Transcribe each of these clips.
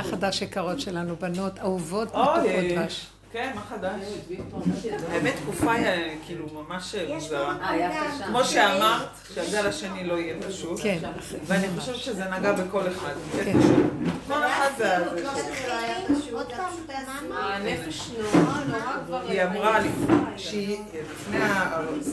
החדש יקרות שלנו, בנות אהובות מתוקות דבש. כן, מה חדש? האמת תקופה אה, כאילו ממש מוזרה. אה, כמו שאמרת, שהגל השני לא יהיה פשוט. כן. ואני חושבת שזה נגע בכל אחד. כן. כל אחד זה... זה שלו. עוד פעם, מה? הנפש נורא כבר... היא אמרה לי,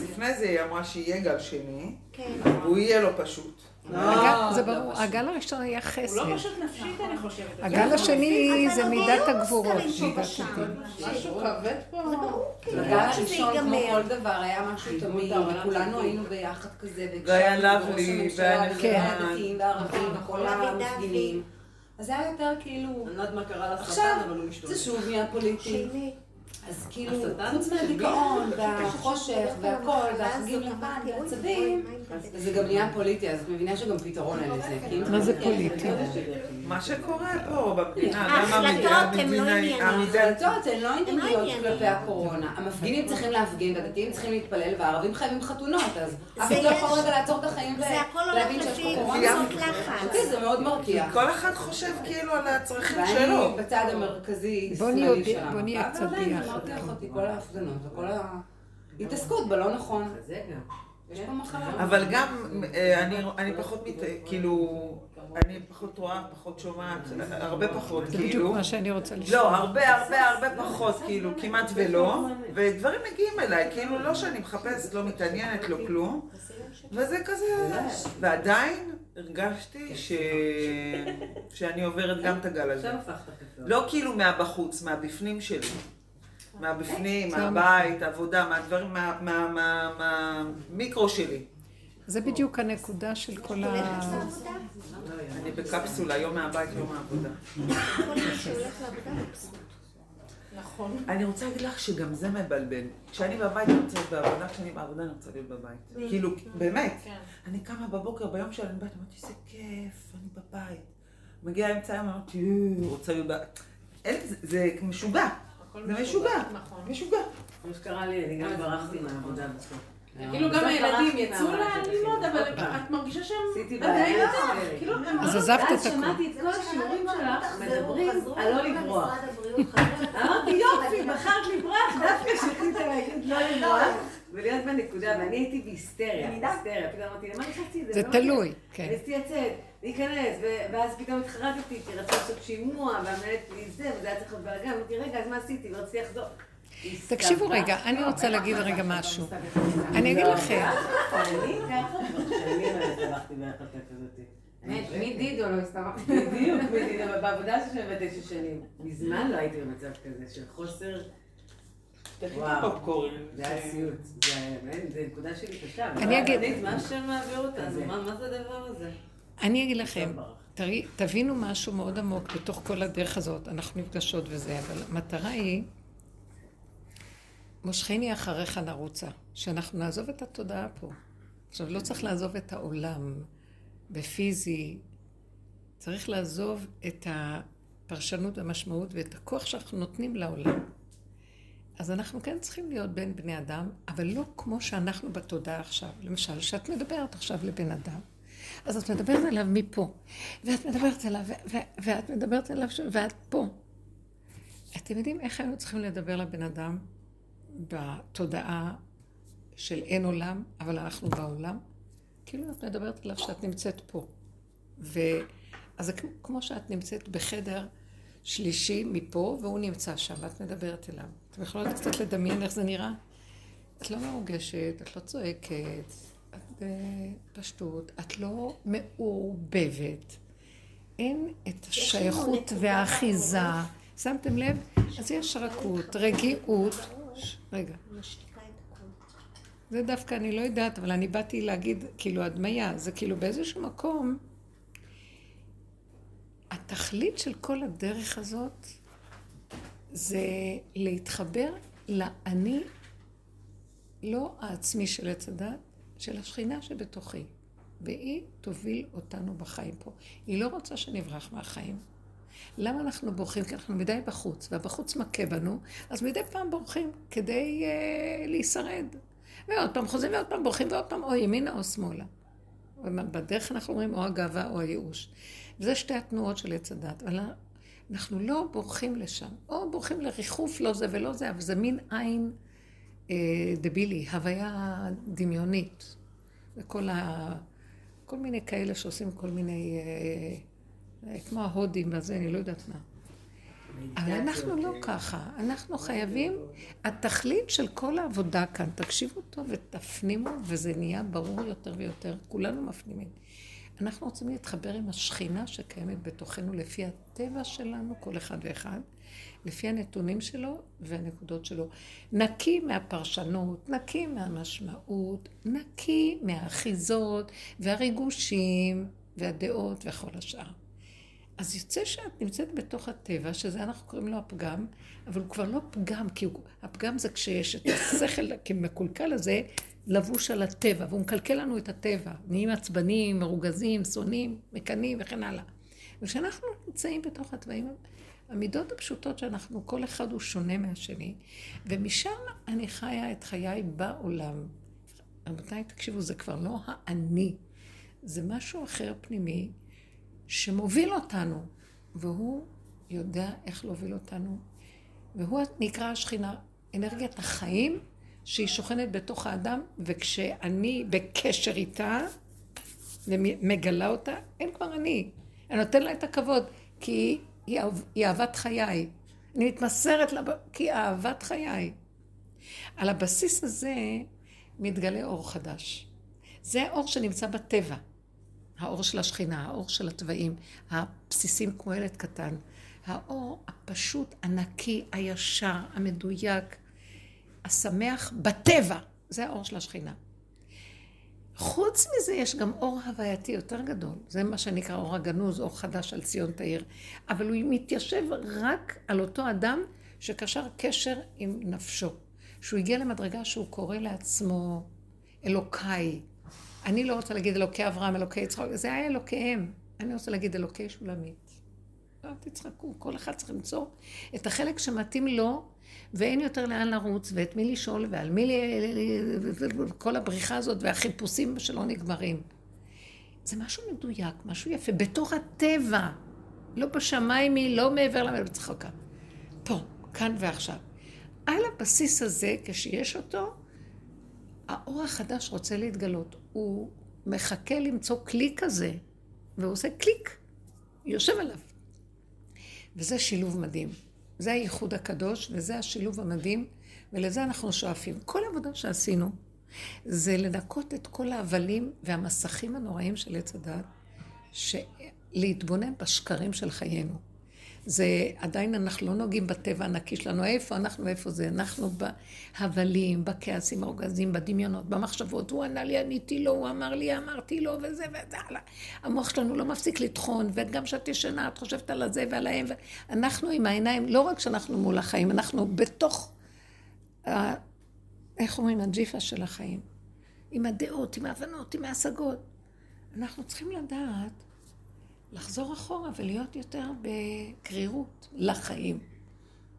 לפני זה היא אמרה שיהיה גל שני, כן. והוא יהיה לו פשוט. הגל- זה ברור, הגל הראשון היה הוא חסד. לא פשוט נפשית, אני חושבת. הגל השני זה מידת הגבורות. פה מידת. הדין. משהו כבד פה. זה ברור, כאילו, הגל הראשון, כמו. כל דבר, היה משהו תמיד, וכולנו היינו ביחד כזה, והיה לראש והיה כן. וכל הדתיים והערבים, וכל המפגינים. אז זה היה יותר כאילו, אני לא יודעת מה קרה לשטן, אבל הוא משתולל. זה שוב נהיה פוליטי. אז כאילו, חוץ מהדיכאון? והחושך, והכל, והחגים לבן, והעצבים, זה גם נהיה פוליטי, אז את מבינה שגם פתרון אין לזה. כי אם מה זה פוליטי? מה שקורה פה במדינה, גם ההחלטות המדינה, הן לא ענייניות. ההחלטות הן לא ענייניות ענייניות. כלפי הקורונה. המפגינים צריכים להפגין, והדתיים צריכים להתפלל, והערבים חייבים חתונות, אז אף זה אחד לא יכול רגע לעצור את החיים זה הכל ולהבין הולך שיש פה לפי קורונה. אותי זה מאוד מרקיע. כל אחד חושב כאילו על הצרכים ואני שלו. בצד המרכזי, שמאלי שלנו. בוא נהיה קצת אבל עדיין זה ביחד, כן. אותי, כל ההפגנות וכל ההתעסקות בלא נכון. זה גם. יש פה מחלה. אבל גם, אה, אני, אני פחות, מת, כאילו, אני פחות רואה, פחות שומעת, הרבה פחות, זה בדיוק כאילו. מה שאני רוצה לשמוע. לא, הרבה הרבה הרבה פחות, כאילו, כמעט ולא, ודברים מגיעים אליי, כאילו, לא שאני מחפשת, לא מתעניינת, לא כלום, וזה כזה, ועדיין הרגשתי ש... שאני עוברת גם את הגל הזה. לא כאילו מהבחוץ, מהבפנים שלי. מהבפנים, מהבית, עבודה, מהדברים, מה- מה- מה- מהמיקרו שלי. זה בדיוק הנקודה של כל ה... אני בקפסולה, יום מהבית, יום מהעבודה. נכון. אני רוצה להגיד לך שגם זה מבלבל. כשאני בבית אני רוצה להיות בעבודה, כשאני בעבודה אני רוצה להיות בבית. כאילו, באמת. אני קמה בבוקר, ביום שאני בבית, אמרתי, איזה כיף, אני בבית. מגיע אמצע היום, אמרתי, "אה, רוצה להיות בבית. זה משוגע. זה משוגע. נכון. משוגע. כמו שקרה לי, אני גם ברחתי מהעבודה בסוף. כאילו גם הילדים יצאו. ללמוד, אבל. את מרגישה שהם עשיתי עדיין בעיה. איתך. כאילו, הם אז לא- עזבת את הכול. שמעתי את כל השיעורים שלך מדברים על לא לברוח. אמרתי יופי, בחרת לברוח, דווקא שחית להגיד לא לברוח. ולהיות בנקודה, ואני הייתי בהיסטריה, בהיסטריה. פתאום אמרתי, למה נכנסתי את זה? זה לא. תלוי, כן. רציתי לצאת, להיכנס, ואז פתאום התחרטתי, כי רציתי לעשות שימוע, והמנהלת לי זה, וזה היה צריך להיות בלאגן, אמרתי, רגע, אז מה עשיתי? ורציתי לחזור. תקשיבו רגע, אני רוצה להגיד רגע משהו. אני אגיד לכם, אני ככה, שאני לא הסתבכתי בהחלטה כזאת. מי דידו לא הסתמכתי. בדיוק, בדיוק, אבל בעבודה שלי באמת תשע שנים. מזמן לא הייתי במצב כזה של חוסר, וואו. פופקורן. זה היה סיוט. זה היה- באמת, זה נקודה שלי קשה. אני אגיד- מה השם מעביר אותנו? מה זה הדבר הזה? אני אגיד לכם, תבינו משהו מאוד עמוק בתוך כל הדרך הזאת, אנחנו נפגשות וזה, אבל המטרה היא, מושכני אחריך נרוצה, שאנחנו נעזוב את התודעה פה. עכשיו, לא צריך לעזוב את העולם בפיזי, צריך לעזוב את הפרשנות והמשמעות ואת הכוח שאנחנו נותנים לעולם. אז אנחנו כן צריכים להיות בין בני אדם, אבל לא כמו שאנחנו בתודעה עכשיו. למשל, שאת מדברת עכשיו לבן אדם, אז את מדברת אליו מפה, ואת מדברת אליו, ו- ו- ואת מדברת אליו, ש- ואת פה. אתם יודעים איך היינו צריכים לדבר לבן אדם בתודעה של אין עולם, אבל אנחנו בעולם? כאילו את מדברת אליו שאת נמצאת פה. ו... אז זה כמו- כמו שאת נמצאת בחדר שלישי מפה, והוא נמצא שם, ואת מדברת אליו. אתם יכולות קצת לדמיין איך זה נראה? את לא מרוגשת, את לא צועקת, בפשטות, את לא מעורבבת. אין את השייכות והאחיזה. שמתם לב? אז יש רכות, רגיעות. רגע. זה דווקא אני לא יודעת, אבל אני באתי להגיד, כאילו, הדמיה, זה כאילו באיזשהו מקום, התכלית של כל הדרך הזאת זה להתחבר לאני, לא העצמי של עץ הדת, של השכינה שבתוכי. והיא תוביל אותנו בחיים פה. היא לא רוצה שנברח מהחיים. למה אנחנו בורחים? כי אנחנו מדי בחוץ, והבחוץ מכה בנו, אז מדי פעם בורחים כדי אה, להישרד. ועוד פעם חוזרים ועוד פעם בורחים ועוד פעם או ימינה או שמאלה. בדרך אנחנו אומרים או הגאווה או הייאוש. וזה שתי התנועות של עץ הדת. אבל אנחנו לא בורחים לשם, או בורחים לריחוף, לא זה ולא זה, אבל זה מין עין דבילי, הוויה דמיונית. וכל ה... כל מיני כאלה שעושים כל מיני, אה, אה, כמו ההודים וזה, אני לא יודעת מה. אבל אנחנו לא ככה, אנחנו חייבים, התכלית של כל העבודה כאן, תקשיבו טוב ותפנימו, וזה נהיה ברור יותר ויותר, כולנו מפנימים. אנחנו רוצים להתחבר עם השכינה שקיימת בתוכנו לפי הטבע שלנו, כל אחד ואחד, לפי הנתונים שלו והנקודות שלו. נקי מהפרשנות, נקי מהמשמעות, נקי מהאחיזות והריגושים והדעות וכל השאר. אז יוצא שאת נמצאת בתוך הטבע, שזה אנחנו קוראים לו הפגם, אבל הוא כבר לא פגם, כי הוא, הפגם זה כשיש את השכל כמקולקל הזה, לבוש על הטבע, והוא מקלקל לנו את הטבע. נהיים עצבנים, מרוגזים, שונאים, מקנאים וכן הלאה. וכשאנחנו נמצאים בתוך הטבעים, המידות הפשוטות שאנחנו, כל אחד הוא שונה מהשני, ומשם אני חיה את חיי בעולם. רבותיי, תקשיבו, זה כבר לא האני, זה משהו אחר פנימי שמוביל אותנו, והוא יודע איך להוביל אותנו, והוא נקרא השכינה, אנרגיית החיים שהיא שוכנת בתוך האדם, וכשאני בקשר איתה, ומגלה אותה, אין כבר אני. אני נותן לה את הכבוד, כי היא, אהבת חיי. אני מתמסרת לה, כי היא אהבת חיי. על הבסיס הזה מתגלה אור חדש. זה האור שנמצא בטבע. האור של השכינה, האור של התוואים, הבסיסים כמו ילד קטן. האור הפשוט, הנקי, הישר, המדויק, השמח בטבע. זה האור של השכינה. חוץ מזה יש גם אור הווייתי יותר גדול. זה מה שנקרא אור הגנוז, אור חדש על ציון תאיר. אבל הוא מתיישב רק על אותו אדם שקשר קשר עם נפשו. שהוא הגיע למדרגה שהוא קורא לעצמו אלוקיי. אני לא רוצה להגיד אלוקי אברהם, אלוקי יצחק, זה היה אלוקיהם. אני רוצה להגיד אלוקי שולמית. לא תצחקו, כל אחד צריך למצוא את החלק שמתאים לו ואין יותר לאן לרוץ, ואת מי לשאול, ועל מי, כל הבריחה הזאת, והחיפושים שלא נגמרים. זה משהו מדויק, משהו יפה, בתוך הטבע. לא בשמיים היא, לא מעבר למלך צחוקה. פה, כאן ועכשיו. על הבסיס הזה, כשיש אותו, האור החדש רוצה להתגלות. הוא מחכה למצוא כלי כזה, והוא עושה קליק, יושב עליו. וזה שילוב מדהים. זה הייחוד הקדוש, וזה השילוב המדהים, ולזה אנחנו שואפים. כל העבודה שעשינו, זה לנקות את כל ההבלים והמסכים הנוראים של עץ הדת, להתבונן בשקרים של חיינו. זה עדיין אנחנו לא נוגעים בטבע הנקי שלנו, איפה אנחנו, איפה זה, אנחנו בהבלים, בכעסים, הרוגזים, בדמיונות, במחשבות, הוא ענה לי, עניתי לו, הוא אמר לי, אמרתי לו, וזה וזה, הלאה. המוח שלנו לא מפסיק לטחון, וגם כשאת ישנה, את חושבת על הזה ועל ההם, אנחנו עם העיניים, לא רק שאנחנו מול החיים, אנחנו בתוך, ה... איך אומרים, הג'יפה של החיים. עם הדעות, עם ההבנות, עם ההשגות. אנחנו צריכים לדעת לחזור אחורה ולהיות יותר בקרירות לחיים.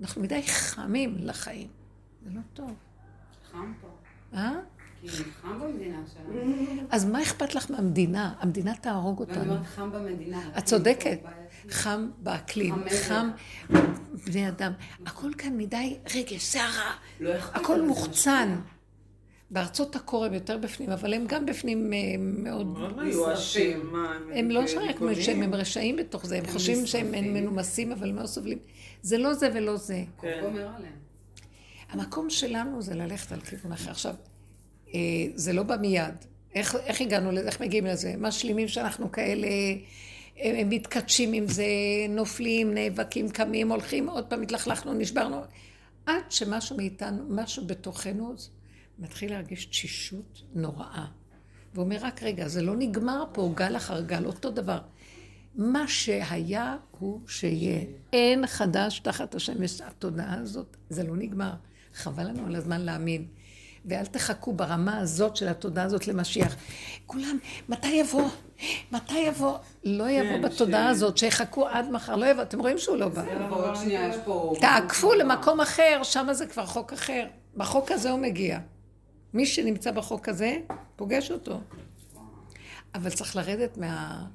אנחנו מדי חמים לחיים. זה לא טוב. חם פה. אה? כי חם במדינה שלנו. אז מה אכפת לך מהמדינה? המדינה תהרוג ואני אותנו. אומרת חם במדינה. את צודקת. חם באקלים, חם בני אדם. הכל כאן מדי רגש, סערה. לא הכל מוחצן. בארצות הקור הם יותר בפנים, אבל הם גם בפנים אה, מאוד... מאוד מיואשים, הם לא שרק דיכאוניים? שהם הם רשעים בתוך זה, הם הם חושבים שהם. מנומסים, אבל לא סובלים. זה לא זה ולא זה. כן. המקום שלנו זה ללכת על כיוון אחר. עכשיו, אה, זה לא בא מיד. איך, איך הגענו לזה? איך מגיעים לזה? משלימים שאנחנו כאלה, הם, הם מתכתשים עם זה, נופלים, נאבקים, קמים, הולכים, עוד פעם התלכלכנו, נשברנו. עד שמשהו מאיתנו, משהו בתוכנו, מתחיל להרגיש תשישות נוראה. והוא אומר, רק רגע, זה לא נגמר פה, גל אחר גל, אותו דבר. מה שהיה הוא שיהיה. אין חדש תחת השמש. התודעה הזאת, זה לא נגמר. חבל לנו על הזמן להאמין. ואל תחכו ברמה הזאת של התודעה הזאת למשיח. כולם, מתי יבוא? מתי יבוא? לא יבוא כן, בתודעה ש- הזאת, שיחכו עד מחר, לא יבוא. אתם רואים שהוא לא בא. תעקפו למקום אחר, שם זה כבר חוק אחר. בחוק הזה הוא מגיע. מי שנמצא בחוק הזה, פוגש אותו. אבל צריך לרדת מה...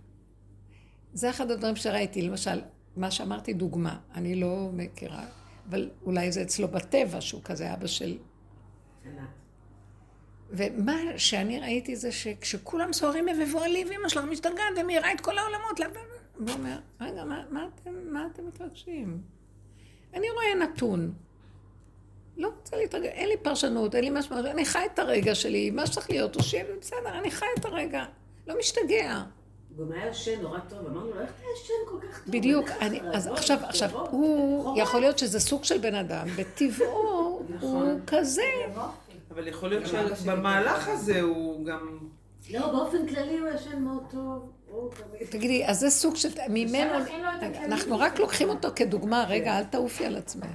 זה אחד הדברים שראיתי, למשל, מה שאמרתי דוגמה, אני לא מכירה, אבל אולי זה אצלו בטבע שהוא כזה אבא של... ומה שאני ראיתי זה שכשכולם סוערים מבוהלים, ואמא שלך משתגעת ומאירה את כל העולמות, למה... הוא אומר, רגע, מה, מה, אתם, מה אתם מתרגשים? אני רואה נתון. לא רוצה להתרגש, אין לי פרשנות, אין לי משמעות, אני חי את הרגע שלי, מה שצריך להיות, הוא שיהיה בסדר, אני חי את הרגע, לא משתגע. גם היה ישן נורא טוב, אמרנו לו, איך אתה ישן כל כך טוב? בדיוק, אני, אז עכשיו, עכשיו, הוא. יכול להיות שזה סוג של בן אדם, בטבעו הוא נכון. כזה. אבל יכול להיות שבמהלך. הזה הוא גם... לא, באופן כללי הוא ישן מאוד טוב. תגידי, אז זה סוג של, ממנו, אנחנו רק לוקחים אותו כדוגמה, רגע, אל תעופי על עצמך.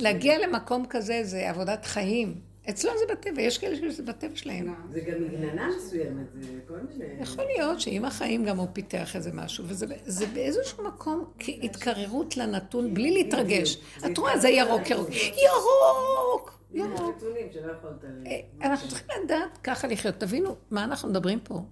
להגיע למקום כזה זה עבודת חיים. אצלו זה בטבע, יש כאלה שזה בטבע שלהם. זה גם מגננה מסוימת, זה כל מיני... יכול להיות שעם החיים גם הוא פיתח איזה משהו, וזה זה באיזשהו מקום כהתקררות לנתון בלי להתרגש. את רואה, זה ירוק, ירוק. ירוק! ירוק. אה, אנחנו צריכים לדעת ככה לחיות. תבינו מה אנחנו מדברים פה.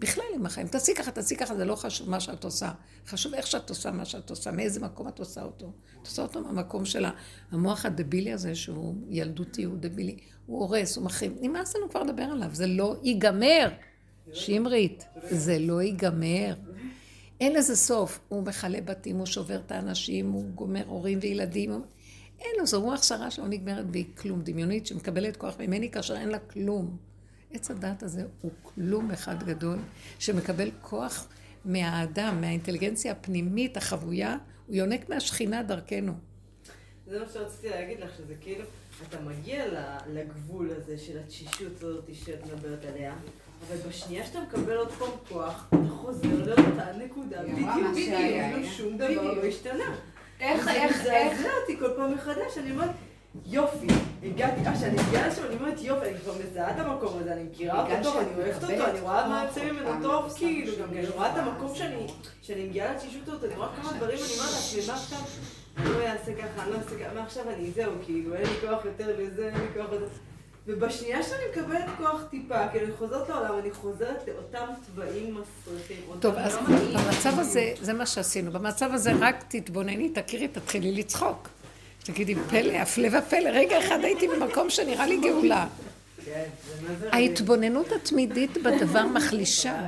בכלל עם החיים. תעשי ככה, תעשי ככה, זה לא חשוב מה שאת עושה. חשוב איך שאת עושה מה שאת עושה, מאיזה מקום את עושה אותו. את עושה אותו מהמקום של המוח הדבילי הזה, שהוא ילדותי, הוא דבילי. הוא הורס, הוא מחריב. נמאס לנו כבר לדבר עליו, זה לא ייגמר. שמרית, זה לא ייגמר. אין לזה סוף. הוא מכלה בתים, הוא שובר את האנשים, הוא גומר הורים וילדים. אין לו, זו רוח שרה שלא נגמרת בי כלום. דמיונית שמקבלת כוח ממני כאשר אין לה כלום. עץ הדת הזה הוא כלום אחד גדול, שמקבל כוח מהאדם, מהאינטליגנציה הפנימית החבויה, הוא יונק מהשכינה דרכנו. זה מה שרציתי להגיד לך, שזה כאילו, אתה מגיע לגבול הזה של התשישות הזאת שאת מדברת עליה, אבל בשנייה שאתה מקבל עוד פעם כוח, אתה חוזר לאותה נקודה, בדיוק, בדיוק. שום דבר. לא השתנה. איך, זה איך, איך, מזעזע אותי כל פעם מחדש, אני אומרת, יופי, הגעתי, אה, כשאני מגיעה לשם, אני אומרת, יופי, אני כבר מזהה את המקום הזה, אני מכירה אותו טוב, אני אוהבת אותו, אני רואה מה יוצא ממנו טוב, כאילו, גם אני רואה את המקום שאני. שאני מגיעה לתשישות הזאת, אני רואה כמה דברים, אני אומרת לעצמי, מה עכשיו, אני לא אעשה ככה, אני לא אעשה ככה, מה עכשיו אני, זהו, כאילו, אין לי כוח יותר לזה, אין לי כוח לזה. ובשנייה שאני מקבלת כוח טיפה, כאילו אני חוזרת לעולם, אני חוזרת לאותם צבעים מסריחים. טוב, אותם אז. במצב הזה, זה מה שעשינו. במצב הזה רק תתבונני, תכירי, תתחילי לצחוק. תגידי, פלא, הפלא ופלא, רגע אחד הייתי במקום שנראה לי גאולה. כן. ההתבוננות התמידית בדבר מחלישה.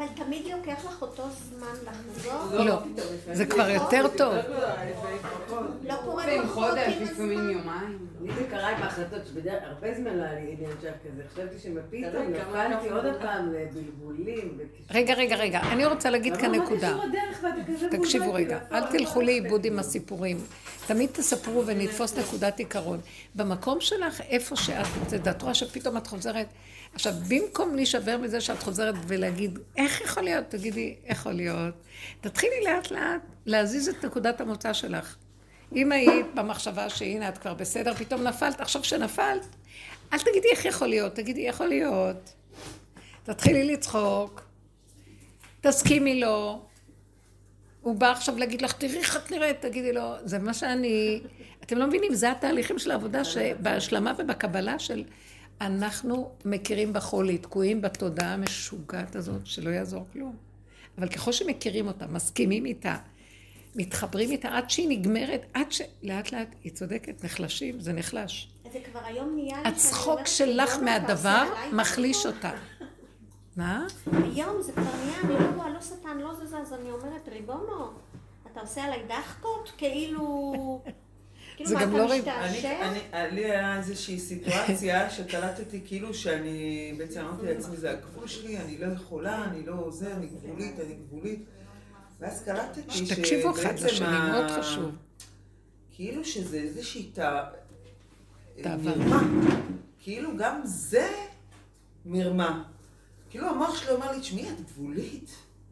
אבל תמיד לוקח לך אותו זמן לחזור? לא, לפעמים זה כבר יותר טוב. יותר פחות. לא קורה לפעמים פחות חודש, לפעמים? יומיים. לי זה קרה עם ההחלטות, שבדרך הרבה זמן לא היה לי עניין שהיה כזה. חשבתי שמפתאום נפלתי עוד. פעם לבלבולים. רגע, רגע, רגע, אני רוצה להגיד כאן אבל מה נקודה. תקשיבו כאילו, רגע, אל תלכו? לאיבוד עם הסיפורים. תמיד תספרו ונתפוס נקודת עיקרון. במקום שלך, איפה שאת נמצאת, את רואה שפתאום את חוזרת. עכשיו, במקום להישבר מזה שאת חוזרת ולהגיד, איך יכול להיות? תגידי, יכול להיות. תתחילי לאט לאט להזיז את נקודת המוצא שלך. אם היית במחשבה שהנה את כבר בסדר, פתאום נפלת, עכשיו שנפלת, אל תגידי איך יכול להיות, תגידי יכול להיות. תתחילי לצחוק, תסכימי לו, הוא בא עכשיו להגיד לך, תראי איך את נראית, תגידי לו, זה מה שאני... אתם לא מבינים, זה התהליכים של העבודה שבהשלמה ובקבלה של... אנחנו מכירים בחולי, תקועים בתודעה המשוגעת הזאת, שלא יעזור כלום. אבל ככל שמכירים אותה, מסכימים איתה, מתחברים איתה עד שהיא נגמרת, עד ש... לאט לאט, היא צודקת, נחלשים, זה נחלש. זה כבר היום נהיה לי הצחוק שלך "יונה, מהדבר אתה עושה עליי מחליש משהו?" אותה. מה? היום זה כבר נהיה, אני לא רואה, לא שטן, לא זזה, אז אני אומרת, ריבונו, אתה עושה עליי דחקות? כאילו... כאילו זה מה, גם אתה לא משתעשע? אני, אני, לי היה איזושהי סיטואציה שקלטתי כאילו שאני, בעצם אמרתי לעצמי, זה הגבול שלי, אני לא יכולה, אני לא זה, אני גבולית, אני גבולית. ואז קלטתי שבעצם שתקשיבו אחד לשני, מאוד חשוב. כאילו שזה איזושהי תא... תאווה. מרמה. כאילו גם זה מרמה. כאילו המוח שלי אומר לי, תשמעי, את גבולית.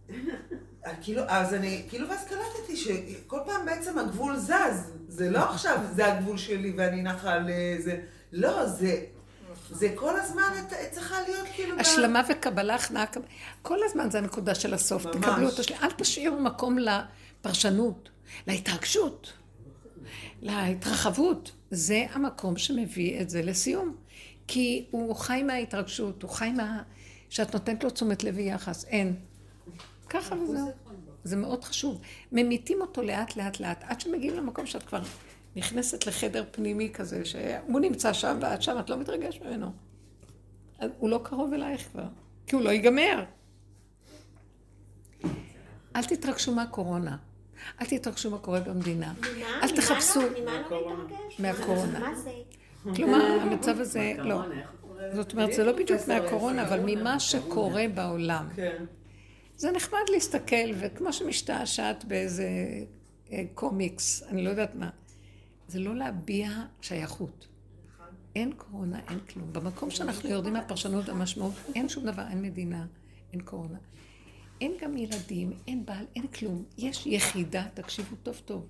כאילו, אז אני, כאילו, ואז קלטתי שכל פעם בעצם הגבול זז. זה לא עכשיו, זה הגבול שלי ואני נחה על אה, זה. לא, זה, זה כל הזמן את צריכה להיות כאילו... השלמה וקבלה, הכנעה, כל הזמן זה הנקודה של הסוף. ממש. תקבלו אותו, אל תשאירו מקום לפרשנות, להתרגשות, להתרחבות. זה המקום שמביא את זה לסיום. כי הוא חי מההתרגשות, הוא חי מה... שאת נותנת לו תשומת לב ויחס. אין. ככה וזהו. זה מאוד חשוב. ממיתים אותו לאט לאט לאט, עד שמגיעים למקום שאת כבר נכנסת לחדר פנימי כזה, שהוא נמצא שם ואת שם, את לא מתרגש ממנו. הוא לא קרוב אלייך כבר, כי הוא לא ייגמר. אל תתרגשו מהקורונה. אל תתרגשו מה קורה במדינה. ממה? אל תחפשו... ממה לא מתרגש? מהקורונה. מה זה? כלומר, המצב הזה, לא. זאת אומרת, זה לא בדיוק מהקורונה, אבל ממה שקורה בעולם. כן. זה נחמד להסתכל, וכמו שמשתעשעת באיזה אה, קומיקס, אני לא יודעת מה. זה לא להביע שייכות. אין קורונה, אין כלום. במקום שאנחנו יורדים מהפרשנות והמשמעות, אין שום דבר, אין מדינה, אין קורונה. אין גם ילדים, אין בעל, אין כלום. יש יחידה, תקשיבו טוב טוב.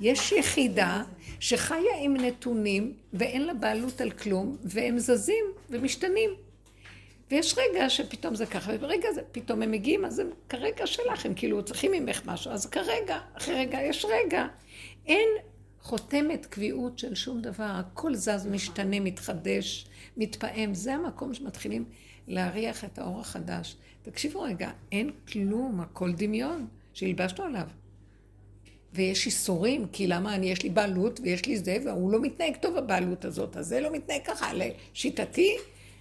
יש יחידה שחיה עם נתונים ואין לה בעלות על כלום, והם זזים ומשתנים. ויש רגע שפתאום זה ככה, וברגע זה פתאום הם מגיעים, אז הם כרגע שלך, הם כאילו צריכים ממך משהו, אז כרגע, אחרי רגע, יש רגע. אין חותמת קביעות של שום דבר, הכל זז, משתנה, מתחדש, מתפעם. זה המקום שמתחילים להריח את האור החדש. תקשיבו רגע, אין כלום, הכל דמיון שהלבשנו עליו. ויש איסורים, כי למה אני, יש לי בעלות ויש לי זה, והוא לא מתנהג טוב בבעלות הזאת, אז זה לא מתנהג ככה, לשיטתי,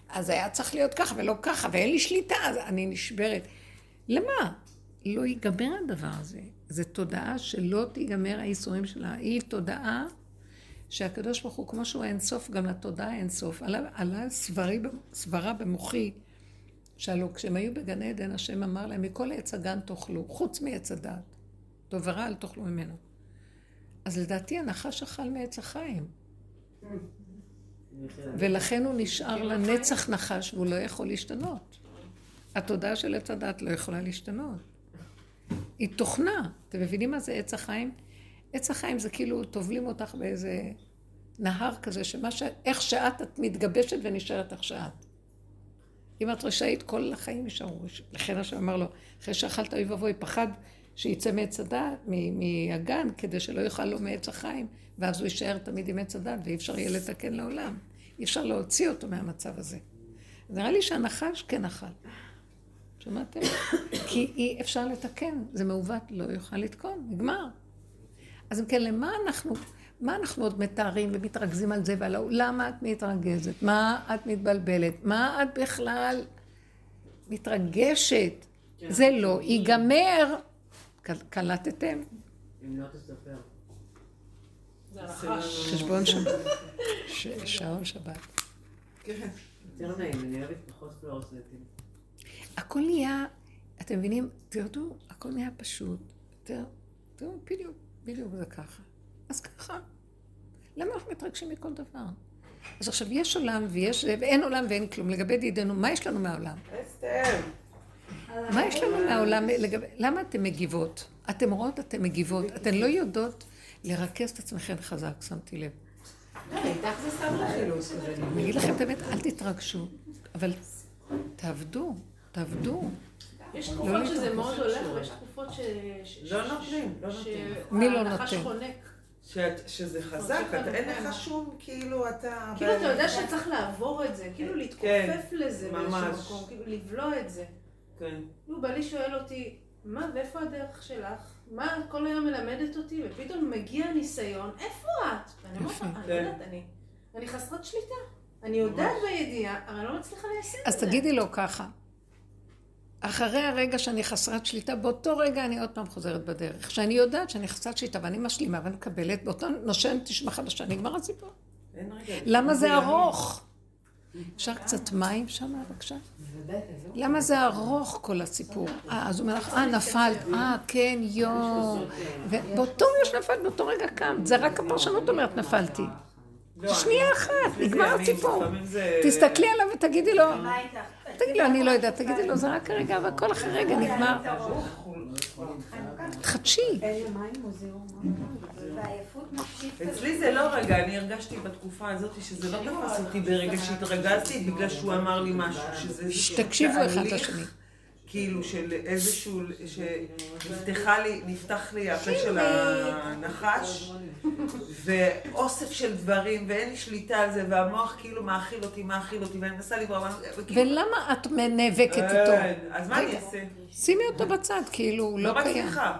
אז היה צריך להיות ככה ולא ככה, ואין לי שליטה, אז אני נשברת. למה? לא ייגמר הדבר הזה. זו תודעה שלא תיגמר האיסורים שלה. היא תודעה שהקדוש ברוך הוא, כמו שהוא אין סוף, גם לתודעה אין סוף. עלה, עלה סברי, סברה במוחי, שהלוא כשהם היו בגן עדן, השם אמר להם, מכל עץ הגן תאכלו, חוץ מעץ הדעת. טוב ורע אל תאכלו ממנו. אז לדעתי הנחש אכל מעץ החיים. ולכן הוא נשאר לנצח נחש והוא לא יכול להשתנות. התודעה של עץ הדת לא יכולה להשתנות. היא תוכנה. אתם מבינים מה זה עץ החיים? עץ החיים זה כאילו טובלים אותך באיזה נהר כזה, שמה ש... איך שאת, את מתגבשת ונשארת איך שאת. אם את רשאית, כל החיים יישארו. לכן השם אמר לו, אחרי שאכלת אוי ואבוי, פחד שיצא מעץ הדת, מהגן, כדי שלא יאכל לו מעץ החיים, ואז הוא יישאר תמיד עם עץ הדת, ואי אפשר יהיה לתקן לעולם. אי אפשר להוציא אותו מהמצב הזה. נראה לי שהנחש כן אכל. שמעתם? כי אי אפשר לתקן, זה מעוות, לא יוכל לתקון, נגמר. אז אם כן, למה אנחנו, מה אנחנו עוד מתארים ומתרכזים על זה ועל ההוא? למה את מתרגזת? מה את מתבלבלת? מה את בכלל מתרגשת? כן. זה לא ייגמר. קלטתם? אם לא תספר. חשבון שבת. שעון שבת. כן. יותר נעים, אני אוהבת פחות פלורסנטים. הכל נהיה, אתם מבינים? תרדו, הכל נהיה פשוט. תראו, בדיוק, בדיוק זה ככה. אז ככה. למה אנחנו מתרגשים מכל דבר? אז עכשיו, יש עולם ויש, ואין עולם ואין כלום. לגבי דידנו, מה יש לנו מהעולם? אסתר. מה יש לנו מהעולם? למה אתן מגיבות? אתן רואות, אתן מגיבות. אתן לא יודעות לרכז את עצמכן חזק, שמתי לב. איתך זה סתם לחילוץ. אני אגיד לכם את האמת, אל תתרגשו, אבל תעבדו, תעבדו. יש תקופות שזה מאוד הולך, ויש תקופות ש... לא נותנים, לא נותנים. מי לא נותן? שזה חזק, אתה- אין לך שום, כאילו, אתה... כאילו אתה יודע שצריך לעבור את זה, כאילו להתכופף לזה באיזשהו ממש. מקום, כאילו לבלוע את זה. כן. נו, בעלי שואל אותי, מה, ואיפה הדרך שלך? מה את כל היום מלמדת אותי? ופתאום מגיע ניסיון, איפה את? ואני אומרת, יפה. "אה, אני כן. יודעת, אני, אני חסרת שליטה. אני יודעת בידיעה, אבל אני לא מצליחה ליישם את אז זה. תגידי לו ככה, אחרי הרגע שאני חסרת שליטה, באותו רגע אני עוד פעם חוזרת בדרך. שאני יודעת שאני חסרת שליטה ואני משלימה ואני מקבלת, באותו נושן תשמע חדשה, נגמר הסיפור. אין רגע. למה זה. ארוך? אפשר קצת מים שם בבקשה? למה זה ארוך כל הסיפור? אה, אז הוא אומר לך, אה, נפלת, אה, כן, יואו. ובאותו רגע שנפלת, באותו רגע קמת. זה רק הפרשנות אומרת, נפלתי. לא, שנייה אחת, נגמר הסיפור. תסתכלי עליו ותגידי לו? תגידי לו, אני לא יודעת, תגידי לו, זה רק הרגע, והכל אחרי רגע נגמר. חדשי. אצלי זה לא רגע, אני הרגשתי בתקופה הזאת שזה לא תפס אותי ברגע שהתרגזתי, בגלל שהוא אמר לי משהו, שזה איזשהו תקשיבו אחד לשני. כאילו של איזשהו, שנפתחה לי, נפתח לי הפה של הנחש, ואוסף של דברים, ואין לי שליטה על זה, והמוח כאילו מאכיל אותי, מאכיל אותי, ואני מנסה לברוא, וכאילו... ולמה את נאבקת איתו? אין, אז מה אני אעשה? שימי אותו בצד, כאילו, הוא לא לא קיים. מצליחה.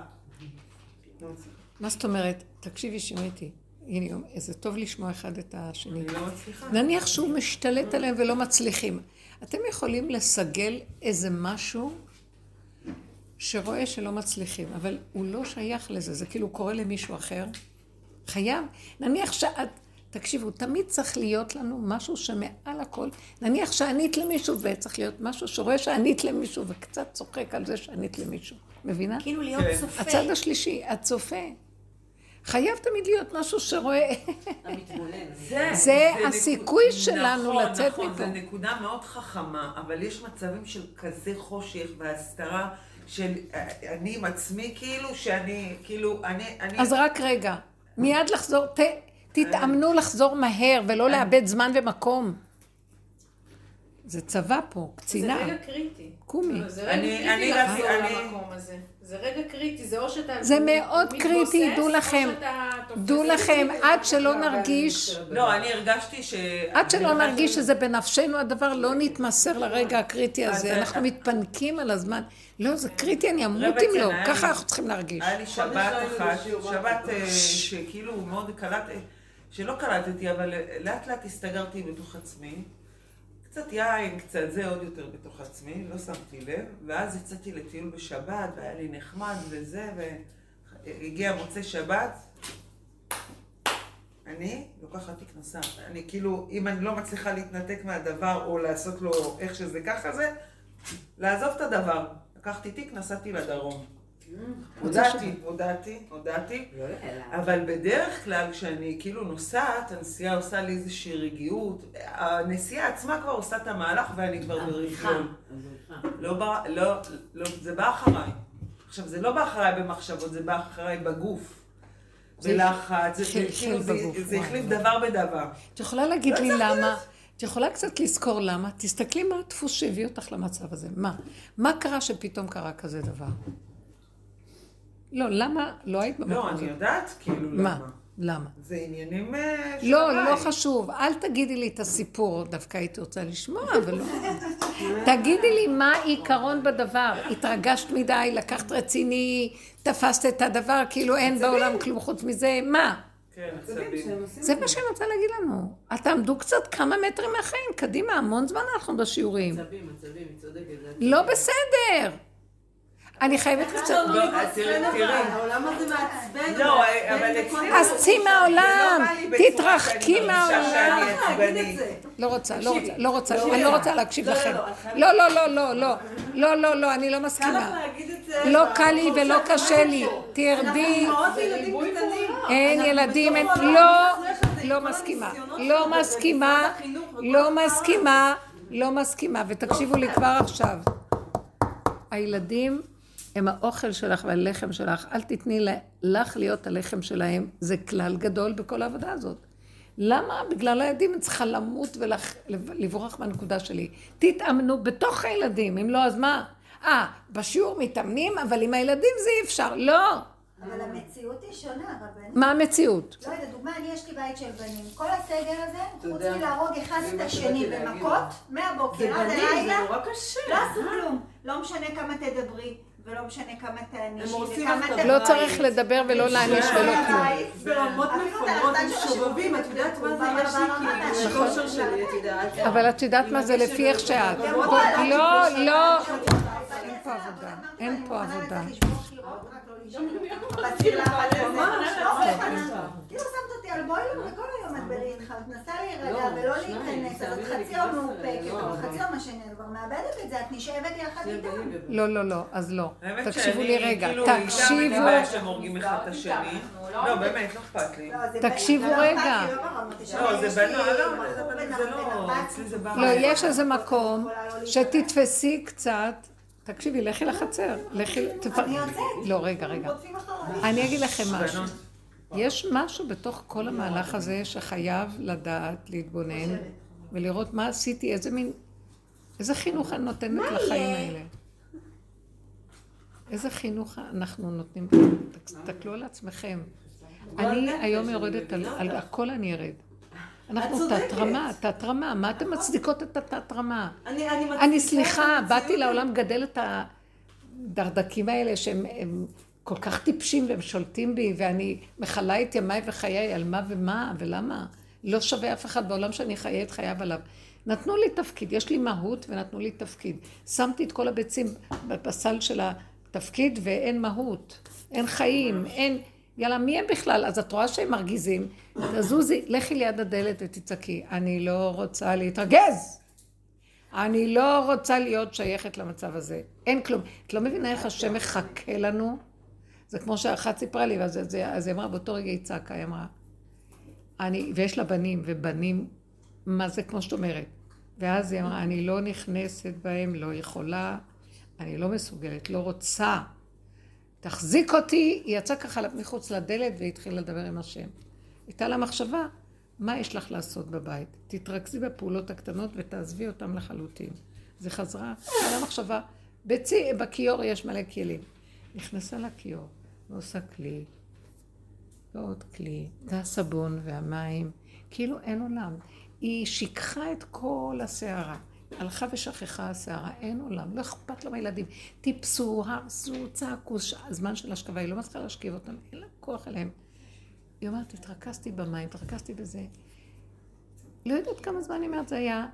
מה זאת אומרת? תקשיבי, שימיתי. הנה, זה טוב לשמוע אחד את השני. אני לא מצליחה. נניח שהוא משתלט עליהם ולא מצליחים. אתם יכולים לסגל איזה משהו שרואה שלא מצליחים, אבל הוא לא שייך לזה, זה כאילו קורה למישהו אחר. חייב. נניח שאת, תקשיבו, תמיד צריך להיות לנו משהו שמעל הכל. נניח שענית למישהו וצריך להיות משהו שרואה שענית למישהו וקצת צוחק על זה שענית למישהו. מבינה? כאילו להיות כן. צופה. הצד השלישי, הצופה. חייב תמיד להיות משהו שרואה. המתבונן. זה, זה נקוד- הסיכוי שלנו נכון, לצאת נכון, מפה. זו נקודה מאוד חכמה, אבל יש מצבים של כזה חושך והסתרה של אה, אני עם עצמי, כאילו שאני, כאילו, אני, אני... אז רק רגע, מיד לחזור, ת, תתאמנו לחזור מהר ולא לאבד זמן ומקום. זה צבא פה, זה קצינה, רגע קריטי. קומי. זה רגע אני- קריטי אני אני- למקום הזה. זה רגע קריטי, זה או שאתה זה מאוד קריטי, דעו לכם. דעו לכם, עד שלא נרגיש, לא, אני הרגשתי ש... עד שלא נרגיש שזה בנפשנו הדבר, לא נתמסר לרגע הקריטי אז הזה. זה- אנחנו מתפנקים על הזמן. לא, זה קריטי, אני אמות אם לא. צנע, היה ככה אנחנו צריכים להרגיש. היה לי שבת אחת, שבת אה, שכאילו מאוד קלט, שלא קלטתי, אבל לאט לאט הסתגרתי בתוך עצמי. קצת יין, קצת זה, עוד יותר בתוך עצמי, לא שמתי לב. ואז יצאתי לטיול בשבת, והיה לי נחמד וזה, והגיע מוצאי שבת. אני לוקחת תיק נוסע. אני כאילו, אם אני לא מצליחה להתנתק מהדבר, או לעשות לו איך שזה ככה זה, לעזוב את הדבר. לקחתי תיק, נסעתי לדרום. הודעתי, הודעתי, הודעתי. לא. אבל בדרך כלל כשאני כאילו נוסעת, הנסיעה עושה לי איזושהי רגיעות. הנסיעה עצמה כבר עושה את המהלך ואני כבר. הבריחה. לא, בא- לא, לא, זה בא אחריי. עכשיו, זה לא בא אחריי במחשבות, זה בא אחריי בגוף. בלחץ, זה כאילו, זה- החליף וואי. דבר בדבר. את יכולה להגיד לי למה? את יכולה קצת לזכור למה? תסתכלי מה הדפוס שהביא אותך למצב הזה. מה? מה קרה שפתאום קרה כזה דבר? לא, למה לא היית במקום לא, הזה? אני יודעת כאילו מה? למה. למה? זה עניינים אה, של לא, לא. חשוב. אל תגידי לי את הסיפור, דווקא הייתי רוצה לשמוע, אבל לא. תגידי לי מה העיקרון בדבר. התרגשת מדי, לקחת רציני, תפסת את הדבר, כאילו אין בעולם כלום חוץ מזה, מה? כן, עצבים עצבים. זה את מה שאני רוצה להגיד לנו. תעמדו קצת כמה מטרים מהחיים, קדימה, המון זמן אנחנו בשיעורים. עצבים, עצבים, היא צודקת. לא בסדר. אני חייבת קצת... לא, אז תראי, תראי. העולם הזה מעצבן. לא, אבל אצלי-. אז צאי מהעולם, לא תתרחקי מהעולם. לא רוצה, לא רוצה, לא רוצה, לא אני לא רוצה. להקשיב לא, לא, לכם. לא, לא, לא, לא, לא, לא. לא, לא, לא, אני לא מסכימה. לא קל לי ולא קשה לי. תרדי. אין ילדים, אין... לא, לא מסכימה. לא מסכימה, לא. מסכימה, לא מסכימה. ותקשיבו לי כבר עכשיו. הילדים הם האוכל שלך והלחם שלך. אל תתני לך להיות הלחם שלהם. זה כלל גדול בכל העבודה הזאת. למה? בגלל הילדים את צריכה למות ולברוח מהנקודה שלי. תתאמנו בתוך הילדים, אם לא, אז מה? אה, בשיעור מתאמנים, אבל עם הילדים זה אי אפשר. לא. אבל המציאות היא שונה, רבנית. מה המציאות? לא יודעת, דוגמה, אני יש לי בית של בנים. כל הסגר הזה, חוץ מלהרוג אחד את מה השני. במכות, מהבוקר עד בנים, זה הלילה, נורא קשה. לא עשו כלום. לא משנה כמה תדברי, ולא משנה כמה תענישי, וכמה תבואי. לא צריך לדבר ולא להעניש ולא כלום. ברמות מפגרות, הצד של שובבים, את יודעת מה זה? יש לי כאילו, כושר שלי, את יודעת. אבל את יודעת מה זה לפי איך שאת. לא, לא. אין פה עבודה. אין פה עבודה. כאילו שמת אותי על בוילר וכל היום את בלהתך, את מנסה להירגע ולא להיכנס, אז את חצי יום מאופקת, אבל חצי יום השני, את כבר מאבדת את זה, את נשאבת יחד איתם. לא, לא, לא. אז לא. תקשיבו לי רגע. כאילו, לי תקשיבו. בעיה שהם הורגים אחד את השני. לא, באמת, לא אכפת לי. לא, תקשיבו לא רגע. לא לא, זה בנו, בחור לא, בן אבל בן זה לא, 14. אצלי זה בא. לא, יש איזה מקום שתתפסי קצת. תקשיבי, לכי לחצר. לכי... אני יוצאת. לא, רגע, רגע. אני אגיד לכם משהו. יש משהו בתוך כל המהלך הזה שחייב לדעת, להתבונן ולראות מה עשיתי, איזה מין, איזה חינוך אני נותנת לחיים האלה. איזה חינוך אנחנו נותנים? תסתכלו על עצמכם. אני היום יורדת על הכל אני ארד. אנחנו תת-רמה, תת-רמה, מה אתן מצדיקות את התת-רמה? אני סליחה, באתי לעולם גדל את הדרדקים האלה שהם כל כך טיפשים והם שולטים בי, ואני מכלה את ימיי וחיי על מה ומה ולמה. לא שווה אף אחד בעולם שאני חיה את חייו עליו. נתנו לי תפקיד, יש לי מהות ונתנו לי תפקיד. שמתי את כל הביצים בסל של התפקיד ואין מהות, אין חיים, אין... יאללה, מי הם בכלל? אז את רואה שהם מרגיזים, תזוזי, לכי ליד הדלת ותצעקי, אני לא רוצה להתרגז. אני לא רוצה להיות שייכת למצב הזה. אין כלום. את לא מבינה איך השם מחכה לנו? זה כמו שאחת סיפרה לי, ואז היא אמרה, באותו רגע היא צעקה, היא אמרה, אני, ויש לה בנים, ובנים, מה זה כמו שאת אומרת. ואז היא אמרה, אני לא נכנסת בהם, לא יכולה, אני לא מסוגלת, לא רוצה. תחזיק אותי, היא יצאה ככה מחוץ לדלת והתחילה לדבר עם השם. הייתה לה מחשבה, מה יש לך לעשות בבית? תתרכזי בפעולות הקטנות ותעזבי אותן לחלוטין. זה חזרה, הייתה לה מחשבה, בצי, בכיור יש מלא כלים. נכנסה לכיור, ועושה כלי, ועוד כלי, והסבון והמים, כאילו אין עולם. היא שיקחה את כל הסערה. הלכה ושכחה הסערה, אין עולם, לא אכפת לה מהילדים. טיפסו, הרסו, צעקו, זמן של השכבה, היא לא מצליחה להשכיב אותם, אין לה כוח אליהם. היא אומרת, התרכזתי במים, התרכזתי בזה. לא יודעת כמה זמן היא אומרת, זה היה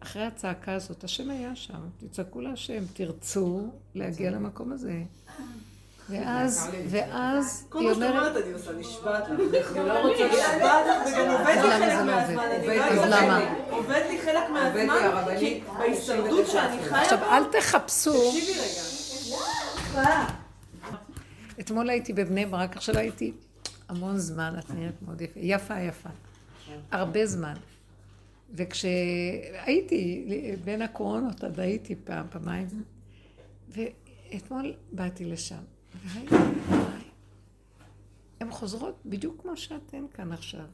אחרי הצעקה הזאת, השם היה שם, תצעקו להשם, תרצו להגיע למקום הזה. ואז, ואז כל מה שאת אומרת אני עושה, נשבעת לך. אני לא רוצה נשבעת לך, וגם עובד לי חלק מהזמן. אז למה? עובד לי חלק מהזמן, כי בהישרדות שאני חיה... עכשיו, אל תחפשו... תקשיבי רגע. אתמול הייתי בבני ברק, עכשיו הייתי המון זמן, את נראית מאוד יפה. יפה, יפה. הרבה זמן. וכשהייתי, בין הקורונות, עד הייתי פעם, פעמיים, ואתמול באתי לשם. הן חוזרות בדיוק כמו שאתן כאן עכשיו.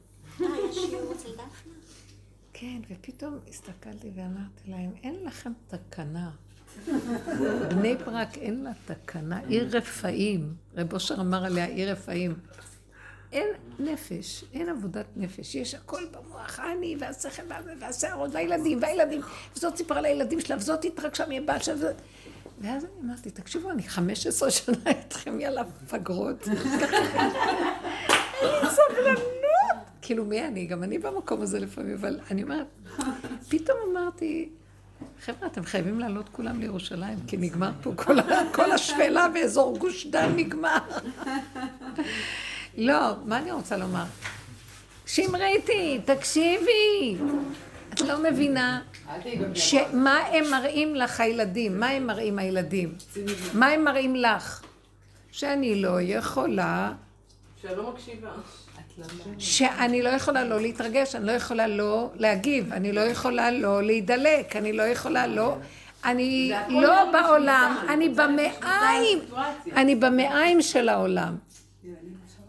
אה, יש שיעור אצל דפנה? כן, ופתאום הסתכלתי ואמרתי להם, אין לכם תקנה. בני ברק אין לה תקנה, עיר רפאים. רב אושר אמר עליה עיר רפאים. אין נפש, אין עבודת נפש, יש הכל במוח, אני והשכל והשערות והילדים והילדים, וזאת סיפרה לילדים שלה, וזאת התרגשה מהבעל שלה, ואז אני אמרתי, תקשיבו, אני 15 שנה איתכם, יאללה, פגרות. אין לי סבלנות. כאילו, מי אני? גם אני במקום הזה לפעמים, אבל אני אומרת, פתאום אמרתי, חבר'ה, אתם חייבים לעלות כולם לירושלים, כי נגמר פה כל, כל השפלה באזור גוש דן נגמר. לא, מה אני רוצה לומר? שמריתי, תקשיבי. את לא מבינה שמה הם מראים לך הילדים? מה הם מראים הילדים? מה הם מראים לך? שאני לא יכולה... שלא מקשיבה. שאני לא יכולה לא להתרגש, אני לא יכולה לא להגיב, אני לא יכולה לא להידלק, אני לא יכולה לא... אני לא בעולם, אני במעיים, אני במעיים של העולם.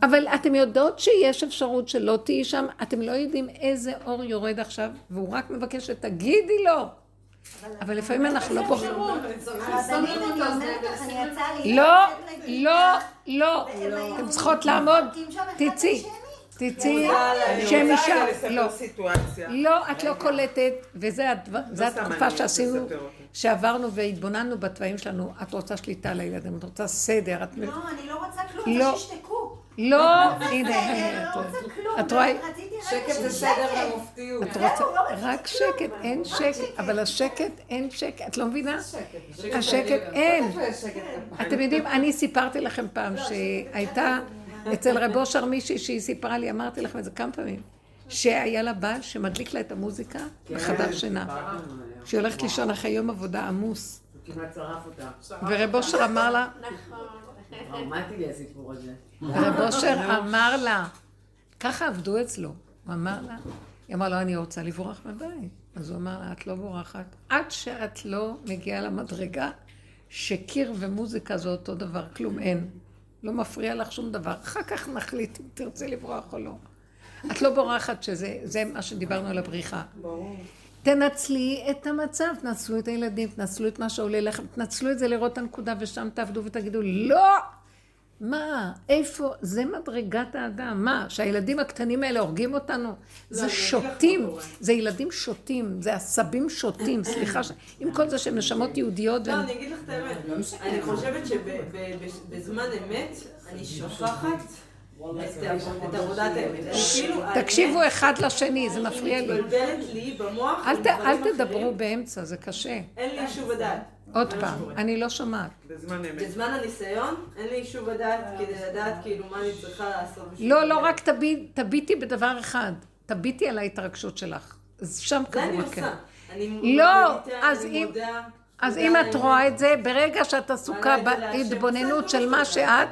אבל אתם יודעות שיש אפשרות שלא תהיי שם, אתם לא יודעים איזה אור יורד עכשיו, והוא רק מבקש שתגידי לו. אבל לפעמים אנחנו לא פה. לא, לא, לא. אתן צריכות לעמוד. תצאי. תצאי, שם אישה. לא. לא, את לא קולטת, וזו התקופה שעשינו, שעברנו והתבוננו בתוואים שלנו. את רוצה שליטה על הילדים, את רוצה סדר. לא, אני לא רוצה כלום, שישתקו. לא, הנה, את רואה, שקט זה סדר ומופתיות. רק שקט, אין שקט, אבל השקט, אין שקט, את לא מבינה? השקט, אין. אתם יודעים, אני סיפרתי לכם פעם שהייתה אצל רב אושר מישהי שהיא סיפרה לי, אמרתי לכם את זה כמה פעמים, שהיה לה בעל שמדליק לה את המוזיקה בחדר שינה. שהיא הולכת לישון אחרי יום עבודה עמוס. ורב אושר אמר לה, טראומטי לי הסיפור הזה. רב אושר אמר לה, ככה עבדו אצלו. הוא אמר לה, היא אמרה לו, אני רוצה לברוח מהבית. אז הוא אמר לה, את לא בורחת. עד שאת לא מגיעה למדרגה שקיר ומוזיקה זה אותו דבר, כלום אין. לא מפריע לך שום דבר. אחר כך נחליט אם תרצי לברוח או לא. את לא בורחת שזה זה מה שדיברנו על הבריחה. ברור. תנצלי את המצב, תנצלו את הילדים, תנצלו את מה שעולה לכם, תנצלו את זה לראות את הנקודה ושם תעבדו ותגידו, לא! מה? איפה? זה מדרגת האדם. מה? שהילדים הקטנים האלה הורגים אותנו? זה שותים. זה ילדים שותים. זה עשבים שותים. סליחה. עם כל זה שהם נשמות יהודיות. לא, אני אגיד לך את האמת. אני חושבת שבזמן אמת אני שוכחת את עבודת האמת. תקשיבו אחד לשני, זה מפריע לי. היא מתבלבלת לי במוח. אל תדברו באמצע, זה קשה. אין לי יישוב הדעת. עוד פעם, אני לא שומעת. בזמן אמת. בזמן הניסיון, אין לי יישוב הדעת כדי לדעת כאילו מה אני צריכה לעשות. לא, לא, רק תביטי בדבר אחד. תביטי על ההתרגשות שלך. אז שם זה אני עושה. כן. אני לא, אז אני אם- מודה. אז מודה, אם את רואה את זה, ברגע שאת עסוקה. בהתבוננות של לא מה. שאת,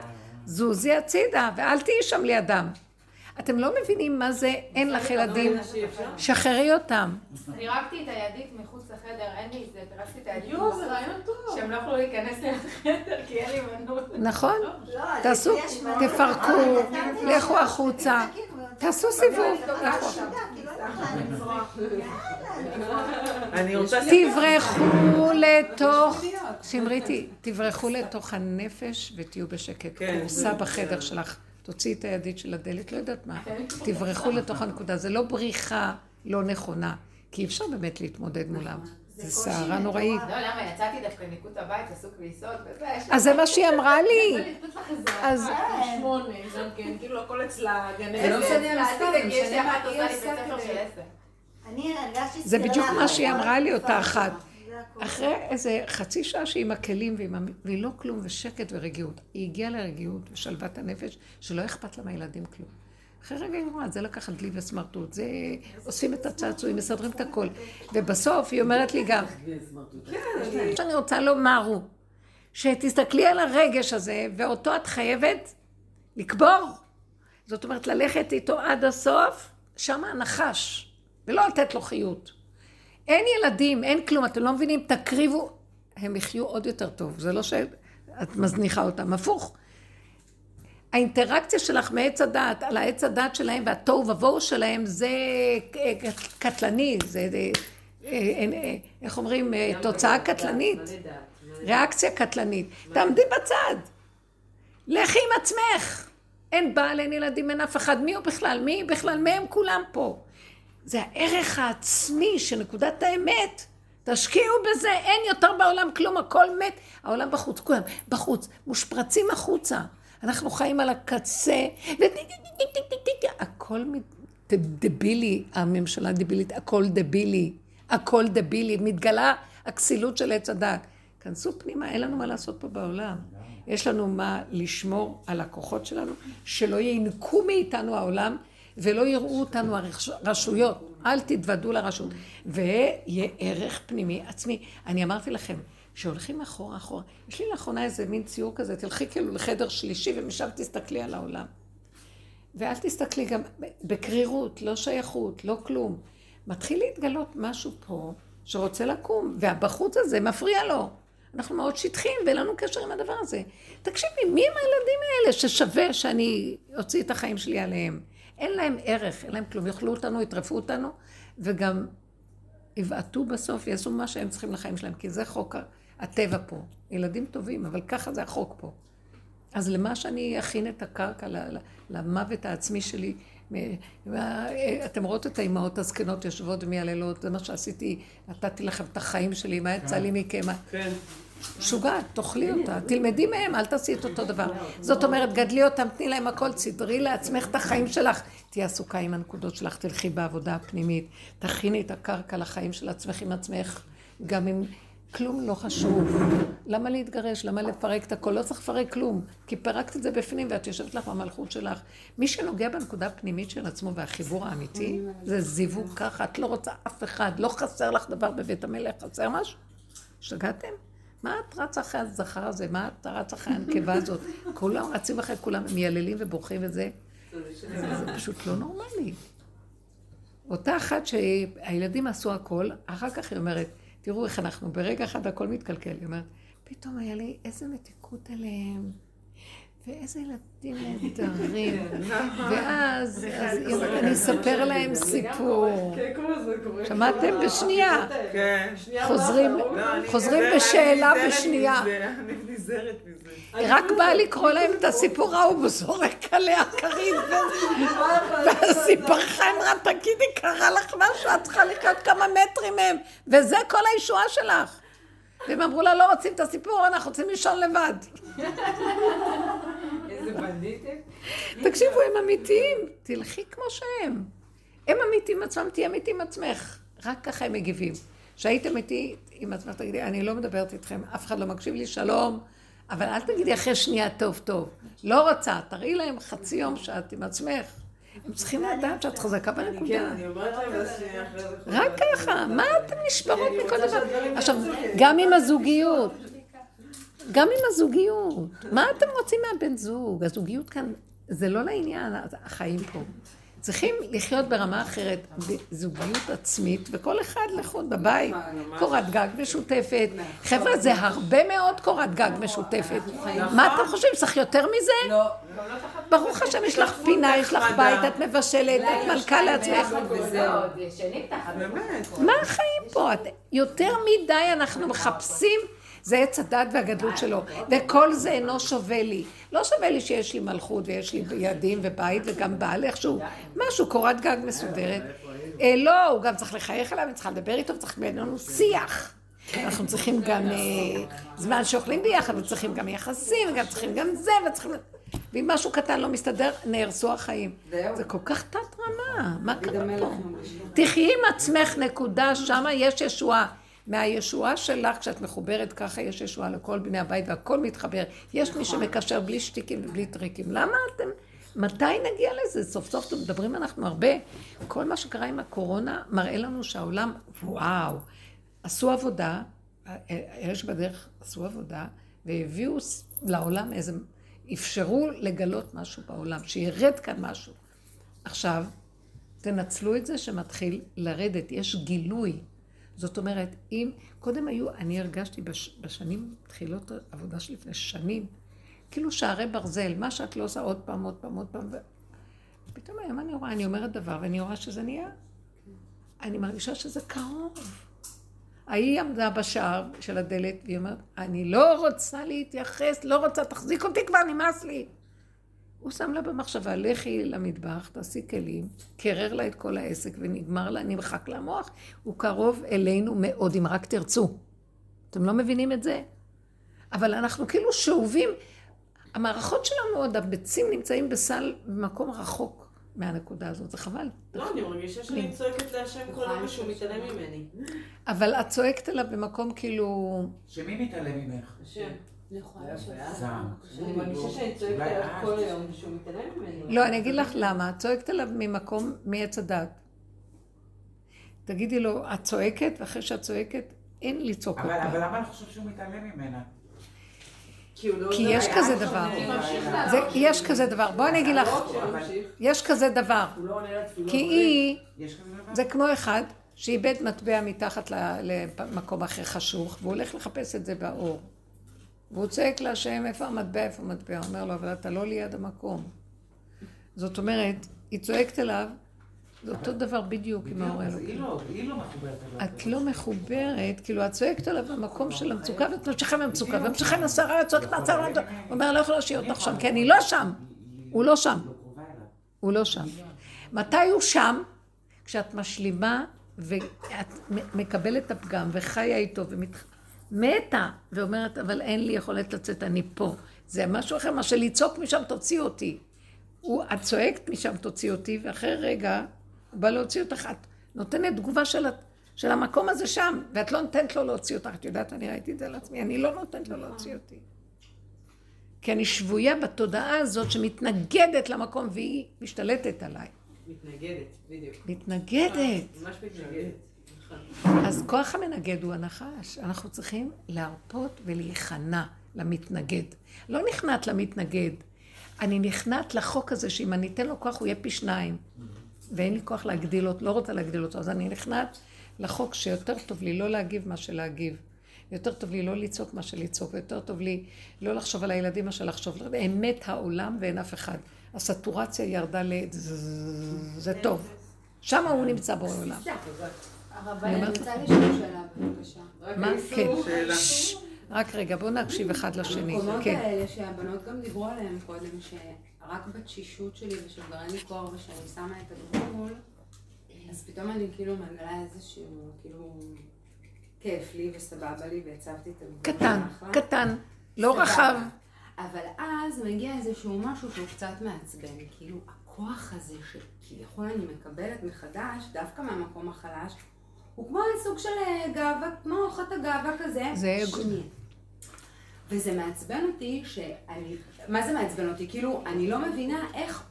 זוזי הצידה, ואל תהיי שם לידם. אתם לא מבינים מה זה אין לך ילדים. שחררי אותם. פירקתי את הידית מחוץ לחדר, אין לי את זה, פירקתי את הידית. יואו, זה רעיון טוב. שהם לא יכלו להיכנס לחדר כי אין לי מנעול. נכון? לא, אז תעשו, תפרקו. לכו החוצה, תעשו סיבוב. תברחו לתוך, שמריתי, תברחו לתוך הנפש ותהיו בשקט. כן, כורסה זה- בחדר שלך, תוציאי את הידית של הדלת, לא יודעת מה. תברחו לתוך הנקודה, זה לא בריחה לא נכונה, כי אי אפשר באמת להתמודד מולם. זה סערה נוראית. לא, למה? יצאתי דווקא ניקוד הבית, עסוק כביסות וזה. אז זה מה שהיא אמרה לי. אז- שמונה, גם כן, כאילו הכל אצלה גן זה לא. משנה אל תדאגי, יש לי משנה מה אחת היא עושה לי עושה בית ספר כדי- של עשר. אני הרגשתי זה בדיוק מה שהיא אמרה לי, אותה. אחת. אחרי איזה חצי שעה שהיא עם הכלים ועם המ- והיא לא כלום ושקט ורגיעות. היא הגיעה לרגיעות ושלוות הנפש שלא אכפת לה מהילדים כלום. אחרי רגע היא אמרה, זה לקחת דלי וסמרטוט, זה עושים את הצעצועים, מסדרים את הכל. ובסוף היא אומרת לי גם, מה שאני רוצה לומר הוא, שתסתכלי על הרגש הזה, ואותו את חייבת לקבור. זאת אומרת, ללכת איתו עד הסוף, שם הנחש, ולא לתת לו חיות. אין ילדים, אין כלום, אתם לא מבינים, תקריבו, הם יחיו עוד יותר טוב, זה לא שאת מזניחה אותם, הפוך. האינטראקציה שלך מעץ הדעת, על העץ הדעת שלהם והתוהו ובוהו שלהם, זה אה, קטלני, זה, אה, אה, איך אומרים, אה, תוצאה קטלנית. ריאקציה קטלנית. תעמדי בצד, לכי עם עצמך. אין בעל, אין ילדים, אין אף אחד. מי הוא בכלל? מי בכלל? מי הם כולם פה? זה הערך העצמי של נקודת האמת. תשקיעו בזה, אין יותר בעולם כלום, הכל מת. העולם בחוץ, כולם בחוץ, מושפרצים החוצה. אנחנו חיים על הקצה, הכל דבילי, הממשלה דבילית, הכל דבילי, הכל דבילי, מתגלה הכסילות של עץ הדת. כנסו פנימה, אין לנו מה לעשות פה בעולם. יש לנו מה לשמור על הכוחות שלנו, שלא ינקו מאיתנו העולם ולא יראו אותנו הרשויות. אל תתוודו לרשות. ויהיה ערך פנימי עצמי. אני אמרתי לכם, כשהולכים אחורה אחורה, יש לי לאחרונה איזה מין ציור כזה, תלכי כאילו לחדר שלישי ומשם תסתכלי על העולם. ואל תסתכלי גם בקרירות, לא שייכות, לא כלום. מתחיל להתגלות משהו פה שרוצה לקום, והבחוץ הזה מפריע לו. אנחנו מאוד שטחיים ואין לנו קשר עם הדבר הזה. תקשיבי, מי הם הילדים האלה ששווה שאני אוציא את החיים שלי עליהם? אין להם ערך, אין להם כלום. יאכלו אותנו, יטרפו אותנו, וגם יבעטו בסוף, יעשו מה שהם צריכים לחיים שלהם, כי זה חוק הטבע פה. ילדים טובים, אבל ככה זה החוק פה. אז למה שאני אכין את הקרקע למוות העצמי שלי? אתם רואות את האימהות הזקנות יושבות ומייללות, זה מה שעשיתי, נתתי לכם את החיים שלי, מה יצא לי מכם? כן. שוגעת, תאכלי אותה, תלמדי מהם, אל תעשי את אותו דבר. זאת אומרת, גדלי אותם, תני להם הכל, סדרי לעצמך את החיים שלך. תהיי עסוקה עם הנקודות שלך, תלכי בעבודה הפנימית, תכיני את הקרקע לחיים של עצמך עם עצמך, גם אם כלום לא חשוב. למה להתגרש? למה לפרק את הכל? לא צריך לפרק כלום, כי פירקת את זה בפנים ואת יושבת לך במלכות שלך. מי שנוגע בנקודה הפנימית של עצמו והחיבור האמיתי, זה זיווג ככה, את לא רוצה אף אחד, לא חסר לך דבר בבית המלך, חסר משהו? השתגעתם? מה את רצה אחרי הזכר הזה? מה את רצה אחרי הנקבה הזאת? כולם רצים אחרי כולם, מייללים ובוכים וזה. זה פשוט לא נורמלי. אותה אחת שהילדים עשו הכל, אחר כך היא אומרת, תראו איך אנחנו, ברגע אחד הכל מתקלקל. היא אומרת, פתאום היה לי איזה מתיקות אליהם. ואיזה ילדים נהדרים. ואז אז היא אומרת, אני אספר להם סיפור. כן. שמעתם? בשנייה. כן. חוזרים- לא, בשאלה בשנייה. רק באה לקרוא להם את הסיפור ההוא, הוא זורק עליה כרית, ואז היא ברחה, אמרה, תגידי, קרה לך משהו, את צריכה לחיות כמה מטרים מהם, וזה כל הישועה שלך. והם אמרו לה, לא רוצים את הסיפור, אנחנו רוצים לישון לבד. איזה בנדיתם. תקשיבו, הם אמיתיים, תלכי כמו שהם. הם אמיתיים עצמם, תהיה אמיתי עם עצמך. רק ככה הם מגיבים. כשהיית אמיתי עם עצמך, תגידי, אני לא מדברת איתכם, אף אחד לא מקשיב לי, שלום. אבל אל תגידי אחרי שנייה טוב טוב. לא רוצה, תראי להם חצי יום שאת עם עצמך. הם צריכים לדעת שאת חזקה כן, בנקודה. אני אומרת להם, ואז שנייה אחרי זה. רק ככה, מה אתן נשברות מכל דבר? עכשיו, כן. גם עם הזוגיות, גם עם הזוגיות, מה אתם רוצים מהבן זוג? הזוגיות כאן, זה לא לעניין, החיים פה. צריכים לחיות ברמה אחרת, בזוגיות עצמית, וכל אחד לחוד בבית, קורת גג משותפת. חבר'ה, זה הרבה מאוד קורת גג משותפת. מה אתם חושבים, צריך יותר מזה? לא. ברוך השם, יש לך פינה, יש לך בית, את מבשלת, את מלכה לעצמך. מה החיים פה? יותר מדי אנחנו מחפשים, זה עץ הדת והגדלות שלו, וכל זה אינו שווה לי. לא שווה לי שיש לי מלכות ויש לי ילדים ובית וגם בעל איכשהו, משהו, קורת גג מסודרת. אה, לא, הוא גם צריך לחייך אליו, אני צריכה לדבר איתו, צריך בינינו שיח. אנחנו צריכים גם אה, זמן שאוכלים ביחד, וצריכים גם יחסים, וגם צריכים גם זה, וצריכים... ואם משהו קטן לא מסתדר, נהרסו החיים. זה כל כך תת רמה, מה קרה פה? תחי עם עצמך, נקודה, שמה יש ישועה. מהישועה שלך, כשאת מחוברת ככה, יש ישועה לכל בני הבית והכל מתחבר. יש מי שמקשר בלי שטיקים ובלי טריקים. למה אתם... מתי נגיע לזה? סוף סוף מדברים אנחנו הרבה. כל מה שקרה עם הקורונה מראה לנו שהעולם, וואו, עשו עבודה, אלה שבדרך עשו עבודה, והביאו לעולם איזה, אפשרו לגלות משהו בעולם, שירד כאן משהו. עכשיו, תנצלו את זה שמתחיל לרדת, יש גילוי. זאת אומרת, אם, קודם היו, אני הרגשתי בש, בשנים, תחילות העבודה שלי לפני שנים, כאילו שערי ברזל, מה שאת לא עושה עוד פעם, עוד פעם, עוד פעם, ו... פתאום היום אני רואה, אני אומרת דבר, ואני רואה שזה נהיה. אני מרגישה שזה קרוב. ההיא עמדה בשער של הדלת, והיא אומרת, אני לא רוצה להתייחס, לא רוצה, תחזיק אותי כבר, נמאס לי. הוא שם לה במחשבה, לכי למטבח, תעשי כלים, קרר לה את כל העסק ונגמר לה, נמחק לה המוח. הוא קרוב אלינו מאוד, אם רק תרצו. אתם לא מבינים את זה? אבל אנחנו כאילו שאובים, המערכות שלנו עוד, הביצים נמצאים בסל במקום רחוק מהנקודה הזאת, זה חבל. לא, אני מרגישה שאני צועקת להשם כל היום ושהוא מתעלם ממני. אבל את צועקת עליו במקום כאילו... שמי מתעלם ממך? השם. זעם. אני מרגישה שאני צועקת אולי עליו את. כל היום ושהוא מתעלם ממני. לא, אני אגיד לך למה, את צועקת עליו ממקום, מעץ הדת. תגידי לו, את צועקת, ואחרי שאת צועקת, אין לצעוק עוד אבל. למה אני חושב שהוא מתעלם ממנה? כי לא יש כזה דבר. יש כזה דבר. בואי אני אגיד לך. יש כזה דבר. כי היא? זה כמו אחד שאיבד מטבע מתחת ל- למקום אחר חשוך, והוא הולך לחפש את זה באור. והוא צועק להשם, איפה המטבע, איפה המטבע? הוא אומר לו, אבל אתה לא ליד המקום. זאת אומרת, היא צועקת אליו, זה אותו דבר בדיוק עם האלוקי. היא לא, היא לא מחוברת אליו. את לא מחוברת, כאילו את צועקת עליו במקום של המצוקה ואת ממשיכה מהמצוקה וממשיכה מהסערה, את צועקת מהסערה, הוא אומר, לא יכולה להשאיר אותך שם, כי אני לא שם. הוא לא שם. לא. הוא לא שם. מתי הוא שם? כשאת משלימה ואת מקבלת את הפגם וחיה איתו ומתה ואומרת, אבל אין לי יכולת לצאת, אני פה. זה משהו אחר, מה שלצעוק משם תוציא אותי. הוא, את צועקת משם תוציא אותי, ואחרי רגע הוא בא להוציא אותך, את נותנת תגובה של, של המקום הזה שם, ואת לא נותנת לו להוציא אותך. את יודעת, אני ראיתי את זה על עצמי, אני לא נותנת לו להוציא אותי. כי אני שבויה בתודעה הזאת שמתנגדת למקום והיא משתלטת עליי. מתנגדת, בדיוק. מתנגדת. ממש מתנגדת. אז כוח המנגד הוא הנחש. אנחנו צריכים להרפות ולהיכנע למתנגד. לא נכנעת למתנגד. אני נכנעת לחוק הזה שאם אני אתן לו כוח הוא יהיה פי שניים. ואין לי כוח להגדיל אותו, לא רוצה להגדיל אותו, אז אני נכנעת לחוק שיותר טוב לי לא להגיב מה שלהגיב. יותר טוב לי לא לצעוק מה שלצעוק, ויותר טוב לי לא לחשוב על הילדים מאשר לחשוב. אמת העולם ואין אף אחד. הסטורציה ירדה ל... זה טוב. שם הוא נמצא בעולם. הרבנית, אני רוצה לשאול שאלה, בבקשה. מה? כן. רק רגע, בואו נקשיב אחד לשני. המקומות כן. האלה שהבנות גם דיברו עליהם קודם, שרק בתשישות שלי ושוגרן לי קור ושאני שמה את הגבול, אז פתאום אני כאילו מגלה איזשהו, כאילו, כיף לי וסבבה לי והצבתי את הגבול. קטן. קטן, לא. רחב. אבל אז מגיע איזשהו משהו שהוא קצת מעצבן, כאילו הכוח הזה שכביכול אני מקבלת מחדש, דווקא מהמקום החלש, הוא כמו סוג של אה, גאווה, כמו חטא גאווה כזה. זה. שנייה. וזה מעצבן אותי שאני, מה זה מעצבן אותי? כאילו, אני לא מבינה איך,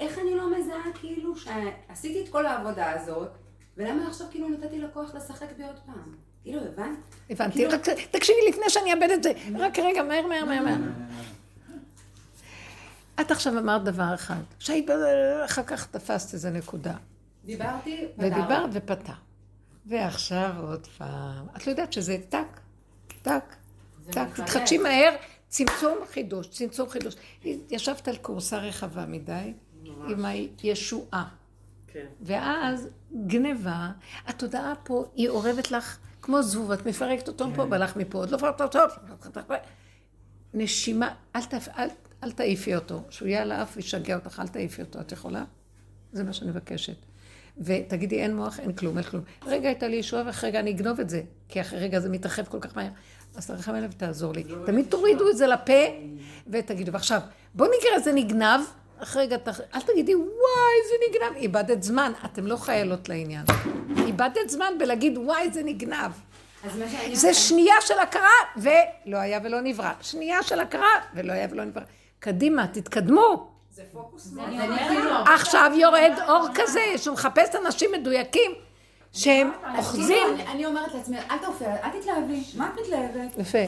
איך אני לא מזהה כאילו שעשיתי את כל העבודה הזאת, ולמה עכשיו כאילו נתתי לכוח לשחק בי עוד פעם? כאילו, הבנת? הבנתי, כאילו- רק תקשיבי לפני שאני אאבד את זה. רק רגע, מהר, מהר, מהר, מהר. את עכשיו אמרת דבר אחד, שהיית, אחר כך תפסת איזה נקודה. דיברתי, פתר. ודיברת ופתר. ועכשיו עוד פעם. את לא יודעת שזה טק, טק, טק. מחלק. תתחדשי מהר, צמצום חידוש, צמצום חידוש. ישבת על כורסה רחבה מדי, עם הישועה. כן. ואז גניבה, התודעה פה היא אורבת לך כמו זבוב, את מפרקת אותו פה, בלך מפה, עוד לא פרקת אותו, נשימה, אל, תפ... אל, אל תעיפי אותו, שהוא יהיה על האף וישגע אותך, אל תעיפי אותו, את יכולה? זה מה שאני מבקשת. ותגידי, אין מוח, אין כלום, אין כלום. רגע הייתה לי ישועה ואחרי רגע אני אגנוב את זה, כי אחרי רגע זה מתרחב כל כך מהר. אז תרחם אליו ותעזור לי. תמיד תורידו את זה לפה ותגידו, ועכשיו, בוא נקרא זה נגנב, אחרי רגע, אל תגידי, וואי, זה נגנב. איבדת זמן, אתם לא חיילות לעניין. איבדת זמן בלהגיד, וואי, זה נגנב. זה שנייה של הכרה, ולא היה ולא נברא. שנייה של הכרה, ולא היה ולא נברא. קדימה, תתקדמו. זה פוקוס מאוד. כאילו... עכשיו יורד אור כזה, שהוא מחפש אנשים מדויקים, שהם אוחזים. אני- אומרת לעצמי, אל תעופי, אל תתלהבי. מה את מתלהבת? יפה.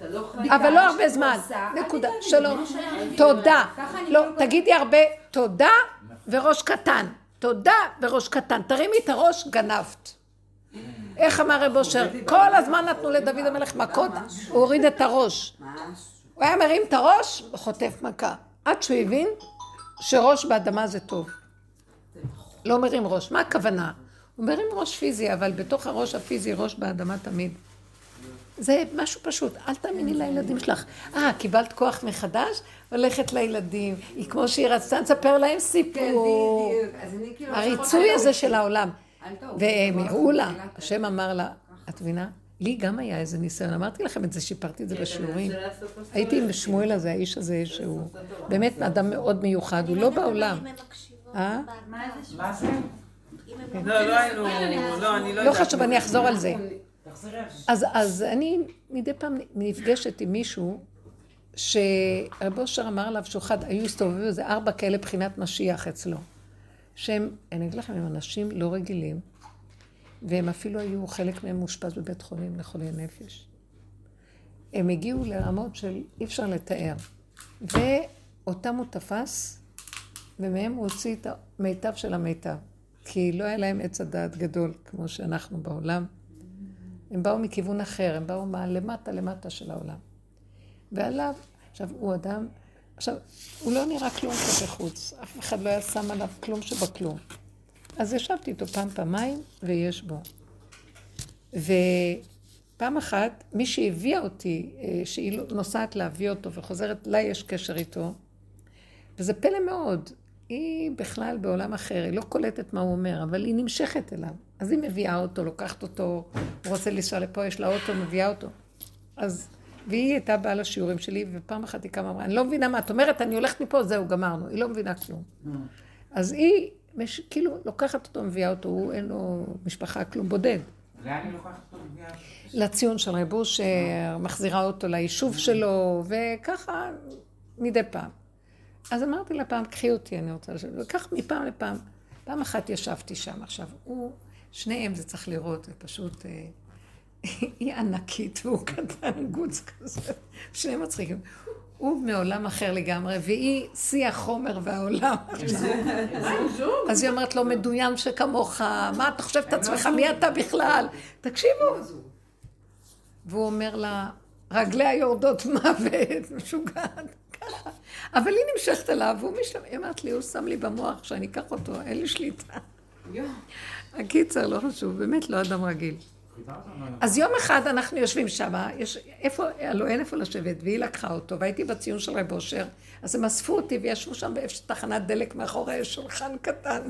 לא. אבל לא הרבה זמן. נקודה. שלום. לא. תודה. לא, כאילו- תגידי הרבה תודה וראש קטן. תודה וראש קטן. תרימי את הראש, גנבת. איך אמר רב אושר? כל הזמן נתנו לדוד המלך מכות, הוא הוריד את הראש. הוא היה מרים את הראש, חוטף מכה. עד שהוא הבין שראש באדמה זה טוב. לא מרים ראש. מה הכוונה? הוא מרים ראש פיזי, אבל בתוך הראש הפיזי ראש באדמה תמיד. זה משהו פשוט, אל תאמיני לילדים שלך. אה, קיבלת כוח מחדש? הולכת לילדים. היא כמו שהיא רצתה לספר להם כן, סיפור. בדיוק. אז אני כאילו... הריצוי הזה של העולם. והם הראו לה, השם אמר לה, את מבינה? לי גם היה איזה ניסיון, אמרתי לכם את זה, שיפרתי את זה בשיעורים. הייתי עם שמואל הזה, האיש הזה, שהוא באמת אדם מאוד מיוחד, הוא לא בעולם. מקשיבות. אה? מה זה? מה הן לא, לא היינו, לא, אני לא לא. חשוב, אני אחזור על זה. אז, אז אני מדי פעם נפגשת עם מישהו שרב אושר אמר עליו שהוא חד, היו הסתובבים איזה ארבע כאלה בחינת משיח אצלו. שהם, אני אגיד לכם, הם אנשים לא רגילים, והם אפילו היו, חלק מהם מאושפז בבית חולים לחולי נפש. הם הגיעו לרמות של אי אפשר לתאר. ואותם הוא תפס, ומהם הוא הוציא את המיטב של המיטב. כי לא היה להם עץ הדעת גדול, כמו שאנחנו בעולם. הם באו מכיוון אחר, הם באו מהלמטה למטה של העולם. ועליו, עכשיו, הוא אדם, עכשיו, הוא לא נראה כלום כלפי חוץ, אף אחד לא היה שם עליו כלום שבכלום. אז ישבתי איתו פעם, פעמיים, ויש בו. ופעם אחת, מי שהביאה אותי, אה, שהיא נוסעת להביא אותו וחוזרת, לה יש קשר איתו, וזה פלא מאוד. היא בכלל בעולם אחר, היא לא קולטת מה הוא אומר, אבל היא נמשכת אליו. אז היא מביאה אותו, לוקחת אותו, הוא רוצה לנסוע לפה, יש לה אוטו, מביאה אותו. אז, והיא הייתה באה לשיעורים שלי, ופעם אחת היא קמה, אמרה, אני לא מבינה מה את אומרת, אני הולכת מפה, זהו, גמרנו. היא לא מבינה כלום. אז היא, מש, כאילו, לוקחת אותו, מביאה אותו, הוא אין לו משפחה, כלום, בודד. לאן היא לוקחת אותו מביאה? לציון של רב אושר, מחזירה אותו ליישוב שלו, וככה מדי פעם. אז אמרתי לה פעם, קחי אותי, אני רוצה לשבת, וכך מפעם לפעם. פעם אחת ישבתי שם עכשיו. הוא, שניהם זה צריך לראות, זה פשוט... אה, היא ענקית והוא קטן, גוץ כזה, שניהם מצחיקים. הוא מעולם אחר לגמרי, והיא שיא החומר והעולם. אז היא אומרת לו, מדוין שכמוך, מה אתה חושב את עצמך, מי אתה בכלל? תקשיבו, והוא אומר לה, רגליה יורדות מוות, משוגעת, ככה. אבל היא נמשכת אליו, והוא משם, היא אמרת לי, הוא שם לי במוח שאני אקח אותו, אין לי שליטה. הקיצר, לא חשוב, באמת לא אדם רגיל. אז יום אחד אנחנו יושבים שם, יש, איפה, הלוא אין איפה לשבת, והיא לקחה אותו, והייתי בציון של רב אושר, אז הם אספו אותי וישבו שם באיפה תחנת דלק מאחורי שולחן קטן.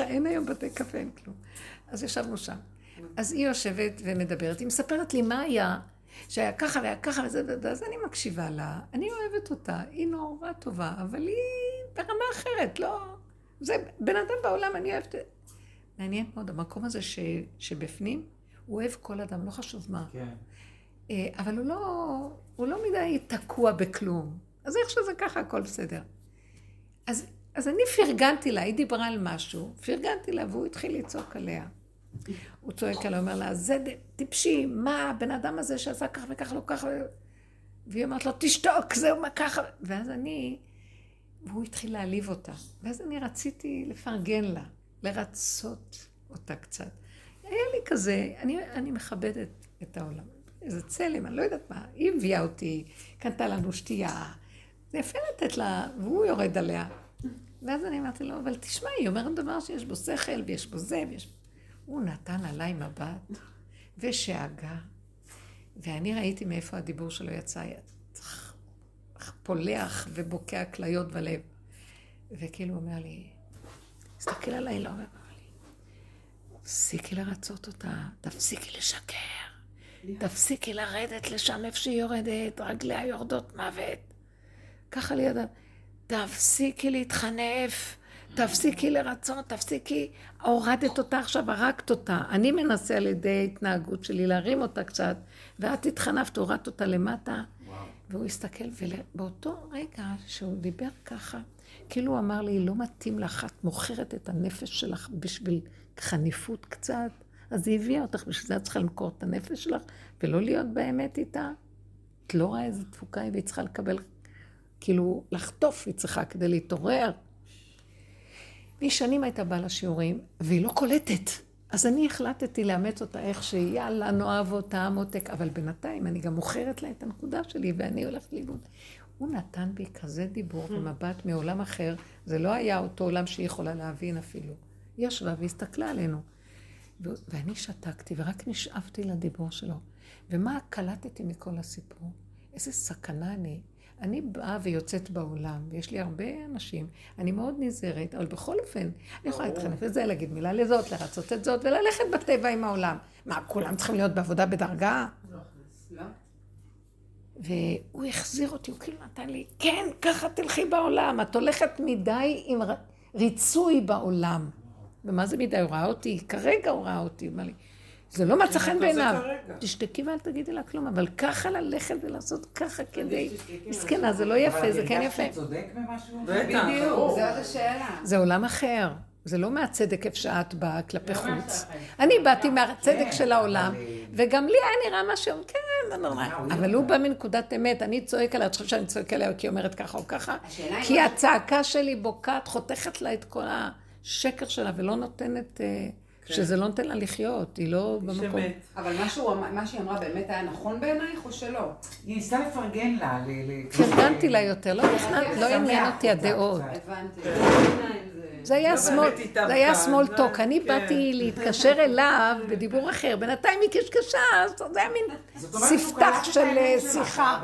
אין היום בתי קפה, אין כלום. אז ישבנו שם. אז היא יושבת ומדברת, היא מספרת לי מה היה, שהיה ככה והיה ככה וזה וזה, אז אני מקשיבה לה, אני אוהבת אותה, היא נורא טובה, אבל היא ברמה אחרת, לא... זה בן אדם בעולם, אני אוהבת... מעניין מאוד, המקום הזה ש, שבפנים, הוא אוהב כל אדם, לא חשוב מה. כן. אה, אבל הוא לא, הוא לא מדי תקוע בכלום. אז איך שזה ככה, הכל בסדר. אז, אז אני פרגנתי לה, היא דיברה על משהו, פרגנתי לה והוא התחיל לצעוק עליה. הוא צועק עליה, אומר לה, זה טיפשי, מה הבן אדם הזה שעשה כך וכך, לא ככה, והיא אומרת לו, תשתוק, זהו, מה ככה, ואז אני, והוא התחיל להעליב אותה. ואז אני רציתי לפרגן לה, לרצות אותה קצת. היה לי כזה, אני, אני מכבדת את העולם. איזה צלם, אני לא יודעת מה. היא הביאה אותי, קנתה לנו שתייה. זה יפה לתת לה, והוא יורד עליה. ואז אני אמרתי לו, אבל תשמע, היא אומרת דבר שיש בו שכל, ויש בו זה, ויש... הוא נתן עליי מבט, ושאגה, ואני ראיתי מאיפה הדיבור שלו יצא, פולח ובוקע כליות בלב. וכאילו הוא אומר לי, תסתכל עליי, לא אומר תפסיקי לרצות אותה, תפסיקי לשקר, תפסיקי לרדת לשם איפה שהיא יורדת, רגליה יורדות מוות. ככה לידה, תפסיקי להתחנף, תפסיקי לרצות, תפסיקי, הורדת אותה עכשיו, הרגת אותה. אני מנסה על ידי התנהגות שלי להרים אותה קצת, ואת התחנפת, הורדת אותה למטה. והוא הסתכל, ובאותו רגע שהוא דיבר ככה, כאילו הוא אמר לי, לא מתאים לך, את מוכרת את הנפש שלך בשביל חניפות קצת, אז היא הביאה אותך, בשביל זה את צריכה למכור את הנפש שלך, ולא להיות באמת איתה. את לא רואה איזה תפוקה היא, והיא צריכה לקבל, כאילו, לחטוף היא צריכה כדי להתעורר. והיא שנים הייתה באה לשיעורים, והיא לא קולטת. אז אני החלטתי לאמץ אותה איך שהיא, יאללה, נאהב אותה, מותק, אבל בינתיים אני גם מוכרת לה את הנקודה שלי, ואני הולכת לאיבוד. הוא נתן בי כזה דיבור ומבט מעולם אחר, זה לא היה אותו עולם שהיא יכולה להבין אפילו. היא ישבה והסתכלה עלינו. ואני שתקתי ורק נשאבתי לדיבור שלו. ומה קלטתי מכל הסיפור? איזה סכנה אני. אני באה ויוצאת בעולם, ויש לי הרבה אנשים, אני מאוד נזהרת, אבל בכל אופן, אני יכולה להתחנף לזה, להגיד מילה לזאת, לרצות את זאת, וללכת בטבע עם העולם. מה, כולם צריכים להיות בעבודה בדרגה? לא. והוא החזיר אותי, הוא כאילו נתן לי, כן, ככה תלכי בעולם, את הולכת מדי עם ריצוי בעולם. ומה זה מדי? הוא ראה אותי, כרגע הוא ראה אותי, הוא אמר לי, זה לא מצא חן בעיניו. תשתקי ואל תגידי לה כלום, אבל ככה ללכת ולעשות ככה כדי... מסכנה, זה לא יפה, זה כן יפה. אבל את צודק במשהו? בדיוק, זאת השאלה. זה עולם אחר. זה לא מהצדק איפה שאת באה כלפי חוץ. אני באתי מהצדק של העולם, וגם לי היה נראה משהו, כן, זה נורא. אבל הוא בא מנקודת אמת, אני צועק עליה, את חושבת שאני צועק עליה כי היא אומרת ככה או ככה? כי הצעקה שלי בוקעת, חותכת לה את כל השקר שלה ולא נותנת... שזה לא נותן לה לחיות, היא לא במקום. אבל מה שהיא אמרה באמת היה נכון בעינייך או שלא? היא ניסתה לפרגן לה. פרגנתי לה יותר, לא עניין אותי הדעות. הבנתי. זה היה small talk, אני באתי להתקשר אליו בדיבור אחר, בינתיים היא קשקשה, זה היה מין ספתח של שיחה.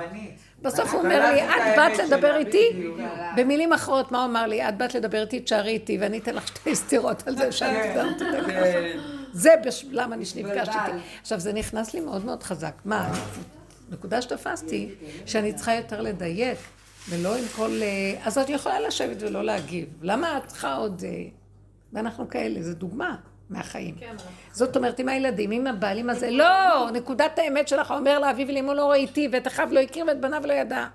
בסוף הוא אומר לי, את באת לדבר איתי? במילים אחרות, מה הוא אמר לי? את באת לדבר איתי, תשארי איתי, ואני אתן לך שתי סתירות על זה שאת דיברת איתי. זה למה אני שנפגשתי איתי. עכשיו, זה נכנס לי מאוד מאוד חזק. מה, נקודה שתפסתי, שאני צריכה יותר לדייק, ולא עם כל... אז את יכולה לשבת ולא להגיב. למה את צריכה עוד... ואנחנו כאלה, זו דוגמה. מהחיים. כן. זאת אומרת, עם הילדים, עם הבעלים הזה, לא, נקודת האמת שלך אומר לאביו ולאמו לא ראיתי, ואת אחיו לא הכיר ואת בניו לא ידע.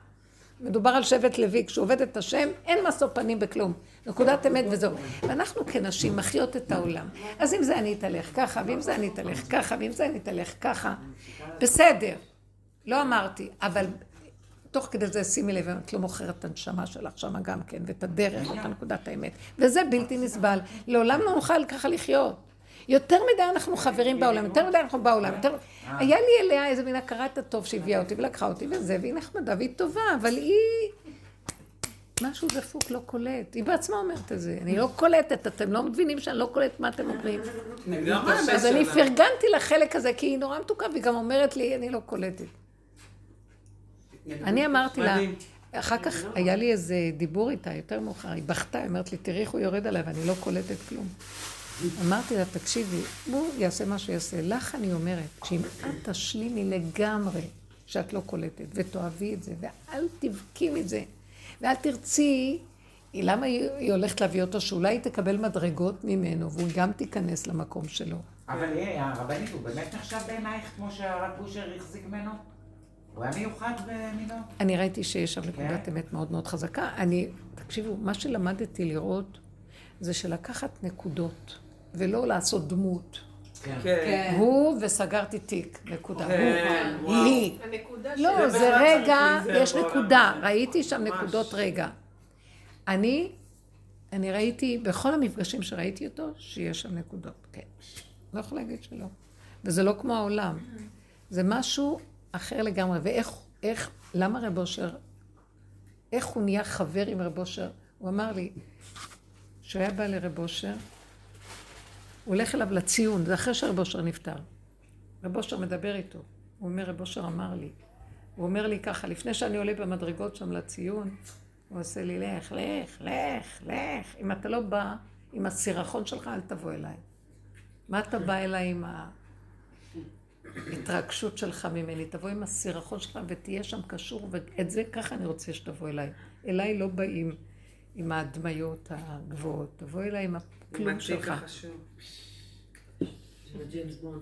מדובר על שבט לוי, כשהוא עובד את השם, אין משוא פנים בכלום. נקודת אמת וזהו. ואנחנו כנשים מחיות את העולם. אז אם זה אני אתהלך ככה, ואם זה אני אתהלך ככה, ואם זה אני אתהלך ככה, בסדר. לא אמרתי, אבל תוך כדי זה שימי לב, את לא מוכרת את הנשמה שלך שמה גם כן, ואת הדרך, ואת נקודת האמת. וזה בלתי נסבל. לעולם לא נוכל ככה לחיות. יותר מדי אנחנו חברים בעולם, יותר מדי אנחנו בעולם. יותר... היה לי אליה איזה מין הכרת הטוב שהביאה אותי ולקחה אותי וזה, והיא נחמדה והיא טובה, אבל היא... משהו דפוק לא קולט. היא בעצמה אומרת את זה. אני לא קולטת, אתם לא מבינים שאני לא קולטת מה אתם אומרים. אז אני פרגנתי לחלק הזה, כי היא נורא מתוקה, והיא גם אומרת לי, אני לא קולטת. אני אמרתי לה, אחר כך היה לי איזה דיבור איתה, יותר מאוחר, היא בכתה, היא אומרת לי, תראי איך הוא יורד עליי ואני לא קולטת כלום. אמרתי לה, תקשיבי, הוא יעשה מה שיעשה. לך אני אומרת, שאם את תשלימי לגמרי שאת לא קולטת, ותאהבי את זה, ואל תבכי מזה, ואל תרצי, למה היא, היא הולכת להביא אותו? שאולי היא תקבל מדרגות ממנו, והוא גם תיכנס למקום שלו. אבל הרבנית, הוא באמת נחשב בעינייך כמו שהרב בושר החזיק ממנו? הוא היה מיוחד במינו? אני ראיתי שיש שם נקודת כן. אמת מאוד מאוד חזקה. אני, תקשיבו, מה שלמדתי לראות זה שלקחת נקודות ולא לעשות דמות. כן. כן. הוא וסגרתי תיק, נקודה. כן. היא. לא, זה רגע, יש נקודה. ראיתי שם. נקודות רגע. אני, אני ראיתי, בכל המפגשים שראיתי אותו, שיש שם נקודות. כן. לא יכולה להגיד שלא. וזה לא כמו העולם. זה משהו אחר לגמרי. ואיך, איך, למה רב אושר, איך הוא נהיה חבר עם רב אושר? הוא אמר לי, כשהוא היה בא לרב אושר, הוא הולך אליו לציון, זה אחרי שרב אושר נפטר. רב אושר מדבר איתו. הוא אומר, רב אושר אמר לי. הוא אומר לי ככה, לפני שאני עולה במדרגות שם לציון, הוא עושה לי, לך, לך, לך, לך. אם אתה לא בא עם הסירחון שלך, אל תבוא אליי. מה אתה בא אליי עם ההתרגשות שלך ממני? תבוא עם הסירחון שלך ותהיה שם קשור, ואת זה ככה אני רוצה שתבוא אליי. אליי לא באים עם ההדמיות הגבוהות, תבוא אליי עם עם הכלום שלך. החשוב. ג'יימס בונד.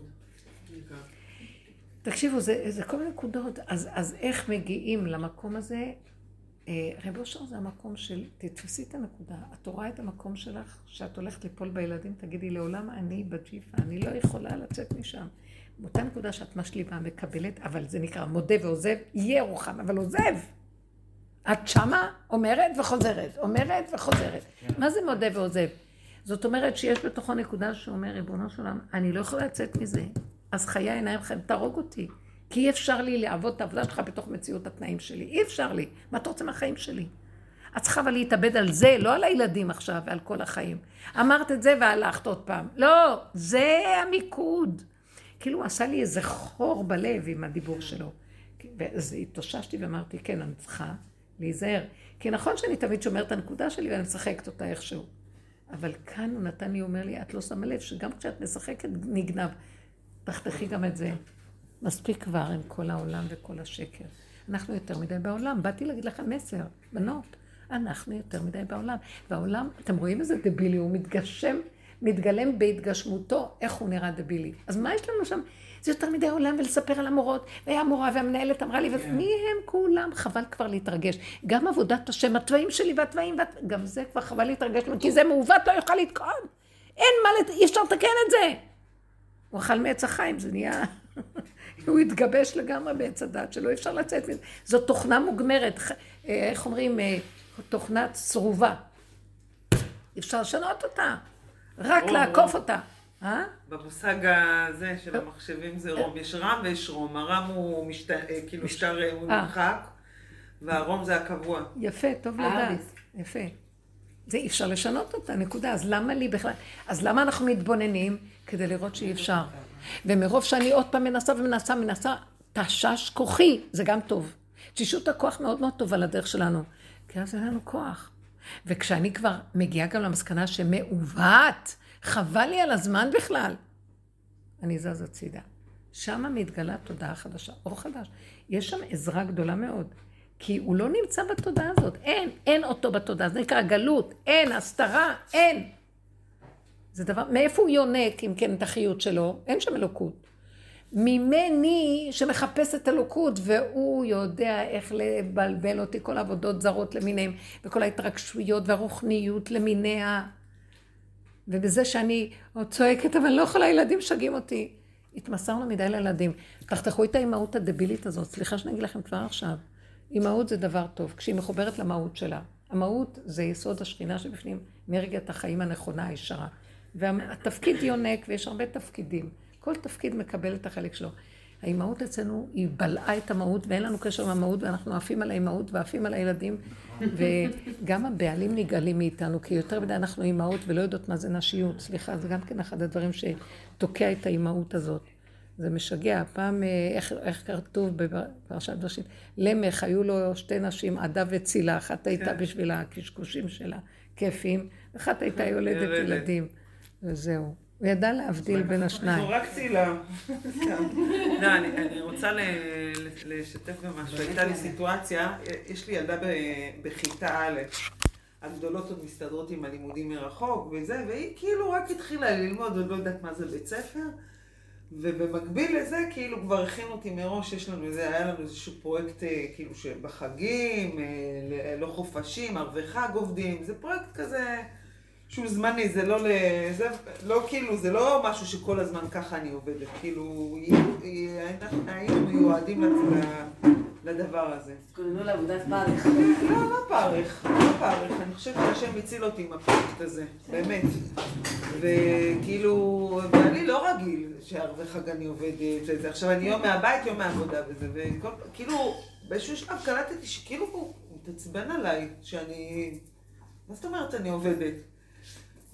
תקשיבו, זה, זה כל מיני נקודות. אז, אז איך מגיעים למקום הזה? אה, רב אושר זה המקום של, תתפסי את הנקודה. את רואה את המקום שלך, שאת הולכת ליפול בילדים, תגידי, לעולם אני בג'יפה, אני לא יכולה לצאת משם. באותה נקודה שאת משלימה, מקבלת, אבל זה נקרא מודה ועוזב, יהיה רוחם, אבל עוזב. את שמה, אומרת וחוזרת, אומרת וחוזרת. מה זה מודה ועוזב? זאת אומרת שיש בתוכו נקודה שאומר, ריבונו של עולם, אני לא יכולה לצאת מזה. אז חיי העיניים חייב, תהרוג אותי. כי אי אפשר לי לעבוד את העבודה שלך בתוך מציאות התנאים שלי. אי אפשר לי. מה אתה רוצה מהחיים שלי? את צריכה אבל להתאבד על זה, לא על הילדים עכשיו ועל כל החיים. אמרת את זה והלכת עוד פעם. לא, זה המיקוד. כאילו הוא עשה לי איזה חור בלב עם הדיבור שלו. ואז התאוששתי ואמרתי, כן, אני צריכה להיזהר. כי נכון שאני תמיד שומרת את הנקודה שלי ואני משחקת אותה איכשהו. אבל כאן הוא נתן לי, אומר לי, את לא שמה לב שגם כשאת משחקת נגנב. תחתכי גם את זה. מספיק כבר עם כל העולם וכל השקר. אנחנו יותר מדי בעולם. באתי להגיד לכם מסר, בנות, אנחנו יותר מדי בעולם. והעולם, אתם רואים איזה דבילי, הוא מתגשם, מתגלם בהתגשמותו, איך הוא נראה דבילי. אז מה יש לנו שם? זה יותר מדי עולם ולספר על המורות, והיה המורה והמנהלת אמרה לי, ומי הם כולם? חבל כבר להתרגש. גם עבודת השם, התוואים שלי והתוואים, והת... גם זה כבר חבל להתרגש, כי זה מעוות, לא יוכל לתקון. אין מה, לת... אי אפשר לתקן את זה. הוא אכל מעץ החיים, זה נהיה... הוא התגבש לגמרי בעץ הדת שלו, אי אפשר לצאת מזה. זו תוכנה מוגמרת, אה, איך אומרים, אה, תוכנה צרובה. אפשר לשנות אותה, רק רום, לעקוף רום. אותה. אה? במושג הזה של המחשבים זה רום. יש רם ויש רום. הרם הוא משת... אה, כאילו אפשר, אה, הוא. נמחק, והרום זה הקבוע. יפה, טוב לדעת. יפה. זה אי אפשר לשנות אותה, נקודה. אז למה לי בכלל? אז למה אנחנו מתבוננים? כדי לראות שאי אפשר. ומרוב שאני עוד פעם מנסה ומנסה ומנסה, תשש כוחי, זה גם טוב. תשישות הכוח מאוד מאוד טוב על הדרך שלנו. כי אז אין לנו כוח. וכשאני כבר מגיעה גם למסקנה שמעוות, חבל לי על הזמן בכלל, אני זז הצידה. שם מתגלה תודעה חדשה, אור חדש. יש שם עזרה גדולה מאוד. כי הוא לא נמצא בתודעה הזאת. אין, אין אותו בתודעה. זה נקרא גלות, אין, הסתרה, אין. זה דבר, מאיפה הוא יונק, אם כן, את החיות שלו? אין שם אלוקות. ממני שמחפש את אלוקות, והוא יודע איך לבלבל אותי, כל העבודות זרות למיניהם, וכל ההתרגשויות והרוחניות למיניה. ובזה שאני עוד צועקת, אבל לא יכולה, ילדים משגעים אותי. התמסרנו מדי לילדים. תחתכו את האימהות הדבילית הזאת, סליחה שאני אגיד לכם כבר עכשיו. אימהות זה דבר טוב, כשהיא מחוברת למהות שלה. המהות זה יסוד השכינה שבפנים, אנרגיית החיים הנכונה, הישרה. והתפקיד יונק, ויש הרבה תפקידים. כל תפקיד מקבל את החלק שלו. האימהות אצלנו, היא בלעה את המהות, ואין לנו קשר עם המהות, ואנחנו עפים על האימהות ועפים על הילדים, וגם הבעלים נגאלים מאיתנו, כי יותר מדי אנחנו אימהות ולא יודעות מה זה נשיות. סליחה, זה גם כן אחד הדברים שתוקע את האימהות הזאת. זה משגע. פעם, אה, איך, איך כתוב בפרשת בראשית? למך, היו לו שתי נשים, עדה וצילה, אחת הייתה כן. בשביל הקשקושים שלה, כיפים, אחת הייתה יולדת יולדת. ילדים, וזהו. הוא ידע להבדיל בין השניים. זו רק צילה. לא, אני אני רוצה ל- ל- לשתף במשהו. הייתה לי סיטואציה, יש לי ילדה ב- בכיתה א', הגדולות עוד מסתדרות עם הלימודים מרחוק וזה, והיא כאילו רק התחילה ללמוד, עוד לא יודעת מה זה בית ספר. ובמקביל לזה, כאילו כבר הכינו אותי מראש, יש לנו איזה, היה לנו איזשהו פרויקט אה, כאילו שבחגים, אה, לא חופשים, ערבי חג עובדים, זה פרויקט כזה שהוא זמני, זה לא. זה לא כאילו, זה לא משהו שכל הזמן ככה אני עובדת, כאילו, היינו מיועדים לדבר הזה. תתכוננו לעבודת פרך. לא, לא פרך, לא פרך, אני חושבת שהשם הציל אותי עם הפרויקט הזה, באמת. וכאילו, ואני לא רגיל שערבי חג אני עובדת. עכשיו אני יום מהבית, יום מהעבודה וזה, וכאילו, באיזשהו שלב קלטתי שכאילו הוא מתעצבן עליי, שאני... מה זאת אומרת אני עובדת?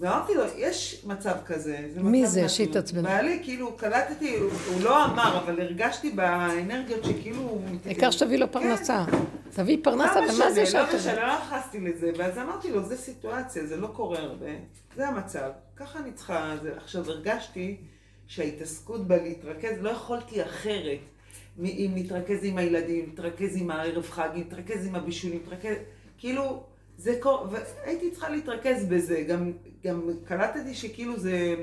ואמרתי לו, יש מצב כזה. מי מצב זה נתון. שהתעצבן? בעלי, כאילו, קלטתי, הוא, הוא לא אמר, אבל הרגשתי באנרגיות שכאילו הוא. העיקר שתביא לו פרנסה. תביא פרנסה, לא ומה זה משנה, שאת לא משנה? לא נכנסתי לזה, ואז אמרתי לו, זה סיטואציה, זה לא קורה הרבה, זה המצב, ככה אני צריכה, זה... עכשיו הרגשתי שההתעסקות בה להתרכז, לא יכולתי אחרת, אם נתרכז עם הילדים, נתרכז עם הערב חג, נתרכז עם הבישולים, נתרכז, כאילו, זה קורה, והייתי צריכה להתרכז בזה, גם, גם קלטתי שכאילו זה...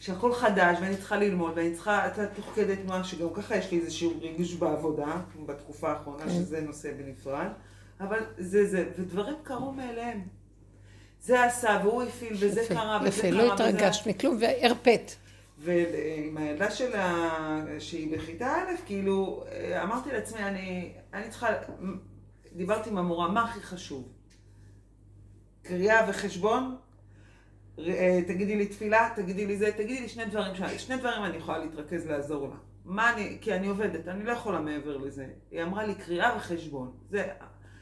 שהכל חדש, ואני צריכה ללמוד, ואני צריכה, אתה תוך כדי תנועה, שגם ככה יש לי איזשהו ריגוש בעבודה, בתקופה האחרונה, כן. שזה נושא בנפרד, אבל זה זה, ודברים קרו מאליהם. זה עשה, והוא הפעיל, וזה יפה, קרה, וזה יפה, קרה, לא וזה- התרגשת מכלום, והרפאת. ועם הילדה שלה, שהיא בכיתה א', כאילו, אמרתי לעצמי, אני, אני צריכה, דיברתי עם המורה, מה הכי חשוב? קריאה וחשבון? אה, תגידי לי תפילה, תגידי לי זה, תגידי לי שני דברים, שני דברים אני יכולה להתרכז לעזור לה. מה אני, כי אני עובדת, אני לא יכולה מעבר לזה. היא אמרה לי קריאה וחשבון. זה,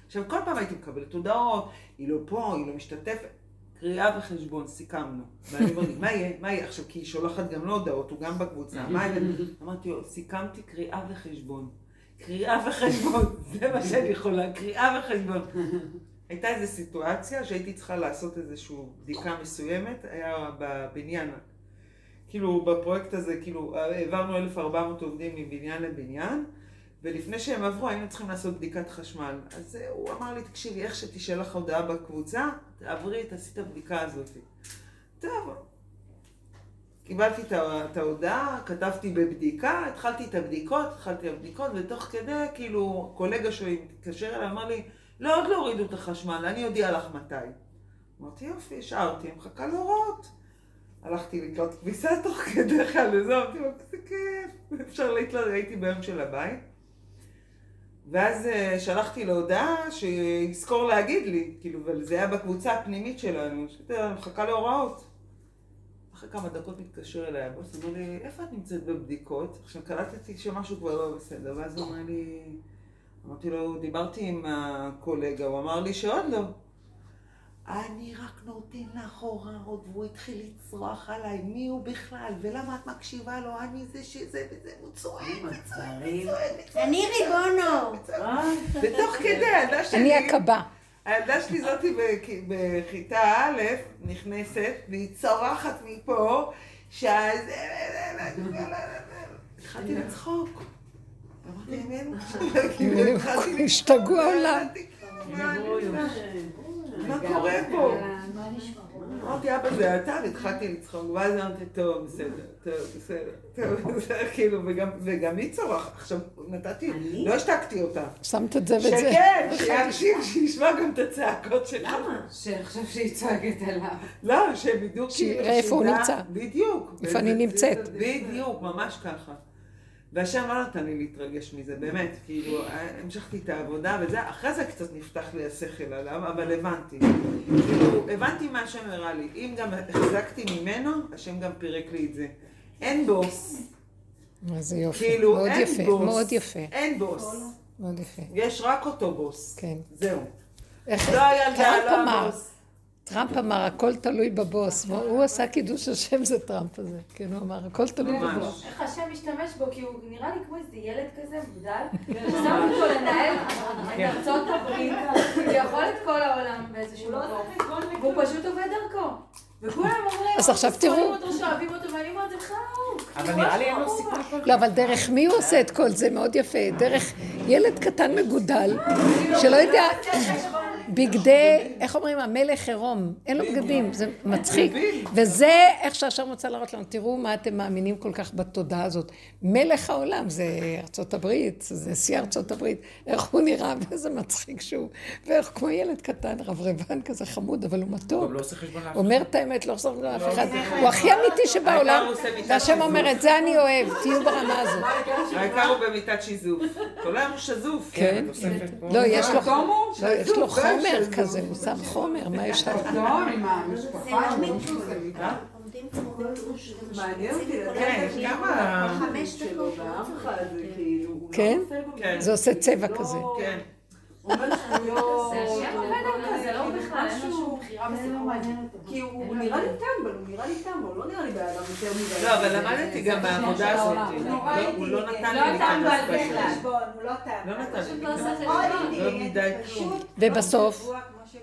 עכשיו כל פעם הייתי מקבלת הודעות, היא לא פה, היא לא משתתפת. קריאה וחשבון, סיכמנו. ואני אומרת, מה יהיה? מה יהיה? עכשיו, כי היא שולחת גם לו הודעות, הוא גם בקבוצה. מה יהיה? אמרתי לו, סיכמתי קריאה וחשבון. קריאה וחשבון, זה מה שאני יכולה, קריאה וחשבון. הייתה איזו סיטואציה שהייתי צריכה לעשות איזושהי בדיקה מסוימת, היה בבניין, כאילו בפרויקט הזה, כאילו העברנו 1,400 עובדים מבניין לבניין, ולפני שהם עברו היינו צריכים לעשות בדיקת חשמל. אז הוא אמר לי, תקשיבי, איך שתשאלך הודעה בקבוצה, תעברי, תעשי את הבדיקה הזאת. טוב, קיבלתי את ההודעה, כתבתי בבדיקה, התחלתי את הבדיקות, התחלתי את הבדיקות, ותוך כדי, כאילו, קולגה שלי מתקשר אליי, אמר לי, לא, עוד לא הורידו את החשמל, אני אודיע לך מתי. אמרתי, יופי, השארתי, מחכה להוראות. הלכתי לקנות כביסה תוך כדי חל וזה, אמרתי לו, איזה כיף, אפשר להתלונן, הייתי ביום של הבית. ואז אה, שלחתי לו הודעה שיזכור להגיד לי, כאילו, אבל זה היה בקבוצה הפנימית שלנו, שאתה מחכה להוראות. אחרי כמה דקות מתקשר אליי הבוס, אמר לי, איפה את נמצאת בבדיקות? עכשיו קלטתי שמשהו כבר לא בסדר, ואז הוא אמר לי, אמרתי לו, דיברתי עם הקולגה, הוא אמר לי שעוד לא. אני רק נותן לך הוראות, והוא התחיל לצרוח עליי, מי הוא בכלל, ולמה את מקשיבה לו, אני זה שזה וזה, הוא צועק, וצועק, וצועק. אני ריבונו. ותוך כדי, הילדה שלי... אני הקבה. הילדה שלי זאתי בכ- בכיתה א', נכנסת, והיא צורחת מפה, שה... התחלתי לצחוק. השתגעו העולם. מה קורה פה? אמרתי, אבא זה אתה, והתחלתי לצחוק, ואז אמרתי, טוב, בסדר, טוב, בסדר, טוב, בסדר, כאילו, וגם- וגם היא צורחת. עכשיו, נתתי, לא השתקתי אותה. שמת את זה ואת זה. שכן, שיקשיב, שישמע גם את הצעקות שלך. למה? שיחשוב שהיא צועקת עליו. לא, שבדיוק... שיראה איפה הוא נמצא. בדיוק. איפה אני נמצאת. בדיוק, ממש ככה. והשם לא נתן לי להתרגש מזה, באמת, כאילו, המשכתי את העבודה וזה, אחרי זה קצת נפתח לי השכל עליו, אבל הבנתי. כאילו, הבנתי מה השם הראה לי. אם גם החזקתי ממנו, השם גם פירק לי את זה. אין בוס. איזה יופי. כאילו, מאוד אין יפה, בוס. מאוד יפה. אין בוס. מאוד יפה. יש רק אותו בוס. כן. זהו. איך לא הילדה, לא הבוס. טראמפ אמר, הכל תלוי בבוס. הוא עשה קידוש השם זה טראמפ הזה. כן, הוא אמר, הכל תלוי בבוס. איך השם משתמש בו, כי הוא נראה לי כמו איזה ילד כזה, מגדל. שם אותו לנהל את ארצות הברית, כביכול את כל העולם באיזשהו מקום. והוא פשוט עובד דרכו. וכולם אומרים, אז עכשיו תראו. שונאים אותו, שאוהבים אותו, ואני אומרת, זה בכלל לא. אבל נראה לי אין לו סיכוי. לא, אבל דרך מי הוא עושה את כל זה? מאוד יפה. דרך ילד קטן מגודל, שלא יודע, בגדי, איך אומרים, המלך עירום, אין לו בגדים, זה מצחיק. וזה איך שהשם רוצה להראות לנו, תראו מה אתם מאמינים כל כך בתודעה הזאת. מלך העולם זה ארצות הברית, זה נשיא ארצות הברית, איך הוא נראה, ואיזה מצחיק שהוא. ואיך כמו ילד קטן, רברבן כזה חמוד, אבל הוא מתוק. לא. אומר את האמת, לא עושה לאף אחד. הוא הכי אמיתי שבעולם, והשם אומר, את זה אני אוהב, תהיו ברמה הזאת. העיקר הוא במיטת שיזוף. היום הוא שזוף. כן. פה. לא, יש לו, תומו, לא, חומר. כזה, הוא שם חומר, מה יש לך? כן, הוא לא כן? כן. זה עושה צבע לא- כזה. הוא אומר שהוא לא... זה השם עובד דרכו, זה לא כאילו, בכלל, אין משהו- בחירה בסיפור. לא. כי הוא הוא נראה לי טמבל, הוא נראה לי טמבל, הוא לא נראה לי באדם יותר מדי. לא, אבל למדתי גם מהעבודה הזאת. לא- הוא לא. נתן לי לא להיכנס טמבל בשביל. בכלל. הוא לא. לא נתן לי פשוט לא להיכנס. לא כלום. פשוט. ובסוף?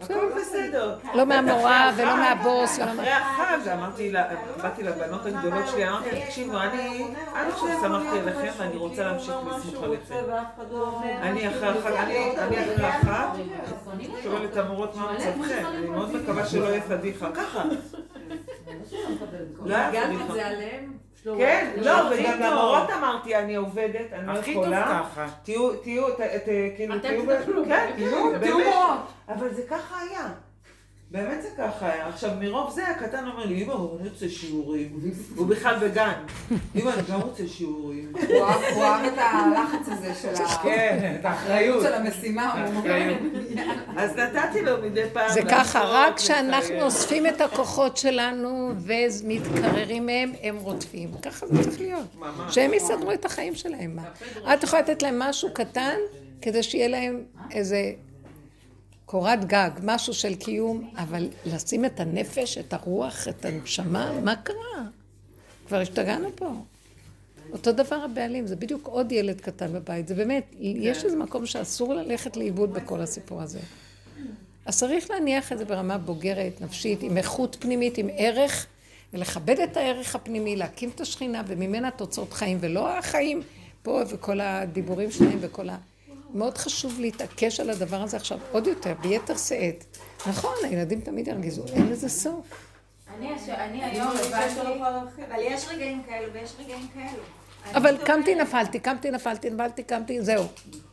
הכל בסדר. לא מהמורה ולא מהבוס ולא אחרי מה... החג אמרתי, לה- באתי לבנות הגדולות שלי, אמרתי, תקשיבו, אני עד עכשיו שמחתי עליכם ואני רוצה להמשיך לסמוך עליכם. אני אחרי החג, אני אני אחרי החג, שואלת את המורות מה מצבכם, אני מאוד מקווה שלא יהיה פדיחה, ככה. לא היה פדיחה. כן, לא, וגם טוב. למורות אמרתי, אני עובדת, אני לא הכי טוב יכולה. ככה. תהיו, תהיו, ת- ת- כאילו, תהיו. כן, תהיו. מורות. אבל זה ככה היה. באמת זה ככה היה. עכשיו, מרוב זה הקטן אומר לי, אמא, אני רוצה שיעורים. הוא בכלל בגן. אמא, אני גם רוצה שיעורים. הוא אהב את הלחץ הזה של ה- כן, את האחריות. של המשימה. אז נתתי לו מדי פעם. זה ככה, רק כשאנחנו. אוספים את הכוחות שלנו ומתקררים מהם, הם רודפים. ככה זה צריך להיות. שהם יסדרו את החיים שלהם. את יכולה לתת להם משהו קטן, כדי שיהיה להם איזה קורת גג, משהו של קיום, אבל לשים את הנפש, את הרוח, את הנשמה, מה קרה? כבר השתגענו פה. אותו דבר הבעלים, זה בדיוק עוד ילד קטן בבית. זה באמת, יש איזה מקום שאסור ללכת לאיבוד בכל הסיפור הזה. אז צריך להניח את זה ברמה בוגרת, נפשית, עם איכות פנימית, עם ערך, ולכבד את הערך הפנימי, להקים את השכינה, וממנה תוצאות חיים, ולא החיים פה וכל הדיבורים שלהם וכל ה... מאוד חשוב להתעקש על הדבר הזה עכשיו עוד יותר, ביתר שאת. נכון, הילדים תמיד ירגיזו, אין לזה סוף. אני היום לא הבנתי, אבל יש רגעים כאלו ויש רגעים כאלו. אבל קמתי, נפלתי, קמתי, נפלתי, נפלתי, קמתי, זהו.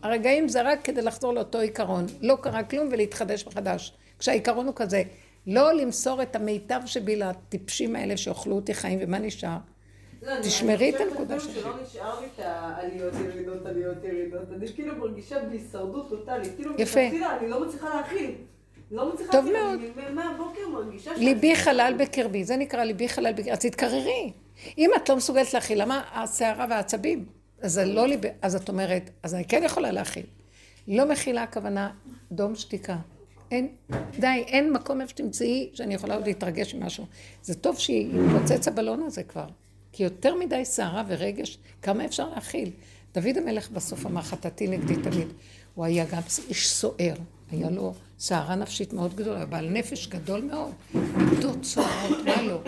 הרגעים זה רק כדי לחזור לאותו עיקרון. לא קרה כלום ולהתחדש מחדש. כשהעיקרון הוא כזה, לא למסור את המיטב שבי לטיפשים האלה שאוכלו אותי חיים, ומה נשאר? לא, תשמרי את אני הנקודה חושבת שלך. שלא נשאר לי את העליות ירידות, עליות ירידות. אני כאילו מרגישה בהישרדות טוטאלית. כאילו. מלכתחילה אני לא מצליחה להכיל. לא מצליחה טוב. מאוד. אני מהבוקר מרגישה. ליבי חלל בקרבי, זה נקרא ליבי חלל בקרבי, אז תתקררי. אם את לא מסוגלת להכיל, למה הסערה והעצבים? אז זה לא ליבי, אז את אומרת, אז אני כן יכולה להכיל. לא מכילה הכוונה דום שתיקה. אין, די, אין מקום איפה שתמצאי שאני יכולה עוד להתרגש ממשהו. זה טוב שיתפוצץ הבלון הזה כבר. כי יותר מדי סערה ורגש, כמה אפשר להכיל? דוד המלך בסוף אמר, חטאתי נגדי תמיד. הוא היה גם איש סוער, היה לו סערה נפשית מאוד גדולה, בעל נפש גדול מאוד, מידות סוערות, מה לא?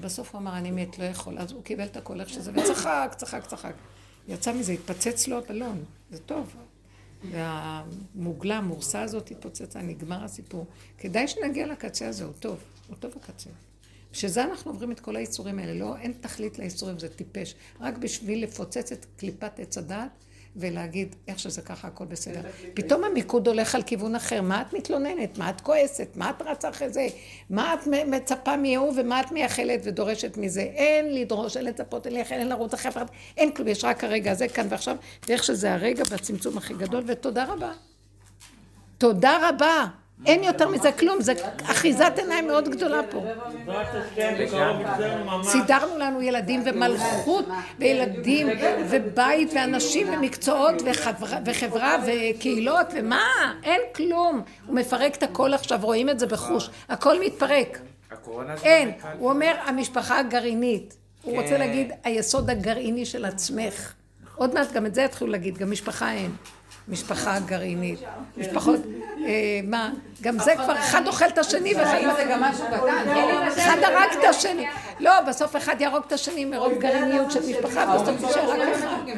בסוף הוא אמר, אני מת, לא יכול. אז הוא קיבל את הכל איך שזה, וצחק, צחק, צחק. יצא מזה, התפצץ לו הבלון, זה טוב. והמוגלה, המורסה הזאת התפוצצה, נגמר הסיפור. כדאי שנגיע לקצה הזה, הוא טוב, הוא טוב הקצה. בשביל זה אנחנו עוברים את כל היצורים האלה, לא, אין תכלית ליצורים, זה טיפש. רק בשביל לפוצץ את קליפת עץ הדעת ולהגיד איך שזה ככה, הכל בסדר. פתאום המיקוד הולך על כיוון אחר. מה את מתלוננת? מה את כועסת? מה את רצה אחרי זה? מה את מצפה מהוא ומה את מייחלת ודורשת מזה? אין לדרוש, אין לצפות, אין לייחל, אין לרוץ אחרי הפרט, אין כלום, יש רק הרגע הזה כאן ועכשיו, ואיך שזה הרגע והצמצום הכי גדול, ותודה רבה. תודה רבה. אין יותר מזה כלום, זה אחיזת עיניים מאוד גדולה פה. סידרנו לנו ילדים ומלכות וילדים ובית ואנשים ומקצועות וחברה וקהילות ומה? אין כלום. הוא מפרק את הכל עכשיו, רואים את זה בחוש. הכל מתפרק. אין. הוא אומר המשפחה הגרעינית. הוא רוצה להגיד היסוד הגרעיני של עצמך. עוד מעט גם את זה יתחילו להגיד, גם משפחה אין. משפחה גרעינית, משפחות, אה, מה, גם זה כבר, אחד אוכל את השני ואחד... זה גם משהו קטן. אחד הרג את השני. לא, בסוף אחד יהרוג את השני מרוב גרעיניות של משפחה, בסוף יישאר רק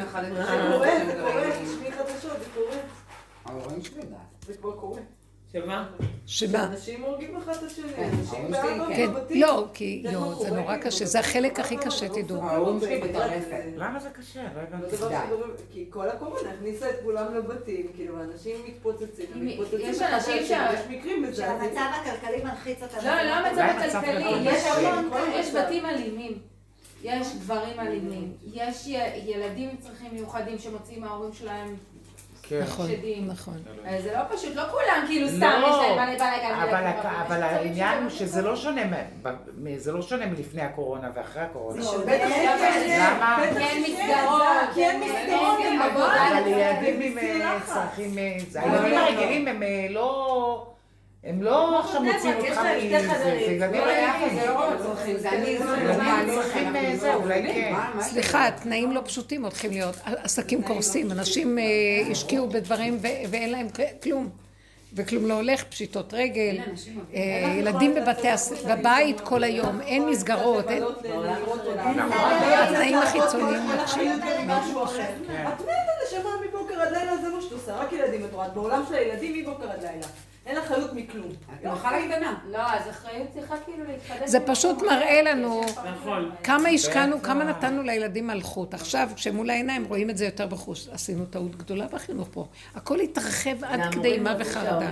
אחד. זה קורה, זה קורה, תשמעי חדשות, זה קורה. ההורים שלי זה כבר קורה. שמה? שמה? אנשים הורגים אחד את השני, אנשים באבא כן, בבתים. לא, כי זה נורא קשה, זה החלק הכי קשה, תדעו. למה זה קשה? לא כי כל הקורונה הכניסה את כולם לבתים, כאילו, אנשים מתפוצצים, מתפוצצים יש אנשים מזעזעים. שהמצב הכלכלי מלחיץ אותם. לא, לא המצב הכלכלי, לכל יש. בתים אלימים, יש גברים אלימים, יש ילדים עם צרכים מיוחדים שמוציאים מההורים שלהם כן. נכון, שדים. נכון. אה, זה לא פשוט, לא כולם כאילו סתם לא, יש להם בלגן. אבל, אבל העניין הוא שזה לא שונה, זה לא שונה מלפני הקורונה ואחרי הקורונה. לא. למה? בטח כן שכן, מסגרות, זה- מסגרות, אין. בבית. אבל ילדים עם אה. צרכים, אה, זה- הילדים לא. הרגילים הם לא, הם לא עכשיו בני מוציאים אותך מזה, זה חדרים. ילדים לא, רגילים. יפה, זה לא צרכים, זה אני, זה ילדים אני, צריכים, אה, זה, לא אולי. כן. סליחה, תנאים לא פשוטים הולכים להיות. עסקים קורסים, אנשים אה, השקיעו בדברים ואין להם כלום. וכלום לא הולך, פשיטות רגל, אה, ילדים בבתי הס... בבית כל היום, אין מסגרות, אין... התנאים החיצוניים מקשים. משהו אחר. את מתה נשמה מבוקר עד לילה, זה מה שאת עושה, רק ילדים את רואה. בעולם של הילדים מבוקר עד לילה. אין אחריות מכלום. את מחלה קטנה. לא, אז אחריות צריכה כאילו להתחדש. זה פשוט. מראה לנו נכון. כמה השקענו, כמה נתנו לילדים מלכות. עכשיו, כשמול העיניים רואים את זה יותר בחוש. עשינו טעות גדולה בחינוך פה. הכל התרחב עד כדי אימה וחרדה.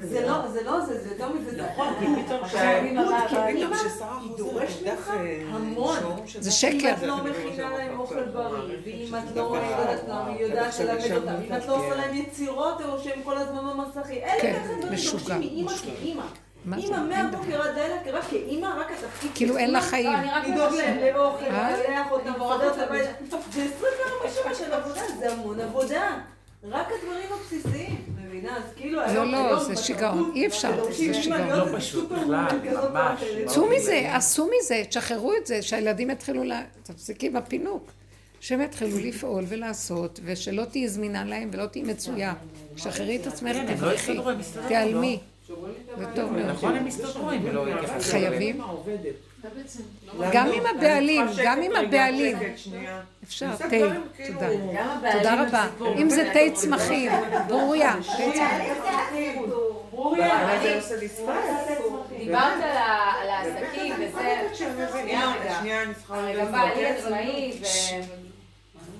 זה לא, זה לא זה, זה יותר מזה. נכון, כי פתאום שהאלימות, כי פתאום כששרה דורשת אה, המון. זה דף. שקר. אם את לא מכינה להם אוכל בריא, ואם את לא יודעת היא יודעת ללמד אותם, אם את לא עושה להם יצירות, או שהם כל הזמן במסכים. כן, משוגע? אימא מהבוקר עד לילה, רק כאימא, רק התפקיד כאילו אין לה חיים. לא, אני רק לדאוג להם לאוכל? לארח אותם, את לבית. זה 24 שעות של עבודה, זה המון עבודה. רק הדברים הבסיסיים, מבינה? אז כאילו לא, לא, זה שיגעון, אי אפשר, זה שיגעון. לא פשוט בכלל, ממש, אחרת. צאו מזה, עשו מזה, תשחררו את זה, שהילדים יתחילו ל... תפסיקי בפינוק. שהם יתחילו לפעול ולעשות, ושלא תהיי זמינה להם ולא תהיי מצויה. שחררי את עצמך, כן, הם לא תיעלמי. זה טוב מאוד. נכון, הם יסתדרו אם לא. חייבים. גם עם הבעלים, גם עם הבעלים. אפשר, תה, תודה. תודה רבה. אם זה תה צמחים, ברוריה, תה צמחים. ברוריה, זה עושה לי space. דיברת על העסקים וזה, שנייה, שנייה, אני צריכה רגע בעלי. עצמאי, ו-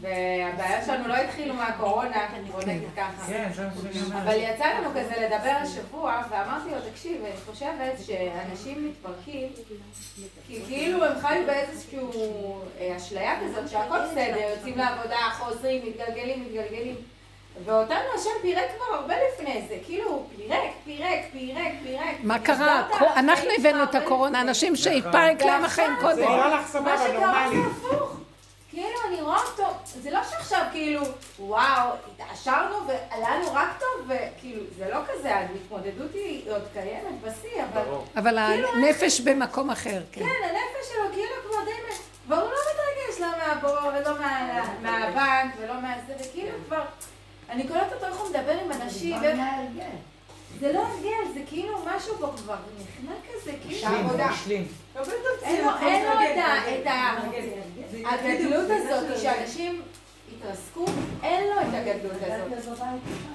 והבעיה שלנו לא התחילו מהקורונה, בוא נגיד ככה. כן, שאני אומרת. אבל יצא לנו כזה לדבר השבוע, ואמרתי לו, תקשיב, אני חושבת שאנשים מתפרקים, כי כאילו הם חיו באיזושהי אה, אשליה כזאת שהכל בסדר, יוצאים לעבודה, חוזרים, מתגלגלים, מתגלגלים. ואותנו השם פירק כבר הרבה לפני זה, כאילו, פירק, פירק, פירק, פירק. מה קרה? אנחנו הבאנו את הקורונה. אנשים שהתפרק להם החיים זה קודם. נראה לך מה שקרה. זה הפוך. כאילו, אני רואה אותו, זה לא שעכשיו כאילו, וואו, התעשרנו ועלה לנו רק טוב, וכאילו, זה לא כזה, ההתמודדות היא עוד קיימת בשיא, אבל... ברור. אבל הנפש במקום אחר, כן. כן, הנפש שלו כאילו כבר די... והוא לא מתרגש לא מהבור ולא מה- מהבנק ולא מהזה, וכאילו כבר... אני קולטת אותו איך הוא מדבר עם אנשים, ו- זה לא הרגל, זה כאילו משהו פה כבר נכנע כזה, כאילו... השלים, הוא השלים. אין לו, לו את. הגדלות הזאת, שאנשים התרסקו, אין לו את הגדלות הזאת.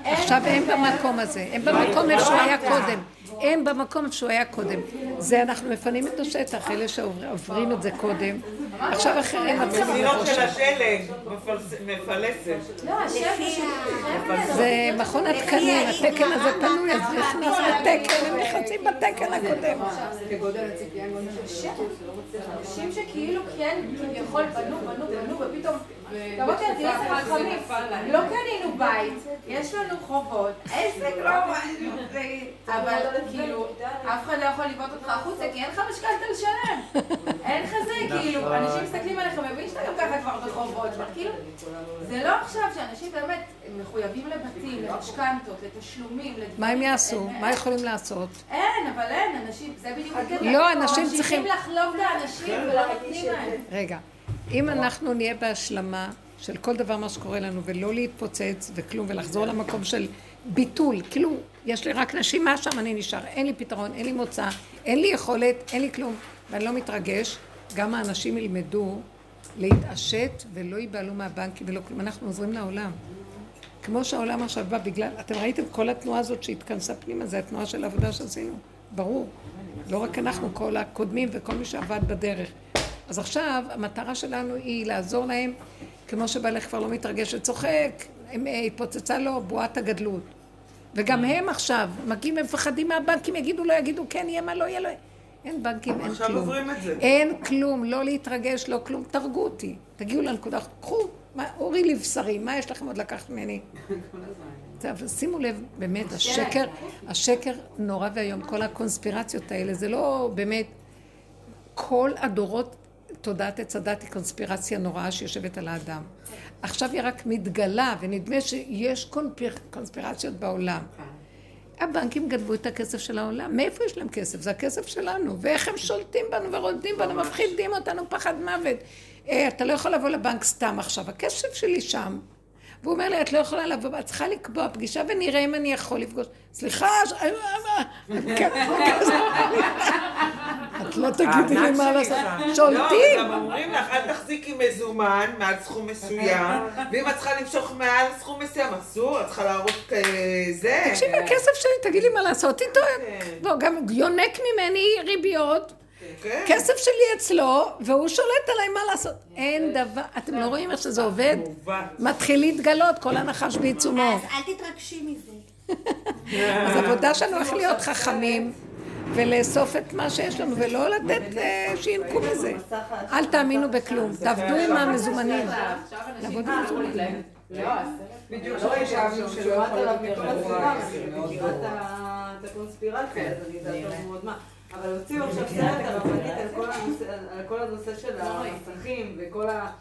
עכשיו הם במקום הזה, הם במקום איפה שהוא היה קודם. הם במקום שהוא היה קודם. זה אנחנו מפנים את השטח, אלה שעוברים את זה קודם. עכשיו אחרים מתחילים מדינות של השלג, מפלסת. לא, השם של... זה מכון התקנים, התקן הזה פנוי, אז נכנס לתקן, הם נכנסים בתקן הקודם. אנשים שכאילו כן, כביכול בנו, בנו, בנו, ופתאום... לה, תראי איזה חכמים, לא קנינו בית, יש לנו חובות, עסק לא... אבל כאילו, אף אחד לא יכול לבעוט אותך החוצה, כי אין לך משכנתה לשלם. אין לך זה, כאילו, אנשים מסתכלים עליך, מבין שאתה גם ככה כבר בחובות, כאילו, זה לא עכשיו שאנשים באמת מחויבים לבתים, למשכנתות, לתשלומים, לדברים. מה הם יעשו? מה יכולים לעשות? אין, אבל אין, אנשים, זה בדיוק הקטע. לא, אנשים צריכים- ממשיכים לחלוב את האנשים ולא נותנים להם. רגע, אם אנחנו נהיה בהשלמה של כל דבר מה שקורה לנו ולא להתפוצץ וכלום ולחזור למקום של ביטול, כאילו יש לי רק נשימה שם אני נשאר, אין לי פתרון, אין לי מוצא, אין לי יכולת, אין לי כלום ואני לא מתרגש, גם האנשים ילמדו להתעשת ולא ייבהלו מהבנקים ולא כלום, אנחנו עוזרים לעולם. כמו שהעולם עכשיו בא בגלל, אתם ראיתם כל התנועה הזאת שהתכנסה פנימה, זה התנועה של העבודה שעשינו, ברור. לא רק אנחנו, כל הקודמים וכל מי שעבד בדרך. אז עכשיו המטרה שלנו היא לעזור להם, כמו שבעלך כבר לא מתרגש וצוחק, הם, אה, התפוצצה לו בועת הגדלות. וגם הם עכשיו מגיעים, הם מפחדים מהבנקים, יגידו לא יגידו כן, יהיה מה לא יהיה לא. אין בנקים, אין עכשיו כלום. עוברים את זה. אין כלום, לא להתרגש, לא כלום, תרגו אותי. תגיעו לנקודה, קחו, אורי לבשרי, מה יש לכם עוד לקחת ממני? אבל שימו לב, באמת, השקר, השקר נורא ואיום, כל הקונספירציות האלה, זה לא באמת, כל הדורות, תודעת עץ הדת היא קונספירציה נוראה שיושבת על האדם. עכשיו היא רק מתגלה, ונדמה שיש קונפיר, קונספירציות בעולם. הבנקים גנבו את הכסף של העולם. מאיפה יש להם כסף? זה הכסף שלנו. ואיך הם שולטים בנו ורודדים בנו, מפחידים אותנו פחד מוות. אה, אתה לא יכול לבוא לבנק סתם עכשיו, הכסף שלי שם. והוא אומר לי, את לא יכולה לבוא, את צריכה לקבוע פגישה ונראה אם אני יכול לפגוש. סליחה, ש- אה, אה, אה, כן, את לא תגידי לי מה לעשות. לא, שולטים. גם אומרים לך, אל תחזיקי מזומן מעל סכום מסוים, ואם את צריכה למשוך מעל סכום מסוים, אסור, את צריכה להראות כזה. תקשיבי, הכסף שלי, תגידי מה לעשות איתו. כן. לא, גם יונק ממני ריביות. כן. כסף שלי אצלו, והוא שולט עליי מה לעשות. אין דבר, אתם לא רואים איך שזה עובד? מתחיל להתגלות כל הנחש בעיצומו. אז אל תתרגשי מזה. אז העבודה שלנו איך להיות חכמים ולאסוף את מה שיש לנו ולא לתת אה, שינקו מזה. אל תאמינו בכלום, תעבדו עם המזומנים. לעבוד עם המזומנים. בדיוק חשבנו הסביבה, ואני מכירה את הקונספירציה, אז אני יודעת טוב מאוד מה. אבל הוציאו עכשיו סרט הרבנית על כל הנושא- על כל הנושא של המסכים וכל ה-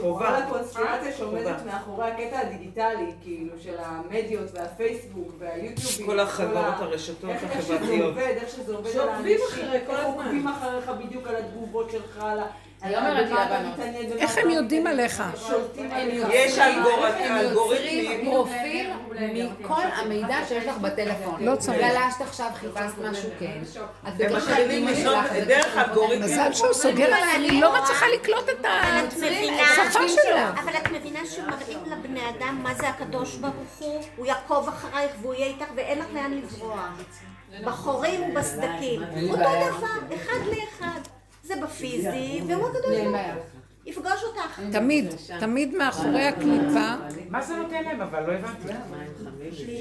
חובה. כל הקונספירציה שעומדת מאחורי הקטע הדיגיטלי, כאילו, של המדיות והפייסבוק והיוטיובים. כל החברות, הרשתות איך- איך שזה החברתיות. עובד, איך שזה עובד על שעוקבים האנשים, אחרי כל איך הזמן. עוקבים אחריך בדיוק על התגובות שלך, על ה... אני אומרת לבנות. במה איך הם לא יודעים. עליך? יש אלגוריתמים. יוצרים פרופיל מכל המידע שיש לך בטלפון. לא צריך. גלשת עכשיו, חיפשת משהו, כן. את בקשר עם אמא שלך, דרך אלגוריתמים. מזל שהוא סוגר עליי, אני לא מצליחה לקלוט את השפה שלו. אבל את מבינה שמראים לבני אדם מה זה הקדוש ברוך הוא, הוא יעקוב אחרייך והוא יהיה איתך ואין לך לאן לברוח. בחורים ובסדקים, אותו דבר, אחד לאחד. זה בפיזי, והוא הקדוש ברוך הוא. יפגוש אותך. תמיד, תמיד מאחורי הקליפה, מה זה נותן להם? אבל לא הבנתי.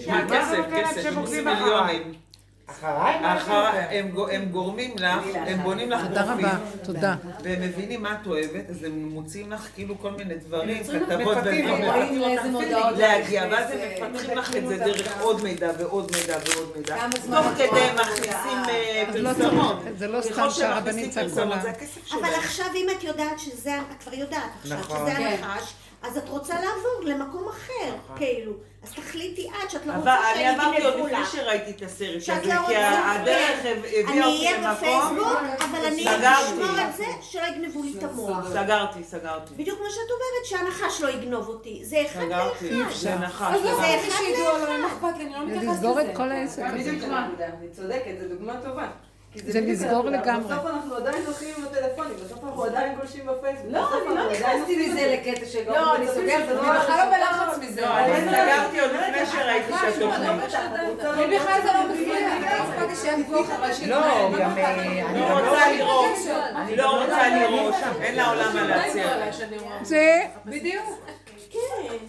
מה, מה זה כסף, נותן להם כסף, שהם הם עושים עוקבים אחריי? מיליונים. אחריי? הם גו- הם גורמים לך, הם בונים לך תודה פרופיל, רבה, תודה. והם מבינים מה את אוהבת, אז הם מוציאים לך כאילו כל מיני דברים, כתבות להגיע, ואז הם אה, מפתחים לך את זה דרך עוד מידע ועוד מידע ועוד מידע. תוך כדי? הם מכניסים אה, לא פרסומות. זה לא סתם מכניסים צעקו אבל. עכשיו אם את יודעת שזה, את כבר יודעת עכשיו נכון. שזה כן. הנחש, אז את רוצה לעבור למקום אחר, כאילו. אז תחליטי את שאת לא אבל רוצה אני עברתי עוד לפני לך. שראיתי את הסרט הזה, לא כי הדרך. הביאה אני אותי אהיה למקום, בפייסבוק, אבל אני סגרתי. אשמור על זה שלא יגנבו לי את המוח. סגרתי, סגרתי. בדיוק כמו שאת אומרת, שהנחש לא יגנוב אותי. זה אחד סגרתי, לאחד. זה נחש. אז זה אמרתי אחד אבל לאחד. לא אני לא. לסגור את כל העסק הזה. אני צודקת, זו דוגמה טובה. זה לסגור. לגמרי. בסוף אנחנו עדיין זוכים עם הטלפונים, בסוף אנחנו עדיין גולשים בפייסבוק. לא, אני לא אנחנו נכנסתי מזה. לקטע של לא, אני סוגרת, אני בכלל לא בלחץ מזה. לא, אני סגרתי עוד לפני שראיתי לא, שהתוכנית. לי בכלל זה לא מפריע. לא, גם... אה, אני לא גם רוצה לראות. אני לא רוצה לראות. אין לעולם מה להציע. זה, בדיוק. כן,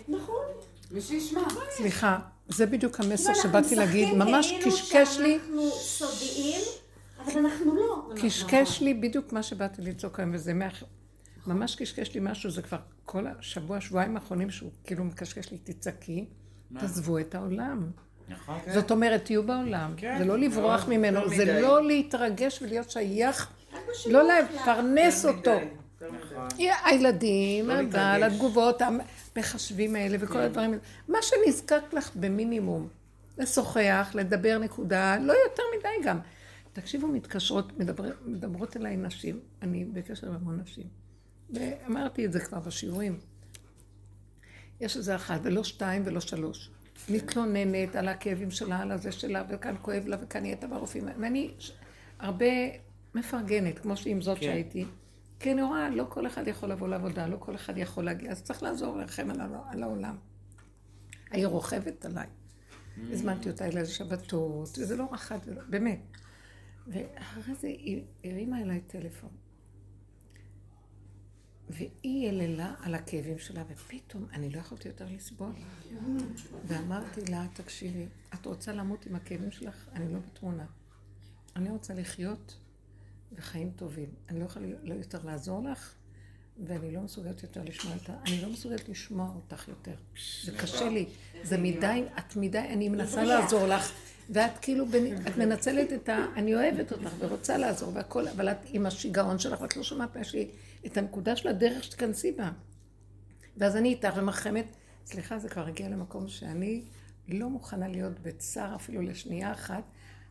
נכון. ושישמע. סליחה, זה בדיוק המסר שבאתי להגיד, ממש כאילו קשקש לי, שאנחנו סודיים, אבל אנחנו לא. קשקש לי בדיוק מה שבאתי לצעוק היום, וזה מה... ממש קשקש לי משהו, זה כבר כל השבוע, שבועיים האחרונים שהוא כאילו מקשקש לי, תצעקי, תעזבו את העולם. נכון. זאת אומרת, תהיו בעולם. כן. זה לא לברוח ממנו, זה. לא להתרגש ולהיות שייך, לא לפרנס אותו. נכון. הילדים, לא הבעל, להתרגש. התגובות, המחשבים האלה וכל הדברים האלה. מה שנזקק לך במינימום. לשוחח, לדבר נקודה, לא יותר מדי גם. תקשיבו, מתקשרות, מדבר, מדברות אליי נשים, אני בקשר עם המון נשים. ואמרתי את זה כבר בשיעורים. יש איזה אחת, ולא שתיים ולא שלוש. מתלוננת על הכאבים שלה, על הזה שלה, וכאן כואב לה, וכאן היא הייתה ברופאים. ואני ש- הרבה מפרגנת, כמו שעם זאת כן. שהייתי. אני רואה, לא כל אחד יכול לבוא לעבודה, לא כל אחד יכול להגיע, אז צריך לעזור לכם על, על העולם. היא רוכבת עליי. הזמנתי אותה אליי לשבתות, וזה לא ולא- באמת. ואחרי זה היא הרימה אליי טלפון. והיא יללה על הכאבים שלה, ופתאום אני לא יכולתי יותר לסבול. ואמרתי לה, תקשיבי, את רוצה למות עם הכאבים שלך? אני לא בתמונה. אני רוצה לחיות וחיים טובים. אני לא יכולה לא יותר לעזור לך, ואני לא מסוגלת יותר לשמוע אותה. אני לא מסוגלת לשמוע אותך יותר. זה קשה לי. זה מדי, את מדי, אני מנסה לעזור לך, ואת כאילו, את מנצלת את ה... אני אוהבת אותך ורוצה לעזור והכל, אבל את עם השיגעון שלך, ואת לא שומעת מה שהיא, את הנקודה של הדרך שתכנסי בה. ואז אני איתך ומרחמת. סליחה, זה כבר הגיע למקום שאני לא מוכנה להיות בצער אפילו לשנייה אחת,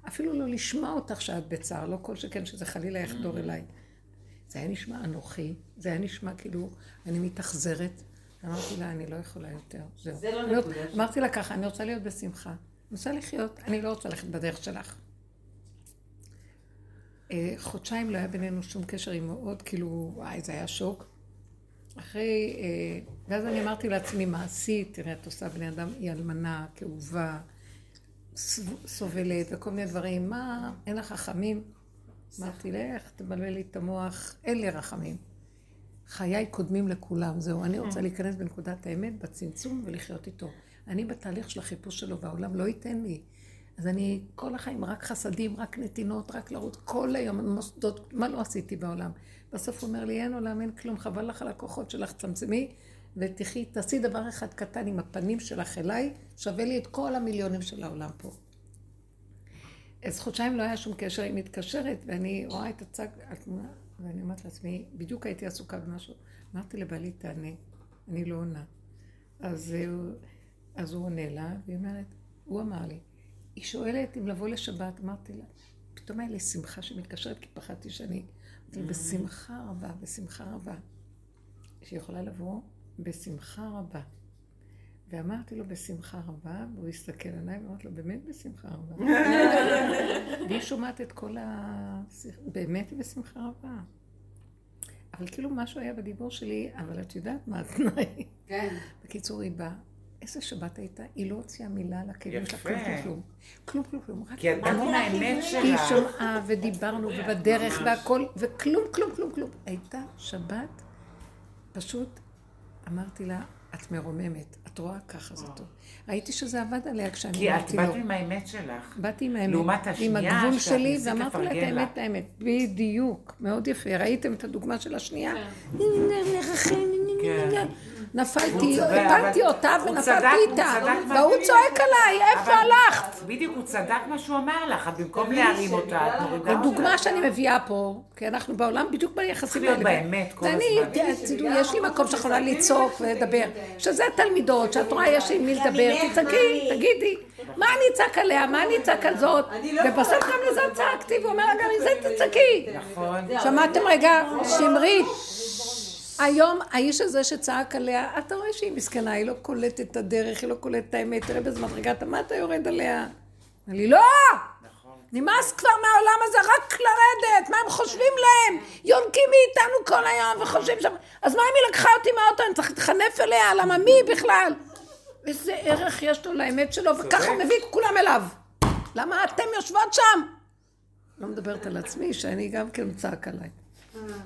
אפילו לא לשמוע אותך שאת בצער, לא כל שכן שזה חלילה יחדור אליי. זה היה נשמע אנוכי, זה היה נשמע כאילו אני מתאכזרת. אמרתי לה, אני לא יכולה יותר, זהו. זה לא נקודה לא- ש- אמרתי לה ככה, אני רוצה להיות בשמחה. אני רוצה לחיות, אני לא רוצה ללכת בדרך שלך. אה, חודשיים לא היה בינינו שום קשר, היא מאוד, כאילו, וואי, זה היה שוק. אחרי, אה, ואז אני אמרתי לעצמי, מה עשית? תראה, את עושה בני אדם, היא אלמנה, כאובה, סובלת וכל מיני דברים. מה, אין לך רחמים? אמרתי, לך, תבלבל לי את המוח, אין לי רחמים. חיי קודמים לכולם, זהו. אני רוצה להיכנס בנקודת האמת, בצמצום, ולחיות איתו. אני בתהליך של החיפוש שלו, והעולם לא ייתן לי. אז אני כל החיים רק חסדים, רק נתינות, רק לרוץ כל היום מוסדות, מה לא עשיתי בעולם? בסוף הוא אומר לי, אין עולם, אין כלום, חבל לך על הכוחות שלך, צמצמי ותחי, תעשי דבר אחד קטן עם הפנים שלך אליי, שווה לי את כל המיליונים של העולם פה. אז חודשיים לא היה שום קשר, היא מתקשרת, ואני רואה את הצג, התמונה, ואני אומרת לעצמי, בדיוק הייתי עסוקה במשהו. אמרתי לבעלי, תענה, אני לא עונה. אז, הוא- אז הוא עונה לה, והיא אומרת, הוא אמר לי, היא שואלת אם לבוא לשבת, אמרתי לה, פתאום היה לי שמחה שמתקשרת, כי פחדתי שאני... אמרתי לה, בשמחה רבה, בשמחה רבה. שהיא יכולה לבוא בשמחה רבה. ואמרתי לו בשמחה רבה, והוא הסתכל עליי ואמרתי לו, באמת בשמחה רבה. והיא שומעת את כל השיח... באמת היא בשמחה רבה. אבל כאילו משהו היה בדיבור שלי, אבל את יודעת מה התנאי. כן. בקיצור, היא באה. איזה שבת הייתה? היא לא הוציאה מילה על הכאבים שלה. כלום, כלום, כלום. כלום, כלום, כי עם האמת היא שלך. שמעה ודיברנו ובדרך והכל, וכלום, כלום, כלום, כלום. הייתה שבת, פשוט אמרתי לה, את מרוממת, את רואה ככה זה טוב. ראיתי שזה עבד עליה כשאני כי את אמרתי לו. באת עם האמת שלך. באתי עם האמת, לעומת עם השנייה, הגבול שאת שלי, ואמרתי לה את. האמת, האמת. בדיוק, מאוד יפה. ראיתם את הדוגמה של השנייה? כן. נפלתי, אבל- אותה ונפלתי איתה. צדק מה- והוא צועק עליי, איפה הלכת? בדיוק, הוא צדק מה שהוא אמר לך, את במקום להרים אותה, את מורידה אותה. הדוגמה שאני מביאה פה, כי אנחנו בעולם בדיוק ביחסים להיות האלה. באמת כל ואני, הזמן. תדעו, יש לי מקום שיכולה לצעוק ולדבר. שזה תלמידות, שאת רואה יש עם מי לדבר, תצעקי, תגידי. מה אני אצעק עליה? מה אני אצעק על זאת? ובסוף גם לזה צעקתי, והוא אומר לה, גם לזה תצעקי. נכון. שמעתם רגע? שמרית. היום האיש הזה שצעק עליה, אתה רואה שהיא מסכנה, היא לא קולטת את הדרך, היא לא קולטת את האמת, תראה באיזה מדרגה, אתה- מה אתה יורד עליה? אמר לי, לא! נמאס כבר מהעולם הזה רק לרדת, מה הם חושבים להם? יונקים מאיתנו כל היום וחושבים שם, אז מה אם היא לקחה אותי מהאוטו, אני צריך להתחנף אליה, למה מי בכלל? איזה ערך יש לו לאמת שלו, וככה מביא את כולם אליו. למה אתם יושבות שם? לא מדברת על עצמי, שאני גם כן צעק עליי.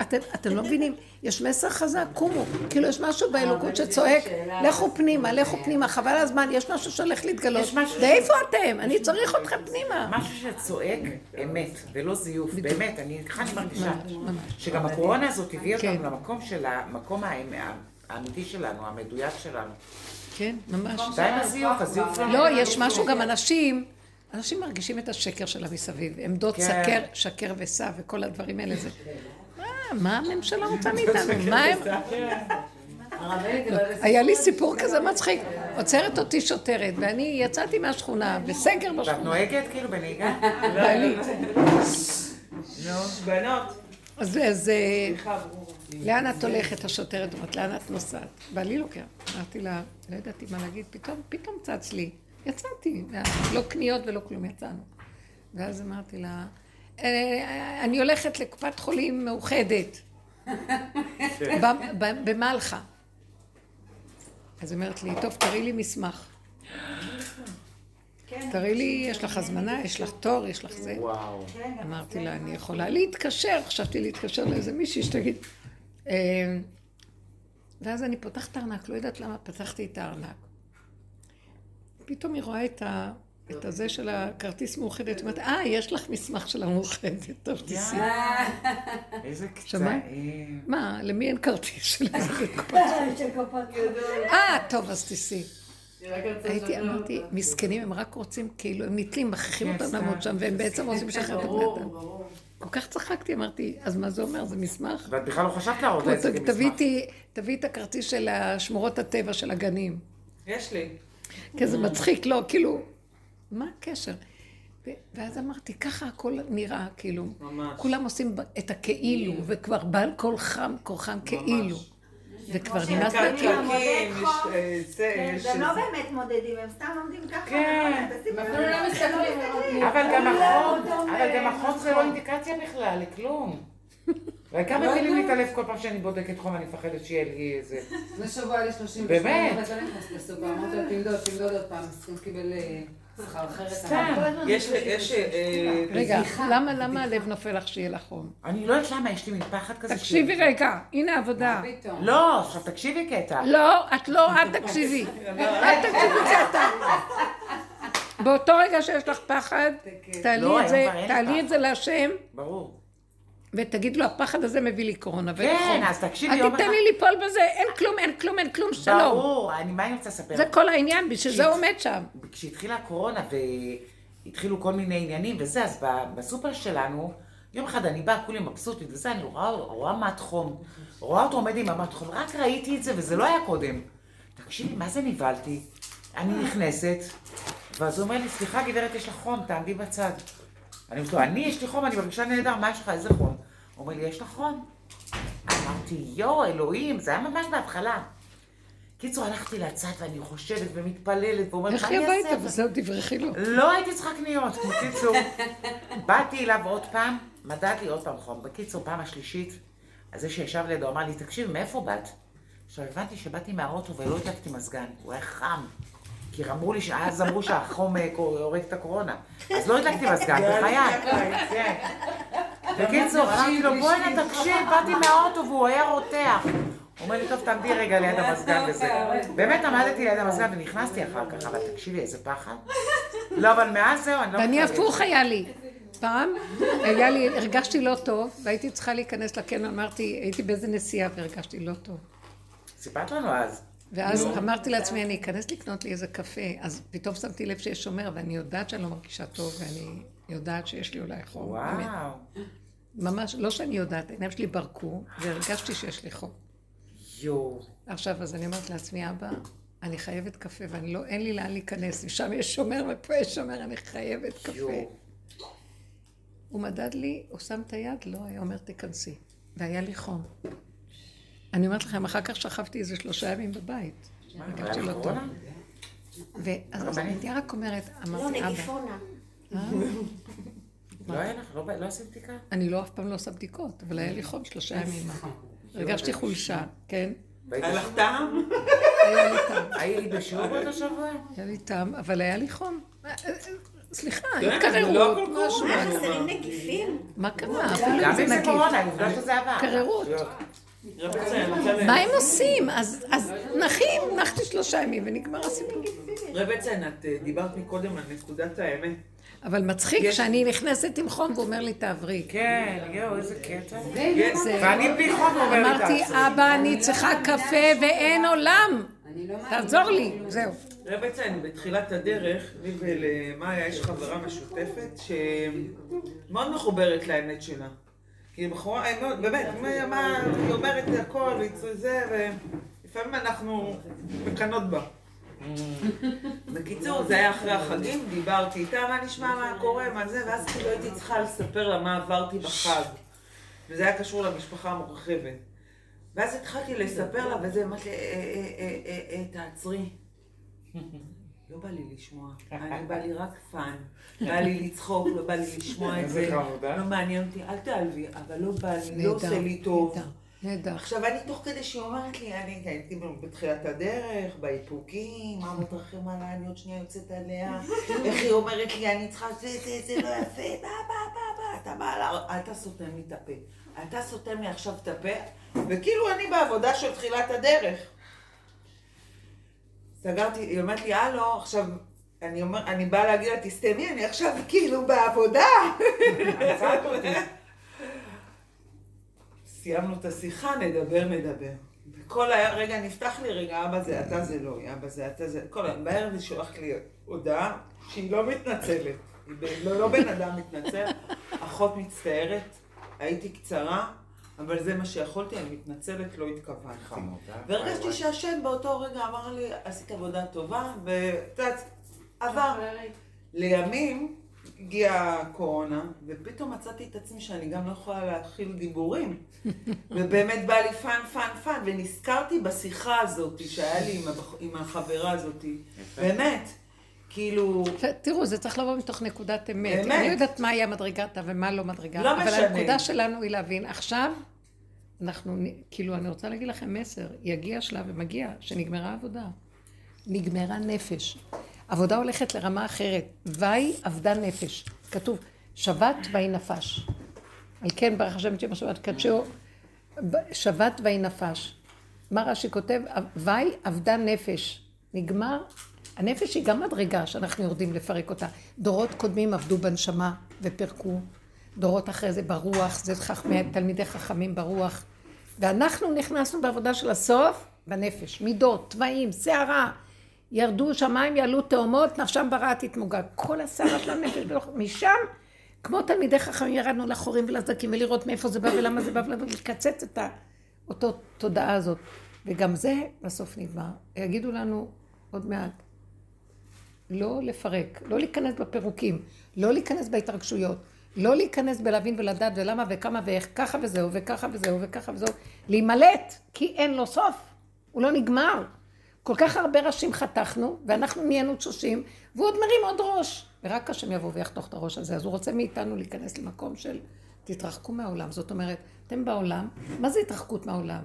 אתם, אתם לא מבינים, יש מסר חזק, קומו. כאילו יש משהו באלוקות שצועק, לכו פנימה, לכו פנימה, חבל הזמן, יש משהו שהולך להתגלות. ואיפה אתם? אני צריך אתכם פנימה. משהו שצועק אמת, ולא זיוף. באמת, אני, ככה אני מרגישה. שגם הקורונה הזאת הביאה אותנו למקום של המקום האמיתי שלנו, המדויק שלנו. כן, ממש. די עם הזיוף, הזיוף לא, יש משהו, גם אנשים... אנשים מרגישים את השקר שלה מסביב, עמדות סקר, שקר וסע וכל הדברים האלה זה. מה הממשלה רוצה מאיתנו? מה הם... היה לי סיפור כזה מצחיק. עוצרת אותי שוטרת, ואני יצאתי מהשכונה, בסגר בשכונה. ואת נוהגת כאילו בנהיגה? בעלי. נו, בנות. אז לאן את הולכת, השוטרת אומרת, לאן את נוסעת? בעלי לוקח. אמרתי לה, לא ידעתי מה להגיד, פתאום, פתאום צץ לי. יצאתי, לא קניות ולא כלום, יצאנו. ואז אמרתי לה, אה, אני הולכת לקופת חולים מאוחדת, במלחה. אז היא אומרת לי, טוב, תראי לי מסמך. תראי לי, יש לך הזמנה, יש לך תור, יש לך זה. וואו. אמרתי לה, אני יכולה להתקשר, חשבתי להתקשר לאיזה מישהי שתגיד. אה, ואז אני פותחת את הארנק, לא יודעת למה פתחתי את הארנק. פתאום היא רואה את ה... את הזה של הכרטיס מאוחדת, אומרת, אה, יש לך מסמך של המאוחדת, טוב, תיסעי. איזה קצאים. מה, למי אין כרטיס של איזה קופת? אה, טוב, אז תיסעי. הייתי, אמרתי, מסכנים, הם רק רוצים, כאילו, הם נתלים, מכריחים אותם לעמוד שם, והם בעצם רוצים לשחרר את בני אדם. כל כך צחקתי, אמרתי, אז מה זה אומר? זה מסמך? ואת בכלל לא חשבת להראות את זה כמסמך. תביאי את הכרטיס של שמורות הטבע של הגנים. יש לי. כי זה מצחיק, לא, כאילו, מה הקשר? ואז אמרתי, ככה הכל נראה, כאילו, ממש. כולם עושים את הכאילו, וכבר בעל כל חם, כוחם כאילו. וכבר נמאס להם. כן, הם לא באמת מודדים, הם סתם עומדים ככה. כן. אפילו לא מסתכלים. אבל גם החום זה לא אינדיקציה בכלל, לכלום. וכמה לא מילים להתעלף כל פעם שאני בודקת חום, אני מפחדת שיהיה לי איזה... לפני שבוע היה לי 38, באמת? לא לסופר, אמרתי לו, תמדוד, תמדוד עוד פעם, אז קיבל אחרת. סתם. יש, יש... רגע, למה הלב נופל לך שיהיה לך חום? אני לא יודעת למה, יש לי מין פחד כזה. תקשיבי רגע, הנה עבודה. לא, עכשיו תקשיבי קטע. לא, את לא, את תקשיבי. את תקשיבי קטע. באותו רגע שיש לך פחד, תעלי את זה להשם. ברור. ותגיד לו, הפחד הזה מביא לי קורונה. כן, אז תקשיבי יום אחד. אל תיתן לי ליפול בזה, אין כלום, אין כלום, אין כלום, שלום. ברור, אני, מה אני רוצה לספר? זה כל העניין, בשביל זה עומד שם. כשהתחילה הקורונה והתחילו כל מיני עניינים וזה, אז בסופר שלנו, יום אחד אני באה, כולי מבסוטית וזה, אני רואה, רואה מט חום. רואה אותו עומד עם המט חום, רק ראיתי את זה וזה לא היה קודם. תקשיבי, מה זה נבהלתי? אני נכנסת, ואז הוא אומר לי, סליחה גברת, יש לך חום, תעמדי בצד. אני אומרת לו, אני, יש לי חום, אני מרגישה נהדר, מה יש לך, איזה חום? אומר לי, יש לך חום? אמרתי, יואו, אלוהים, זה היה ממש בהתחלה. קיצור, הלכתי לצד ואני חושבת ומתפללת ואומרת, מה אני אעשה? לכי הביתה וזהו, תברכי לו. לא הייתי צריכה קניות. בקיצור, באתי אליו עוד פעם, מדד לי עוד פעם חום. בקיצור, פעם השלישית, אז זה שישב לידו אמר לי, תקשיב, מאיפה באת? עכשיו הבנתי שבאתי מהאוטו ולא הדלקתי מזגן, הוא היה חם. כי אמרו לי, אז אמרו שהחום הורג את הקורונה. אז לא הדלקתי מזגן, בחיי. בקיצור, אמרתי לו, בואי הנה תקשיב, באתי מהאוטו והוא היה רותח. הוא אומר לי, טוב, תעמדי רגע ליד המזגן וזה. באמת עמדתי ליד המזגן ונכנסתי אחר כך, אבל תקשיבי, איזה פחד. לא, אבל מאז זהו, אני לא... ואני הפוך היה לי. פעם, היה לי, הרגשתי לא טוב, והייתי צריכה להיכנס לקניון, אמרתי, הייתי באיזה נסיעה והרגשתי לא טוב. סיפרת לנו אז. ואז אמרתי לעצמי, אני אכנס לקנות לי איזה קפה, אז פתאום שמתי לב שיש שומר, ואני יודעת שאני לא מרגישה טוב, ואני יודעת שיש לי אולי חום. וואו. ממש, לא שאני יודעת, העיניים שלי ברקו, והרגשתי שיש לי חום. יואו. עכשיו, אז אני אומרת לעצמי, אבא, אני חייבת קפה, ואני לא, אין לי לאן להיכנס, שם יש שומר ופה יש שומר, אני חייבת קפה. יואו. הוא מדד לי, הוא שם את היד, לא, היה אומר, תיכנסי. והיה לי חום. אני אומרת לכם, אחר כך שכבתי איזה שלושה ימים בבית. הרגשתי לא טוב. ואז אני רק אומרת, אמרתי, אבא. לא, נגיפונה. לא היה לך? לא עשית בדיקה? אני לא, אף פעם לא עושה בדיקות, אבל היה לי חום שלושה ימים. הרגשתי חולשה, כן. היה לך טעם? היה לי טעם. היית בשיעור באותו שבוע? היה לי טעם, אבל היה לי חום. סליחה, כן, זה התקררות, לא הכל משהו. מה, חסרים נגיפים? מה קרה? גם אם זה. קורונה, עובדה שזה עבר. קררות. מה הם עושים? אז נחים, נחתי שלושה ימים ונגמר הסיפור. רבי ציין, את אה, דיברת מקודם על נקודת האמת. אבל מצחיק שאני נכנסת עם חום והוא אומר לי תעברי. כן, יואו, איזה קטע. זה- ואני בלי חום אומר לי אמרתי, תעצרי. אבא, אני צריכה קפה ואין עולם. אני לא תעזור לי, זהו. רבי ציין, בתחילת הדרך, לי ולמאיה יש חברה משותפת שמאוד מחוברת לאמת שלה. כי היא בחורה, היא מאוד, באמת, מה- היא אומרת הכל, והיא זה, ולפעמים אנחנו מקנאות בה. בקיצור, זה היה אחרי החגים, דיברתי איתה, מה נשמע, מה קורה, מה זה, ואז כאילו הייתי צריכה לספר לה מה עברתי בחג. וזה היה קשור למשפחה המורחבת. ואז התחלתי לספר לה, וזה, אמרתי לי, "אה, אה, אה, אה, אה, תעצרי. לא בא לי לשמוע, אני בא לי רק fun. בא לי לצחוק, לא בא לי לשמוע את זה. לא מעניין אותי, אל תעלבי, אבל לא בא לי, לא עושה לי טוב. נהדר. עכשיו, אני תוך כדי שהיא אומרת לי, אני הייתי בתחילת הדרך, באיפוקים, מה מתרחם עליי, אני עוד שנייה יוצאת עליה, איך היא אומרת לי, אני צריכה, זה, זה, זה לא יפה, בא, בא, בא, בא, אתה בא, אתה סותם לי את הפה. אתה סותם לי עכשיו את הפה, וכאילו אני בעבודה של תחילת הדרך. סגרתי, היא אומרת לי, הלו, עכשיו, אני, אומר, אני באה להגיד לה, תסתמי, אני עכשיו כאילו בעבודה. סיימנו את השיחה, נדבר, נדבר. וכל הרגע נפתח לי, רגע, אבא זה אתה, זה לא, אבא זה אתה, זה... כל היום, בערב היא שולחת לי הודעה שהיא לא מתנצלת. היא לא, לא בן אדם מתנצל, אחות מצטערת, הייתי קצרה, אבל זה מה שיכולתי, אני מתנצלת, לא התכוונתי. חמודה. והרגשתי שהשם באותו רגע אמר לי, עשית עבודה טובה, ואת יודעת, עבר. לימים הגיעה הקורונה, ופתאום מצאתי את עצמי שאני גם לא יכולה להכיל דיבורים. ובאמת בא לי fun, fun, fun, ונזכרתי בשיחה הזאת שהיה לי עם, הבח... עם החברה הזאת. באמת. כאילו, תראו, זה צריך לבוא מתוך נקודת אמת. באמת. אני לא יודעת מה היה מדרגתה ומה לא מדרגה. לא אבל משנה. הנקודה שלנו היא להבין, עכשיו, אנחנו, כאילו, אני רוצה להגיד לכם מסר, יגיע שלב ומגיע, שנגמרה העבודה. נגמרה נפש. עבודה הולכת לרמה אחרת. ויהי אבדה נפש. כתוב, שבת ויהי נפש. על כן ברך השם את שם השבת, קדשו, שבת ויהי נפש. מה רש"י כותב? ויהי אבדה נפש. נגמר. הנפש היא גם מדרגה שאנחנו יורדים לפרק אותה. דורות קודמים עבדו בנשמה ופירקו. דורות אחרי זה ברוח, זה חכמי, תלמידי חכמים ברוח. ואנחנו נכנסנו בעבודה של הסוף בנפש. מידות, תוואים, שערה. ירדו שמיים, יעלו תאומות, נפשם ברעה תתמוגג. כל הסערה של הנפש, משם, כמו תלמידי חכמים, ירדנו לחורים ולסדקים ולראות מאיפה זה בא ולמה זה בא ולקצץ את ה- אותו תודעה הזאת. וגם זה בסוף נגמר. יגידו לנו עוד מעט, לא לפרק, לא להיכנס בפירוקים, לא להיכנס בהתרגשויות, לא להיכנס בלהבין ולדעת ולמה וכמה ואיך, ככה וזהו וככה וזהו וככה וזהו, להימלט, כי אין לו סוף, הוא לא נגמר. כל כך הרבה ראשים חתכנו, ואנחנו נהיינו תשושים, והוא עוד מרים עוד ראש. ורק השם יבוא ויחתוך את הראש הזה. אז הוא רוצה מאיתנו להיכנס למקום של תתרחקו מהעולם. זאת אומרת, אתם בעולם, מה זה התרחקות מהעולם?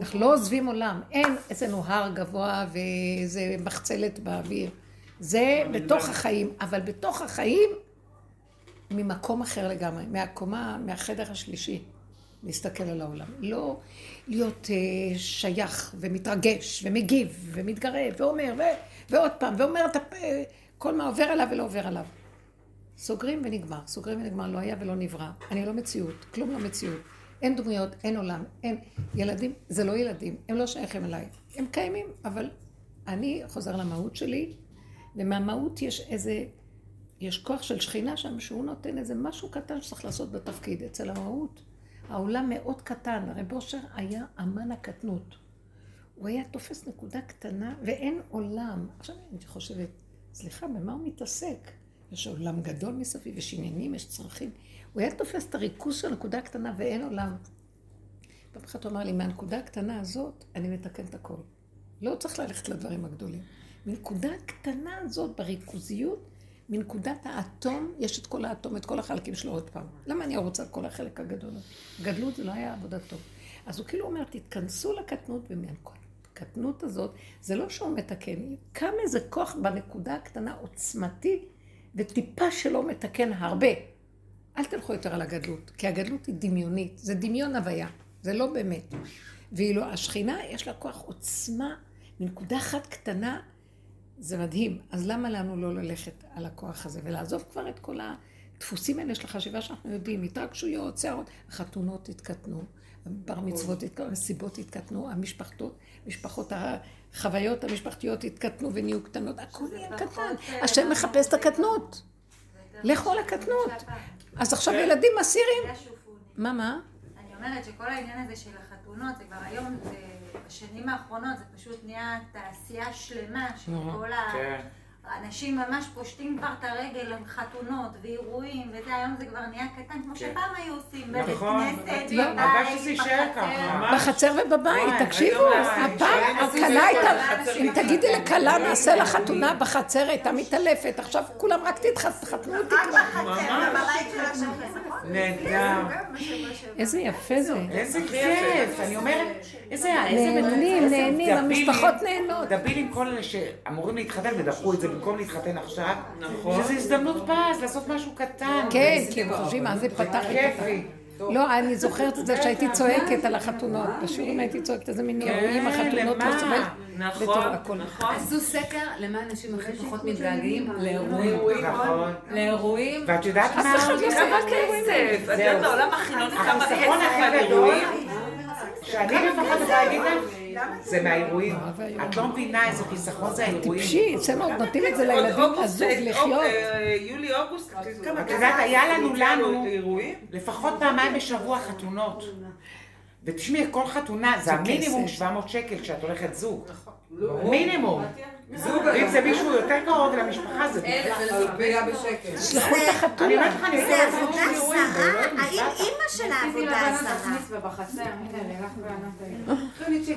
אנחנו לא עוזבים עולם, אין אצלנו הר גבוה ואיזה מחצלת באוויר. זה בתוך החיים, אבל בתוך החיים, ממקום אחר לגמרי, מהקומה, מהחדר השלישי, להסתכל על העולם. לא להיות אה, שייך ומתרגש ומגיב ומתגרה ואומר ו, ועוד פעם, ואומר את הפ... כל מה עובר עליו ולא עובר עליו. סוגרים ונגמר, סוגרים ונגמר, לא היה ולא נברא. אני לא מציאות, כלום לא מציאות. אין דמויות, אין עולם, אין... ילדים, זה לא ילדים, הם לא שייכים אליי. הם קיימים, אבל אני חוזר למהות שלי, ומהמהות יש איזה... יש כוח של שכינה שם, שהוא נותן איזה משהו קטן שצריך לעשות בתפקיד. אצל המהות, העולם מאוד קטן. הרב אושר היה אמן הקטנות. הוא היה תופס נקודה קטנה, ואין עולם. עכשיו אני חושבת, סליחה, במה הוא מתעסק? יש עולם גדול מסביב, יש עניינים, יש צרכים. הוא היה תופס את הריכוז של הנקודה הקטנה ואין עולם. פעם אחת הוא אמר לי, מהנקודה הקטנה הזאת, אני מתקן את הכל. לא צריך ללכת לדברים הגדולים. מנקודה הקטנה הזאת, בריכוזיות, מנקודת האטום, יש את כל האטום, את כל החלקים שלו עוד פעם. למה אני רוצה את כל החלק הגדול? גדלות זה לא היה עבודה טוב. אז הוא כאילו אומר, תתכנסו לקטנות, ומהקטנות הזאת, זה לא שהוא מתקן, קם איזה כוח בנקודה הקטנה עוצמתי, וטיפה שלא מתקן הרבה. אל תלכו יותר על הגדלות, כי הגדלות היא דמיונית, זה דמיון הוויה, זה לא באמת. ואילו השכינה יש לה כוח עוצמה מנקודה אחת קטנה, זה מדהים. אז למה לנו לא ללכת על הכוח הזה ולעזוב כבר את כל הדפוסים האלה של החשיבה שאנחנו יודעים, התרגשויות, שערות, החתונות התקטנו, בר מצוות התקטנו, המסיבות התקטנו, המשפחתות, משפחות, החוויות המשפחתיות התקטנו ונהיו קטנות, הכל נהיה קטן. השם מחפש את הקטנות. לכו על הקטנות. אז עכשיו ילדים אסירים. מה, מה? אני אומרת שכל העניין הזה של החתונות, זה כבר היום, בשנים האחרונות, זה פשוט נהיה תעשייה שלמה של כל ה... כן. אנשים ממש פושטים כבר את הרגל עם חתונות ואירועים, וזה היום זה כבר נהיה קטן, כמו שפעם היו עושים, בבית נכון. כנסת, לא, בבית. בחצר ובבית, תקשיבו, הפעם הכלה הייתה, בחצר אם. תגידי לכלה נעשה לה חתונה בחצר, הייתה מתעלפת, עכשיו כולם רק תתחתנו אותי כבר. בבית שלך שם, נכון? נהדר. איזה יפה זה. איזה כיף, אני אומרת, איזה נהנים, נהנים, דבילים. המשפחות נהנות. דבילים כל אלה שאמורים להתחתן ודחו את זה במקום להתחתן עכשיו. נכון. שזו הזדמנות פז לעשות משהו קטן. כן, כי הם חושבים מה זה פתח כיפי. לא, אני זוכרת את זה שהייתי צועקת על החתונות. בשיעורים הייתי צועקת איזה מין אירועים, החתונות לא סובל. נכון, הכל. עשו סקר למה אנשים הכי פחות מתגעגעים לאירועים. נכון. לאירועים. ואת יודעת מה? אף אחד לא סבל. כסף. את יודעת, העולם החילוני כמה כסף החיסכון הכי על גדול, אירועים. שאני לפחות יכולה להגיד לך, זה מהאירועים. את לא מבינה איזה חיסכון זה האירועים. טיפשי, אצלנו עוד נותנים את זה לילדים הזוג לחיות. יולי, אוגוסט, כמה את יודעת, היה לנו, לנו? לפחות פעמיים בשבוע חתונות. ותשמעי, כל חתונה זה המינימום כסף. 700 שקל כשאת הולכת זוג. מינימום. אם זה מישהו יותר קרוב למשפחה זה פגיעה בשקל. שלחו את החתונה. אני אומרת לך, אני זה יודעת, עבודה זרה? האם אימא של העבודה זרה?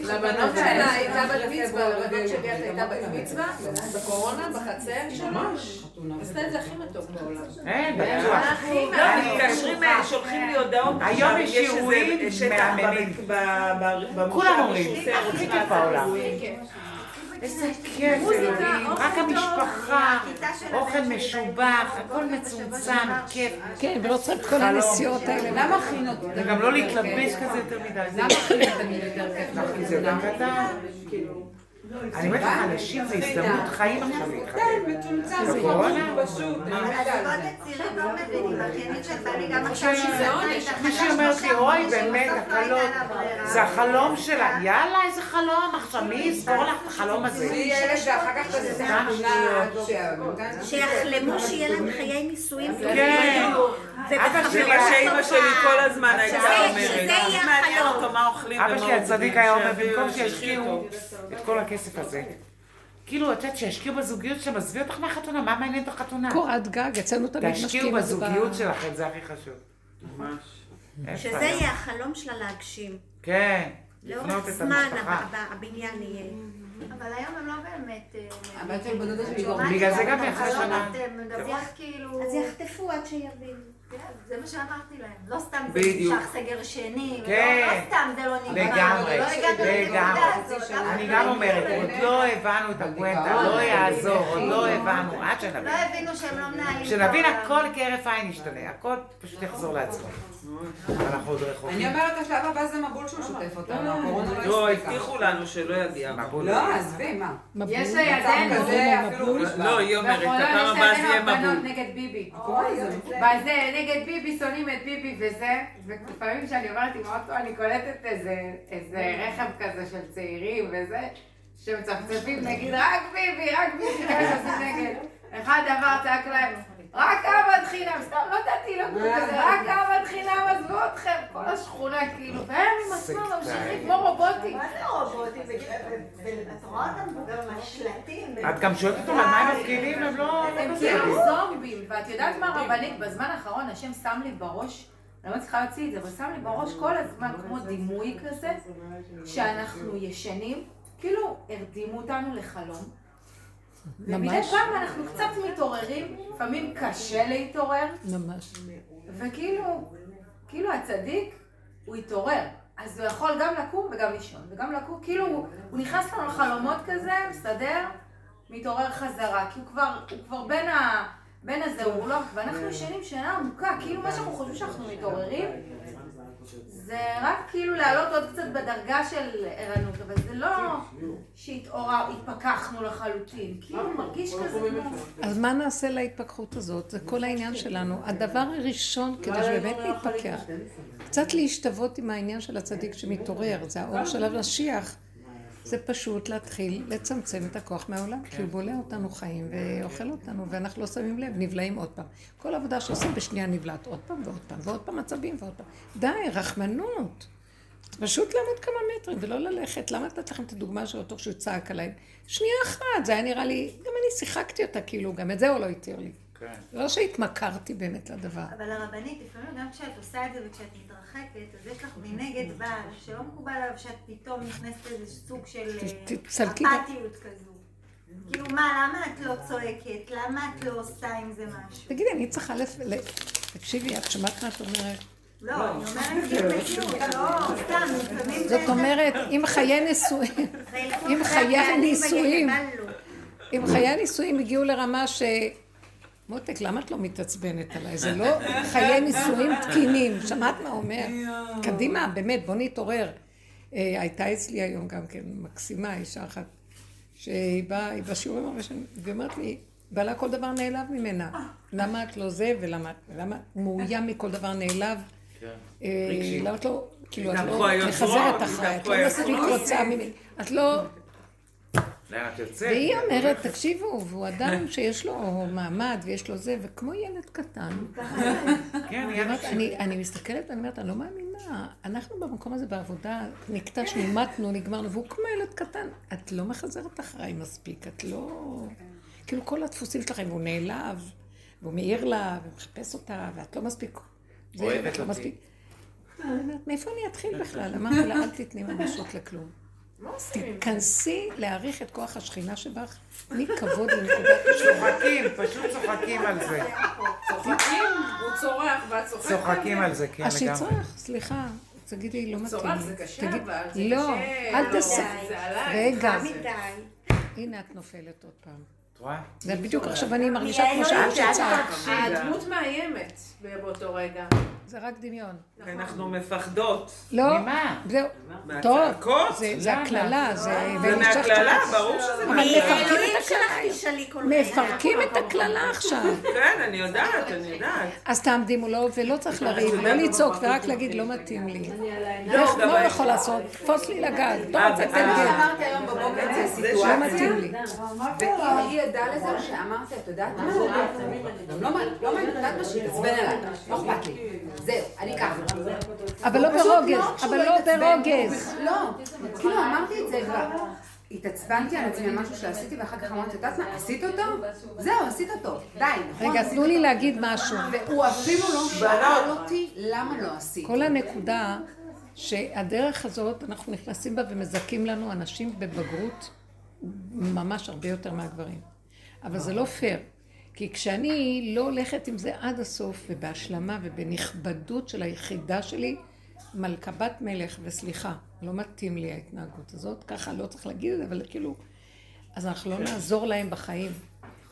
לבנות שלה הייתה בת מצווה, לבנות שלי הייתה בת מצווה, בקורונה, בחצר, ממש. עשתה את זה הכי מתוק בעולם. אין, בטוח. לא, מתקשרים, אה, שולחים לי הודעות. היום יש שטח מהממים. ב- ב- ב- במושב, כולם אומרים, עושה הכי כיף בעולם. איזה כיף, אלוהים, רק המשפחה, אוכל משובח, הכל מצומצם, כיף. כן, ולא צריך את כל הנסיעות האלה. למה חינות? וגם לא להתלבש כזה יותר מדי. למה חינות תמיד יותר כיף? כי זה יותר קטן. אני אומרת לך, אנשים זה הזדמנות חיים עכשיו להתחתן. בקורונה? הזוגות הצעירים לא מבינים, האחיינית של בעלי גם עכשיו שזה עונש. מישהי אומרת לי, אוי, באמת, הקלות, זה החלום שלה. יאללה, איזה חלום עכשיו, מי יסגור לך את החלום הזה? שיחלמו שיהיה להם חיי נישואים טובים. כן. אבא שלי, מה שאימא שלי כל הזמן הייתה אומרת. שזה לא יהיה החלום. אבא שלי הצדיק היה אומר, במקום. שישקיעו את כל הכסף הזה. כאילו, את יודעת, שישקיעו בזוגיות שלהם, עזבי אותך מהחתונה, מה מעניין את החתונה? קורת גג, אצלנו תמיד תשקיעו משקיעים בזה. בזוגיות שלכם, זה הכי חשוב. ממש. שזה? יהיה החלום שלה להגשים. כן, לאורך זמן הבניין יהיה. אבל היום הם לא באמת... אה, הבת של שלי גם- בגלל זה את גם יחד שנה. אז יחטפו עד שיבינו. כן, זה מה שאמרתי להם. לא סתם זה. נמשך סגר שני. ולא- כן. לא סתם זה לא נגמר. לגמרי, לא לגמרי. אני גם אומרת, עוד לא הבנו את הפואנטה, לא יעזור, עוד לא הבנו, עד שנבין. לא הבינו שהם לא מנהלים. כשנבין. הכל כהרף עין ישתנה, הכל פשוט יחזור לעצמו. אנחנו עוד אני רחוקים. אומרת, השלב הבא זה מבול שהוא שוטף אותנו, הקורונה לא, לא הספיקה. הבטיחו לנו שלא יגיע. מבול. לא, עזבי, מה? יש לידינו, כזה אפילו לא, היא אומרת, הפעם הבאה זה יהיה מבול. נגד ביבי. בזה, נגד ביבי, שונאים את ביבי וזה, ולפעמים כשאני עוברת עם האוטו אני קולטת איזה, רכב כזה של צעירים וזה, שמצפצפים נגיד רק ביבי, רק ביבי, שעושים נגד. אחד עבר, צעק להם, רק עבד חינם, סתם, לא ידעתי, לא כזה, רק עבד חינם, עזבו אתכם, כל השכונה כאילו, והם עם עצמם ממשיכים כמו רובוטים. מה זה רובוטים? ואת רואה אותם גם השלטים. את גם שואלת אותם על מה הם מפגינים, הם לא... הם כאילו זומבים, ואת יודעת מה רבנית, בזמן האחרון השם שם לי בראש, אני לא מצליחה להוציא את זה, אבל שם לי בראש כל הזמן כמו דימוי כזה, שאנחנו ישנים, כאילו הרדימו אותנו לחלום. ומדי. פעם אנחנו קצת מתעוררים, לפעמים קשה להתעורר, ממש. וכאילו, כאילו הצדיק, הוא התעורר. אז הוא יכול גם לקום וגם לישון, וגם לקום, כאילו, הוא, הוא נכנס לנו לחלומות כזה, מסתדר, מתעורר חזרה, כי הוא כבר, הוא כבר בין, ה, הבן הזה הוא לא, ואנחנו ישנים שינה עמוקה, כאילו מה שאנחנו חושבים שאנחנו מתעוררים, זה רק כאילו לעלות עוד קצת בדרגה של ערנות, אבל זה לא שהתפכחנו לחלוטין, כאילו מרגיש כזה כמו... אז מה נעשה להתפכחות הזאת? זה כל העניין שלנו. הדבר הראשון, כדי שבאמת נתפכח, קצת להשתוות עם העניין של הצדיק שמתעורר, זה האור של המשיח. זה פשוט להתחיל לצמצם את הכוח מהעולם, כי הוא בולע אותנו חיים ואוכל אותנו, ואנחנו לא שמים לב, נבלעים עוד פעם. כל עבודה שעושים בשנייה נבלעת עוד פעם ועוד פעם, ועוד פעם עצבים ועוד פעם. די, רחמנות. פשוט לעמוד כמה מטרים ולא ללכת. למה נתת לכם את הדוגמה של אותו שהוא צעק עליי? שנייה אחת, זה היה נראה לי, גם אני שיחקתי אותה כאילו, גם את זה הוא לא התיר לי. כן. לא שהתמכרתי באמת לדבר. אבל הרבנית, לפעמים גם כשאת עושה את זה וכשאת מתרחקת, אז יש לך מנגד בעל שלא מקובל עליו שאת פתאום נכנסת לאיזה סוג של אה, אפתיות כזו. כאילו מה, למה את לא צועקת? למה את לא עושה עם זה משהו? תגידי, אני צריכה לפ... תקשיבי, את שמעת מה את אומרת? לא, אני אומרת במציאות, לא סתם, לפעמים זאת אומרת, אם חיי נישואים, אם חיי הנישואים, אם חיי הנישואים הגיעו לרמה ש... מותק, למה את לא מתעצבנת עליי? זה לא חיי נישואים תקינים. שמעת מה אומר? קדימה, באמת, בוא נתעורר. אה, הייתה אצלי היום גם כן מקסימה, אישה אחת, שהיא באה, היא בשיעורים הרבה שנים, והיא אומרת לי, בעלה כל דבר נעלב ממנה. למה את לא זה, ולמה את מאוים מכל דבר נעלב? כן. אה, למה את לא, כאילו, את לא מחזרת אחריי, את לא מספיק רוצה ממני. את לא... לאן את יוצאת? והיא אומרת, תקשיבו, והוא אדם שיש לו מעמד ויש לו זה, וכמו ילד קטן. כן, אני מסתכלת ואני אומרת, אני לא מאמינה. אנחנו במקום הזה בעבודה, נקטשנו, מתנו, נגמרנו, והוא כמו ילד קטן. את לא מחזרת אחריי מספיק, את לא... כאילו כל הדפוסים שלכם, הוא נעלב, והוא מעיר לה, ומחפש אותה, ואת לא מספיק... אוהבת לא אותי. מאיפה אני אתחיל בכלל? אמרתי לה, אל תתני ממשות לכלום. תתכנסי להעריך את כוח השכינה שבך, תני כבוד לנקודת צוחקים, פשוט צוחקים על זה. צוחקים, הוא צורח ואת צוחקת. צוחקים על זה, כן, לגמרי. אז שיצורח, סליחה. תגידי, לא מתאים. צורח זה קשה, אבל זה קשה. לא, אל תעשי. רגע. הנה את נופלת עוד פעם. את רואה? זה בדיוק עכשיו אני מרגישה כמו שאת שצעק. הדמות מאיימת באותו רגע. זה רק דמיון. אנחנו מפחדות. לא. ממה? זהו. טוב. זה הקללה. זה מהקללה, ברור שזה מהקללה. מפרקים את הקללה עכשיו. כן, אני יודעת, אני יודעת. אז תעמדי מולו, ולא צריך לריב, לא לצעוק, ורק להגיד, לא מתאים לי. לא, מה הוא יכול לעשות? תפוס לי לגג. זה סיטואציה. לא מתאים לי. עדה לזה שאמרתי, את יודעת מה? לא מעניין, את יודעת מה שהתעצבן עליי, לא אכפת לי. זהו, אני ככה. אבל לא ברוגז, אבל לא ברוגז. לא, כאילו אמרתי את זה כבר. התעצבנתי על עצמי על משהו שעשיתי, ואחר כך אמרתי, את יודעת מה, עשית אותו? זהו, עשית אותו, די, נכון? רגע, תנו לי להגיד משהו. והוא אפילו לא שאל אותי למה לא עשית. כל הנקודה שהדרך הזאת, אנחנו נכנסים בה ומזכים לנו אנשים בבגרות ממש הרבה יותר מהגברים. אבל זה לא פייר. כי כשאני לא הולכת עם זה עד הסוף, ובהשלמה ובנכבדות של היחידה שלי, מלכבת מלך, וסליחה, לא מתאים לי ההתנהגות הזאת, ככה לא צריך להגיד את זה, אבל כאילו, אז אנחנו לא נעזור להם בחיים.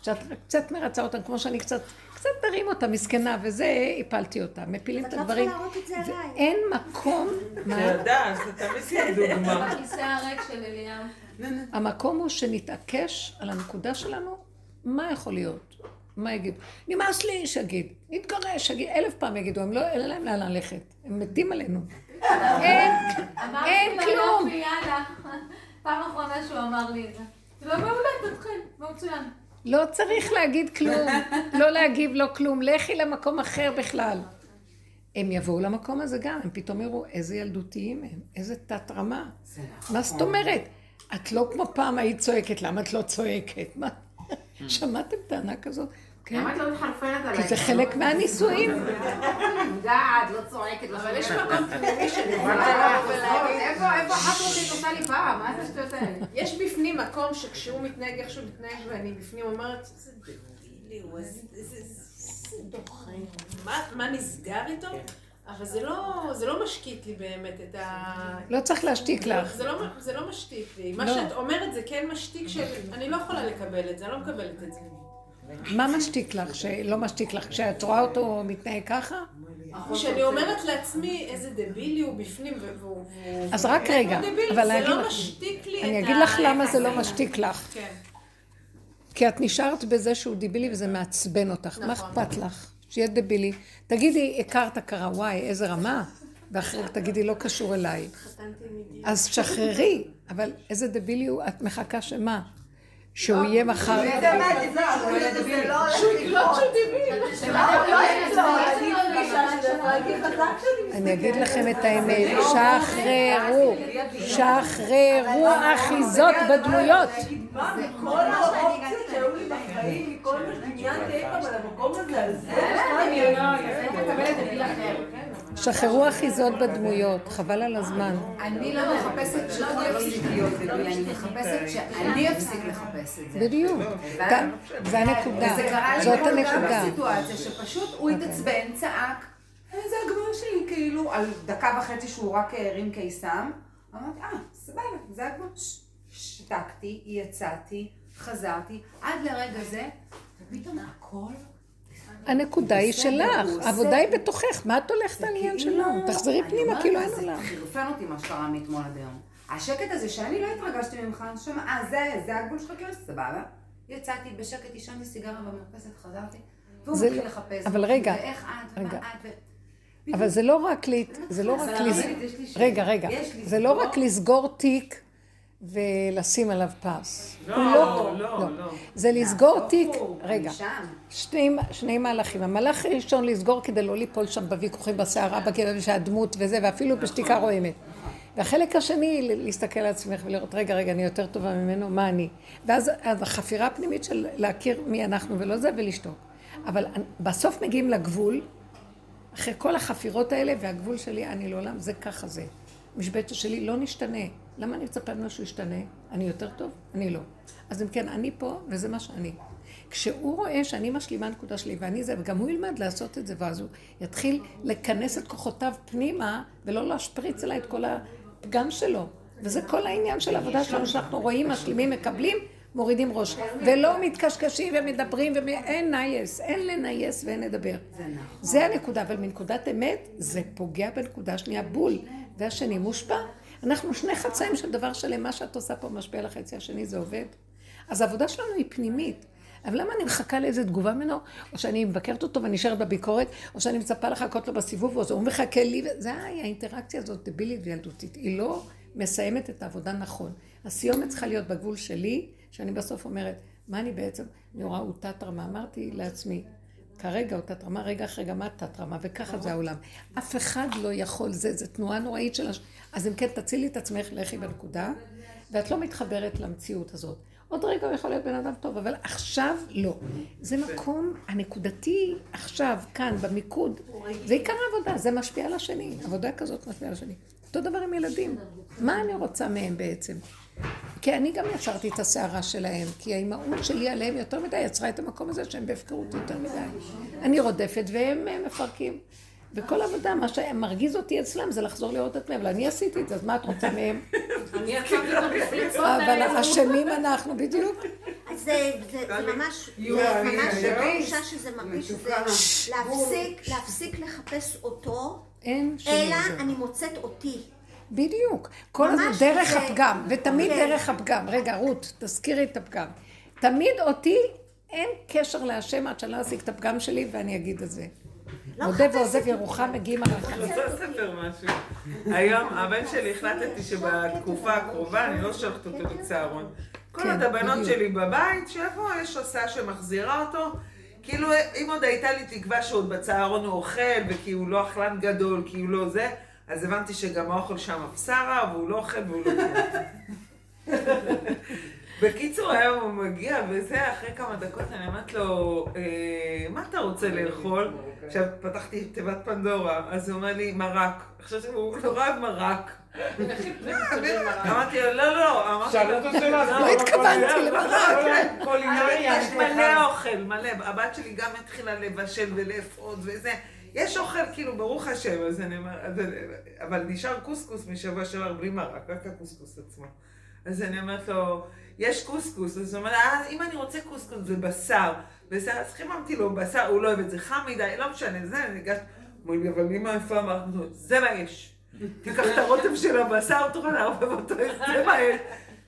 כשאת קצת מרצה אותם, כמו שאני קצת, קצת תרים אותה, מסכנה, וזה, הפלתי אותה, מפילים את הדברים. את לא צריכה להראות את זה עליי. אין מקום, מה? תודה, זה תמיד דוגמה. הכיסא הריק של אליהו. המקום הוא שנתעקש על הנקודה שלנו, מה יכול להיות? מה יגידו? נמאס לי, שיגיד. נתגרש, שיגיד. אלף פעם יגידו, הם לא, אין להם לאן ללכת. הם מתים עלינו. אין, אין כלום. פעם אחרונה שהוא אמר לי את זה. זה לא מעולה, תתחיל, מצוין. לא צריך להגיד כלום, לא להגיב לו כלום, לכי למקום אחר בכלל. הם יבואו למקום הזה גם, הם פתאום יראו איזה ילדותיים הם, איזה תת רמה. מה זאת אומרת? את לא כמו פעם היית צועקת, למה את לא צועקת? מה? שמעתם טענה כזאת? כן. למה את לא מחרפנת עליי? כי זה חלק מהנישואים. יודעת, לא צועקת, לא אבל יש מקום פנימי שאני איפה אחת אותי עושה לי פעם? מה זה השטויות האלה? יש בפנים מקום שכשהוא מתנהג איך שהוא מתנהג ואני בפנים אומרת. מה נסגר איתו? אבל זה לא, זה לא משקיט לי באמת את ה... לא צריך להשתיק לך. זה לא, זה לא משתיק לי. מה לא. שאת אומרת זה כן משתיק שאני לא יכולה לקבל את זה, אני לא מקבלת את זה. מה משתיק לך, שלא משתיק לך? כשאת רואה אותו מתנהג ככה? כשאני אומרת לעצמי איזה דבילי הוא בפנים, והוא... אז רק רגע, אבל זה לא משתיק לי את ה... אני אגיד לך למה זה לא משתיק לך. כן. כי את נשארת בזה שהוא דיבילי וזה מעצבן אותך. מה נכון. אכפת לך? שיהיה דבילי. תגידי, הכרת קרה, וואי, איזה רמה? ואחרי תגידי, לא קשור אליי. אז שחררי, אבל איזה דבילי הוא, את מחכה שמה? שהוא יהיה מחר... אני אגיד לכם את האמת, שחררו, שחררו אחיזות בדמויות. כל האופציות שהיו לי בחיים, מכל מה שדמיינתי אי פעם על המקום הזה, על זה, שחררו אחיזות בדמויות, חבל על הזמן. אני לא מחפשת שאני אפסיק להיות דביל, אני מחפשת שאני אפסיק לחפש את זה. בדיוק. זה הנקודה. וזה קרה לי זאת גם הנקודה. בסיטואציה שפשוט הוא התעצבן, צעק, "אה, זה הגבול שלי, כאילו, על דקה וחצי שהוא רק הרים קיסם. אמרתי, אה, סבבה, זה. ש- שתקתי, יצאתי, חזרתי, עד לרגע זה, ופתאום הכל... הנקודה היא שלך, העבודה היא בתוכך, מה את הולכת על עניין שלו? תחזרי פנימה, כאילו אין זה עולם. חירפן אותי מה שקרה מאתמול עד היום. השקט הזה שאני לא התרגשתי ממך, אני שומעת, אה, זה, זה הגבול שלך, כאילו, סבבה. יצאתי בשקט, עישנתי סיגריה במרפסת, חזרתי, והוא זה מתחיל לא- לחפש. אבל רגע, ואיך את. ומה את. אבל זה לא רק, להת- זה לא רק, לס- שאלה. רגע, רגע, זה לא רק לסגור תיק ולשים עליו פס. לא, הוא לא, לא. זה לסגור תיק, הפוך, רגע. שני, מהלכים. המהלך הראשון לסגור כדי לא ליפול שם בוויכוחים בסערה, בכאב שהדמות וזה, ואפילו בשתיקה רועמת. והחלק השני, ל- להסתכל על עצמך ולראות, רגע, רגע, אני יותר טובה ממנו, מה אני? ואז אז החפירה הפנימית של להכיר מי אנחנו ולא זה, ולשתוק. אבל בסוף מגיעים לגבול, אחרי כל החפירות האלה, והגבול שלי, אני לעולם, זה ככה זה. משבצת שלי לא נשתנה. למה אני מצפה ממנו שהוא ישתנה? אני יותר טוב? אני לא. אז אם כן, אני פה, וזה מה שאני. כשהוא רואה שאני משלימה נקודה שלי ואני זה, וגם הוא ילמד לעשות את זה, ואז הוא יתחיל לכנס את כוחותיו פנימה, ולא להשפריץ אליי את כל הפגם שלו. וזה כל העניין של העבודה שלנו, שאנחנו רואים, משלימים, מקבלים, מורידים ראש. ולא מתקשקשים ומדברים, ואין nice, אין ל nice ואין לדבר. זה הנקודה, אבל מנקודת אמת, זה פוגע בנקודה שנייה בול. והשני מושפע. אנחנו שני חצאים של דבר שלם, מה שאת עושה פה משפיע על החצי השני, זה עובד. אז העבודה שלנו היא פנימית. אבל למה אני מחכה לאיזה תגובה ממנו, או שאני מבקרת אותו ואני נשארת בביקורת, או שאני מצפה לחכות לו בסיבוב, או הוא מחכה לי, זה האינטראקציה הזאת דבילית וילדותית. היא לא מסיימת את העבודה נכון. הסיומת צריכה להיות בגבול שלי, שאני בסוף אומרת, מה אני בעצם, אני רואה, הוא תת-רמה. אמרתי לעצמי, כרגע הוא תת-רמה, רגע אחרי גם את תת-רמה, וככה זה העולם. אף אחד לא יכול, זה, זה תנועה נוראית של... הש... אז אם כן, תצילי את עצמך, לכי בנקודה, ואת לא מתחברת למציאות הזאת. עוד רגע הוא יכול להיות בן אדם טוב, אבל עכשיו לא. זה מקום הנקודתי עכשיו, כאן, במיקוד. זה עיקר העבודה, זה משפיע על השני. עבודה כזאת משפיעה על השני. אותו דבר עם ילדים. מה אני רוצה מהם בעצם? כי אני גם יצרתי את הסערה שלהם, כי האימהות שלי עליהם יותר מדי יצרה את המקום הזה שהם בהפקרות יותר מדי. אני רודפת והם אה, מפרקים. וכל עבודה, מה שמרגיז אותי אצלם זה לחזור לראות את מהם, אבל אני עשיתי את זה, אז מה את רוצה מהם? אני יצאתי את המפלצות אבל אשמים אנחנו, בדיוק. אז זה זה- זה ממש, זה ממש תחושה שזה מרגיש להפסיק, להפסיק לחפש אותו, אלא. אני מוצאת אותי. בדיוק. כל הזמן דרך זה- הפגם, ותמיד כן. דרך הפגם. רגע, רות, תזכירי את הפגם. תמיד אותי, אין קשר להשם עד שאני לא אשיג את הפגם שלי ואני אגיד את זה. לא מודה מחפשת ועוזב. ירוחם מגיעים עליך. אני רוצה לספר משהו. היום הבן שלי החלטתי שבתקופה הקרובה אני לא שולחת אותו לצהרון. כל כן, עוד הבנות. שלי בבית, שיבוא, יש הסעה שמחזירה אותו. כאילו, אם עוד הייתה לי תקווה שעוד בצהרון הוא אוכל, וכי הוא לא אכלן גדול, כי הוא לא זה, אז הבנתי שגם האוכל שם הפסרה, והוא לא אוכל והוא לא כלום. בקיצור, היום הוא מגיע, וזה, אחרי כמה דקות אני אומרת לו, אה, מה אתה רוצה לאכול? עכשיו, פתחתי תיבת פנדורה, אז הוא אומר לי, מרק. עכשיו הוא נורא אוהב מרק. אמרתי לו, לא, לא, אמרתי לו, לא, לא התכוונתי למרק. קולינריה. יש מלא אוכל, מלא. הבת שלי גם התחילה לבשל ולאפות וזה. יש אוכל, כאילו, ברוך השם, אז אני אומר, אז אני- אבל נשאר קוסקוס משבוע שעבר בלי מרק, רק הקוסקוס עצמו. אז אני אומרת לו, יש קוסקוס. אז הוא אומר, אה, אם אני רוצה קוסקוס זה בשר. וזה, אז חיממתי לו בשר, הוא לא אוהב את זה חם מדי, לא משנה, זה, אני הגשתי, אמרו לי, אבל אמא, איפה אמרנו? זה מה יש. תיקח את הרוטב של הבשר, תוכל לערבב אותו, זה מה יש.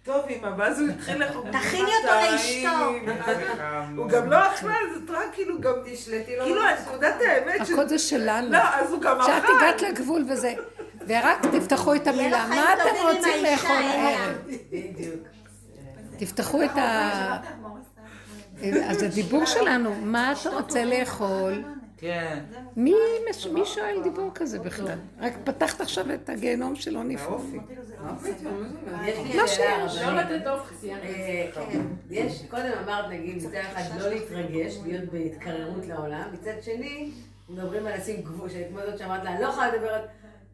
טוב, אמא, ואז הוא התחיל לחוק. תכיני אותו לאשתו. הוא גם לא אכל, זה רק כאילו גם תשלטי לו. כאילו, נקודת האמת. הכל זה שלנו. לא, אז הוא גם אכל. שאת הגעת לגבול וזה. ורק תפתחו את המילה, מה אתם רוצים לאכול הערב? תפתחו את ה... אז הדיבור שלנו, מה אתה רוצה לאכול? כן. מי שואל דיבור כזה בכלל? רק פתחת עכשיו את הגיהנום שלא נפרוץ. לא שיש. לא לתת אופציה. יש, קודם אמרת, נגיד, מצד אחד לא להתרגש, להיות בהתקררות לעולם, מצד שני, מדברים על לשים גבול, כמו זאת שאמרת לה, אני לא יכולה לדבר על...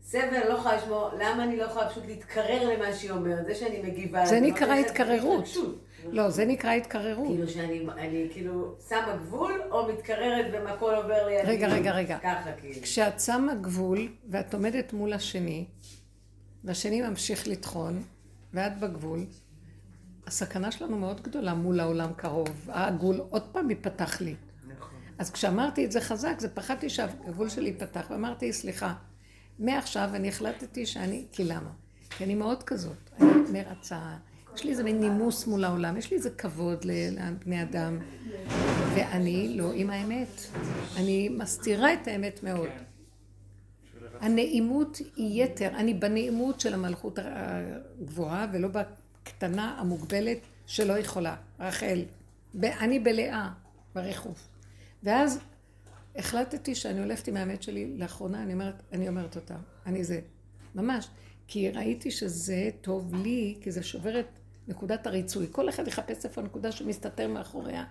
סבל, לא יכולה לשמוע, למה אני לא יכולה פשוט להתקרר למה שהיא אומרת? זה שאני מגיבה... זה נקרא התקררות. לא, זה נקרא התקררות. כאילו שאני כאילו שמה גבול, או מתקררת ומקול עובר לידי. רגע, רגע, רגע. ככה כאילו. כשאת שמה גבול, ואת עומדת מול השני, והשני ממשיך לטחון, ואת בגבול, הסכנה שלנו מאוד גדולה מול העולם קרוב. הגבול עוד פעם ייפתח לי. אז כשאמרתי את זה חזק, זה פחדתי שהגבול שלי ייפתח, ואמרתי, סליחה, מעכשיו אני החלטתי שאני, כי למה? כי אני מאוד כזאת, אני מרצה, יש לי איזה מין נימוס מול העולם, יש לי איזה כבוד לבני אדם, ואני לא עם האמת. אני מסתירה את האמת מאוד. הנעימות היא יתר, אני בנעימות של המלכות הגבוהה ולא בקטנה המוגבלת שלא יכולה, רחל. אני בלאה, בריחוף. ואז החלטתי שאני הולכת עם האמת שלי, לאחרונה אני אומרת, אני אומרת אותה, אני זה, ממש, כי ראיתי שזה טוב לי, כי זה שובר את נקודת הריצוי. כל אחד יחפש איפה הנקודה שמסתתר מאחוריה,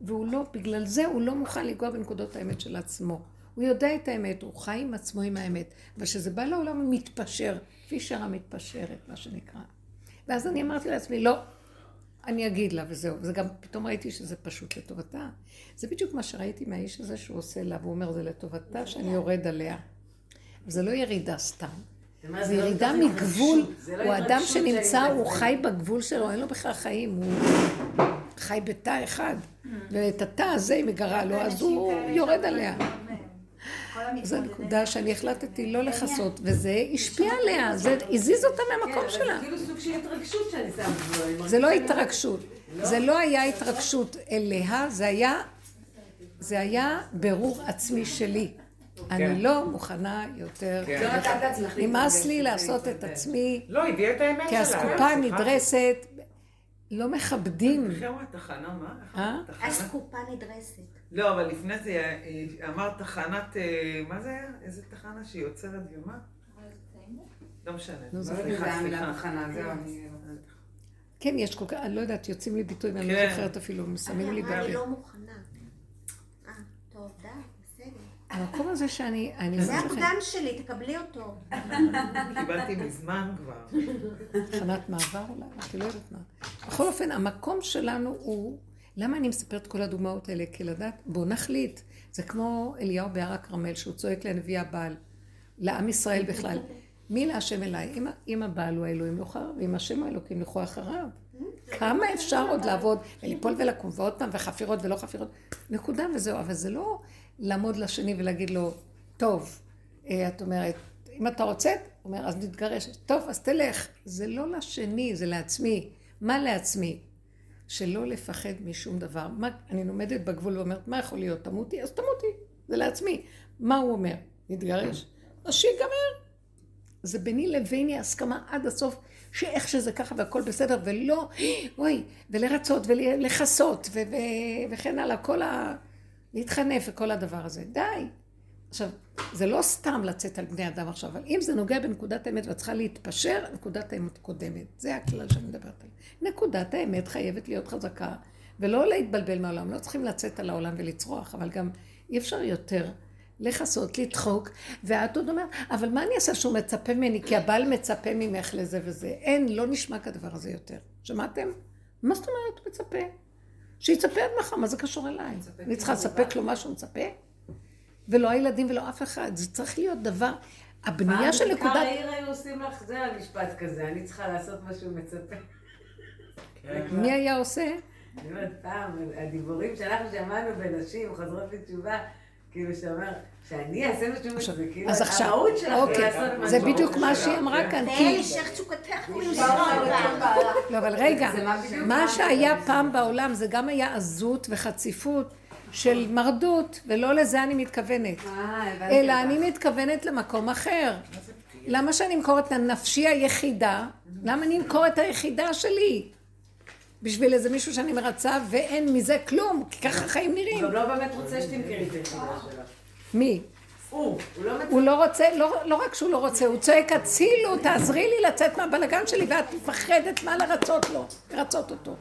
והוא לא, בגלל זה הוא לא מוכן לנגוע בנקודות האמת של עצמו. הוא יודע את האמת, הוא חי עם עצמו עם האמת, אבל כשזה בא לעולם הוא מתפשר, פישר המתפשרת, מה שנקרא. ואז אני אמרתי לעצמי, לא, אני אגיד לה וזהו. וזה גם, פתאום ראיתי שזה פשוט לטובתה. זה בדיוק מה שראיתי מהאיש הזה שהוא עושה לה, והוא אומר, זה לטובתה שאני יורד עליה. זה לא ירידה סתם. זה לא ירידה מגבול, לא הוא אדם שנמצא, הוא חי בגבול שלו, אין לו בכלל חיים, הוא חי בתא אחד, ואת התא הזה היא מגרה לו, אז הוא יורד עליה. זו הנקודה שאני החלטתי לא לכסות, וזה השפיע עליה, זה הזיז אותה מהמקום כן, שלה. זה כאילו סוג של התרגשות שאני שמה. זה לא התרגשות. זה לא היה התרגשות אליה, זה היה, זה היה ברור עצמי שלי. אני כן. לא מוכנה יותר. כן. נמאס לי לעשות את עצמי. לא, הביאה את האמת כי שלה. אסקופה נדרסת, לא מכבדים. איך אמרת תחנה, מה? אה? אסקופה נדרסת. לא, אבל לפני זה אה, אמרת תחנת, אה, מה זה היה? איזה תחנה שהיא יוצרת ומה? לא משנה. לא תחנה, זהו. כן, יש כל כך, אני לא יודעת, יוצאים לי ביטוי, ואני לא כן. זוכרת אפילו, שמים לי אני אמרה, אני. לא מוכנה. אה, טוב, די, בסדר. המקום הזה שאני, אני זה הפגם שלי, תקבלי אותו. קיבלתי מזמן כבר. תחנת מעבר אולי, אני לא יודעת מה. בכל אופן, המקום שלנו הוא, למה אני מספרת כל הדוגמאות האלה? כי לדעת, בואו נחליט. זה כמו אליהו בהר הכרמל, שהוא צועק לנביא הבעל, לעם ישראל בכלל. מי להשם אליי? אם, אם הבעל הוא האלוהים לא אחריו, ואם השם האלוקים לכו אחריו. כמה אפשר עוד לעבוד, וליפול ולקום, ועוד פעם, וחפירות ולא חפירות. נקודה וזהו, אבל זה לא לעמוד לשני ולהגיד לו, טוב, אה, את אומרת, אם אתה רוצה, הוא אומר, אז נתגרש. טוב, אז תלך. זה לא לשני, זה לעצמי. מה לעצמי? שלא לפחד משום דבר. מה, אני לומדת בגבול ואומרת, מה יכול להיות? תמותי? אז תמותי. זה לעצמי. מה הוא אומר? נתגרש? אז שיגמר. זה ביני לביני הסכמה עד הסוף, שאיך שזה ככה והכל בסדר, ולא, אוי, ולרצות ולכסות וכן הלאה, כל ה... להתחנף וכל הדבר הזה. די. עכשיו, זה לא סתם לצאת על בני אדם עכשיו, אבל אם זה נוגע בנקודת האמת ואת צריכה להתפשר, נקודת האמת קודמת. זה הכלל שאני מדברת עליו. נקודת האמת חייבת להיות חזקה, ולא להתבלבל מהעולם. לא צריכים לצאת על העולם ולצרוח, אבל גם אי אפשר יותר לכסות, לדחוק, ואת עוד אומרת, אבל מה אני אעשה שהוא מצפה ממני? כי הבעל מצפה ממך לזה וזה. אין, לא נשמע כדבר הזה יותר. שמעתם? מה זאת אומרת מצפה? שיצפה עד מחר, מה זה קשור אליי? אני צריכה לספק לו מה שהוא מצפה? ולא הילדים ולא אף אחד. זה צריך להיות דבר... הבנייה של פעם נקודת... בעיקר העיר היו עושים לך, זה המשפט כזה, אני צריכה לעשות מה שהוא מצפה. מי היה עושה? אני אומרת, פעם, הדיבורים שאנחנו שמענו בנשים חוזרות בתשובה, כאילו שאומר, שאני אעשה משהו, זה כאילו אז עכשיו, המהות שלך אוקיי, לעשות משהו. זה בדיוק מה שהיא אמרה כאן, כי... המשך תשוקתך הוא לא, אבל רגע, מה שהיה פעם בעולם זה גם היה עזות וחציפות של מרדות, ולא לזה אני מתכוונת. אלא אני מתכוונת למקום אחר. למה שאני אמכור את הנפשי היחידה? למה אני אמכור את היחידה שלי? בשביל איזה מישהו שאני מרצה ואין מזה כלום, כי ככה החיים נראים. הוא גם לא באמת רוצה שתמכרי את שלו. מי? הוא, הוא לא לא רוצה, לא, לא רק שהוא לא רוצה, הוא צועק הצילו, תעזרי לי לצאת מהבלגן שלי ואת מפחדת מה לרצות לו, לרצות אותו.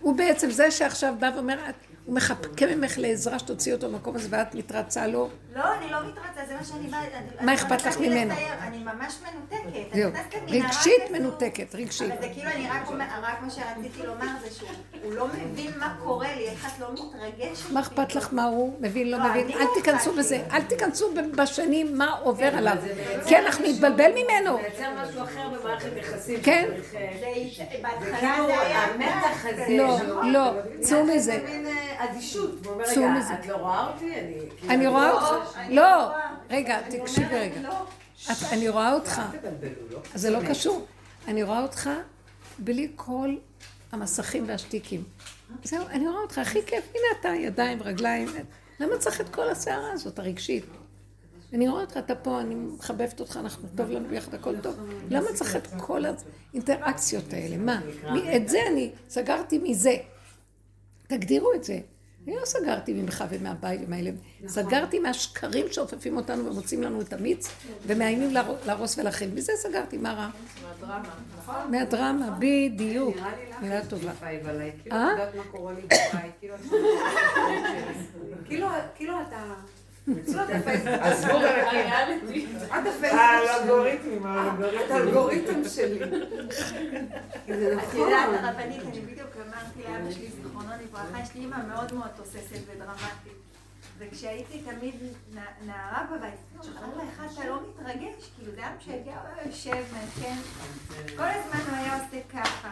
הוא בעצם זה שעכשיו בא ואומר, הוא מחכה ממך לעזרה שתוציא אותו במקום הזה ואת מתרצה לו. לא, אני לא מתרצה, זה מה שאני באה... מה אכפת לך ממנו? אני ממש מנותקת. זהו, רגשית. מנותקת, רגשית. אבל זה כאילו, אני רק אומר, רק מה שרציתי לומר זה שהוא לא מבין מה קורה לי, איך את לא מתרגשת. מה אכפת לך מה הוא מבין, לא לא, מבין? אל לא תיכנסו בזה. אל תיכנסו בשנים מה עובר כן, עליו. זה כי אנחנו נתבלבל ממנו. מייצר משהו אחר במערכת יחסים. כן. זה- בהתחלה זה היה... המתח הזה. לא? לא? צאו מזה. אדישות. הוא אומר, רגע. את לא רואה אותי? אני... כאילו, רואה לא- אותך. לא, רואה. רגע, תקשיבי רגע. לא. אני רואה אותך. לא? זה לא. קשור. אני רואה אותך בלי כל המסכים והשטיקים. זהו, אני רואה אותך, הכי כיף, הנה אתה, ידיים, רגליים. למה צריך את כל הסערה הזאת, הרגשית? אני רואה אותך, אתה פה, אני מחבבת אותך, אנחנו טוב לנו ביחד, הכל טוב. למה צריך את כל האינטראקציות האלה? מה? את זה אני סגרתי מזה. תגדירו את זה. אני לא סגרתי ממך ומהבית ומהאלה, סגרתי מהשקרים שאופפים אותנו ומוצאים לנו את המיץ ומאיימים להר- להרוס ולהכיל. מזה סגרתי, מה רע? מהדרמה, נכון? מהדרמה, בדיוק. לי לך מילה טובה. כאילו? את יודעת מה קורה לי בבית, כאילו כאילו- כאילו אתה... עזבו ברקים. את הפייסבוק האלגוריתמים, את האלגוריתם שלי. זה את נכון. יודעת, הרבנית, אני בדיוק אמרתי לאבא שלי, זיכרונו לברכה, יש לי אימא מאוד מאוד תוססת ודרמטית. וכשהייתי תמיד נערה בבית, אמרתי לה, איך אתה לא מתרגש? כאילו, זה היה משגע, הוא היה יושב, מעדכן. כל הזמן הוא היה עושה ככה.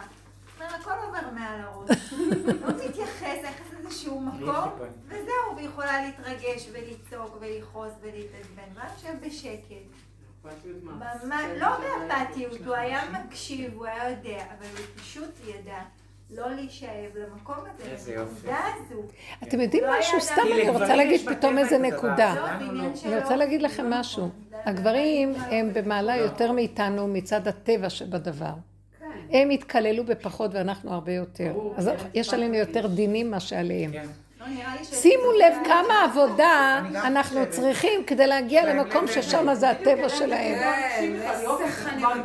אומר, הכל עובר מעל הראש. לא מתייחס, איך זה איזשהו מקום, וזהו, ויכולה להתרגש ולצעוק ולכעוס ולהתעצבן. והיה יושב בשקט. ממש, לא באפתיות, הוא היה מקשיב, הוא היה יודע, אבל הוא פשוט ידע לא להישאב למקום הזה. לנקודה הזו. אתם יודעים לא משהו? סתם אני רוצה להגיד פתאום איזה נקודה. לא, לא. אני רוצה להגיד לכם משהו. הגברים הם במעלה יותר מאיתנו מצד הטבע שבדבר. הם התקללו בפחות ואנחנו הרבה יותר. אז יש עלינו יותר דינים מה שעליהם. כן. לא, שימו לב כמה עבודה אנחנו. צריכים כדי להגיע למקום ששם זה הטבע שלהם. כן,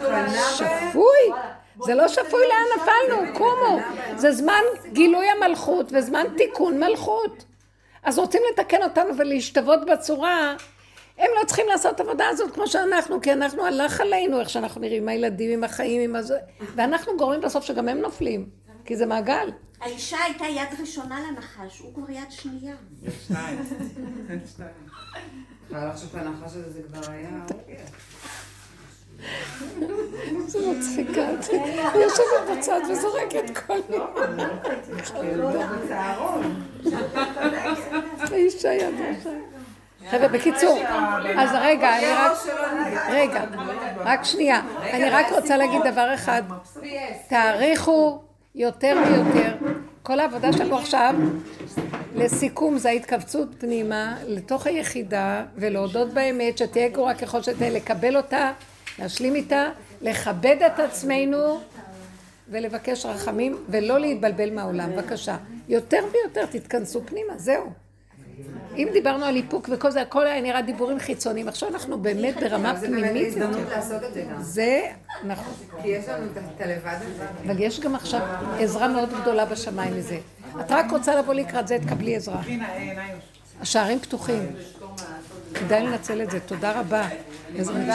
בהם. שפוי! זה לא שפוי לאן נפלנו, קומו. זה זמן גילוי המלכות וזמן תיקון מלכות. אז רוצים לתקן אותנו ולהשתוות בצורה, הם לא צריכים לעשות את העבודה הזאת כמו שאנחנו, כי אנחנו הלך עלינו, איך שאנחנו נראים, עם הילדים, עם החיים, עם הזה, ואנחנו גורמים בסוף שגם הם נופלים, כי זה מעגל. האישה הייתה יד ראשונה לנחש, הוא כבר יד שנייה. יש שניים. יכולה לחשוב שהנחש הזה זה כבר היה... זה מצחיקה. היא יושבת בצד וזורקת כל מיני. האישה יד ראשונה. חבר'ה, בקיצור, אז רגע, אני רק... רגע, רק שנייה. אני רק רוצה להגיד דבר אחד. תעריכו יותר ויותר. כל העבודה שלנו עכשיו, לסיכום, זה ההתכווצות פנימה, לתוך היחידה, ולהודות באמת, שתהיה גרוע ככל שתהיה, לקבל אותה, להשלים איתה, לכבד את עצמנו, ולבקש רחמים, ולא להתבלבל מהעולם. בבקשה. יותר ויותר תתכנסו פנימה, זהו. אם דיברנו על איפוק וכל זה, הכל היה נראה דיבורים חיצוניים. עכשיו אנחנו באמת ברמה זה באמת פנימית הזדמנות. לעשות את זה גם. זה, נכון. כי יש לנו את- הלבד הזה. אבל יש גם עכשיו עזרה מאוד גדולה בשמיים מזה. את רק רוצה לבוא לקראת זה, תקבלי עזרה. השערים פתוחים. כדאי לנצל את זה. תודה רבה. איזה מצוין.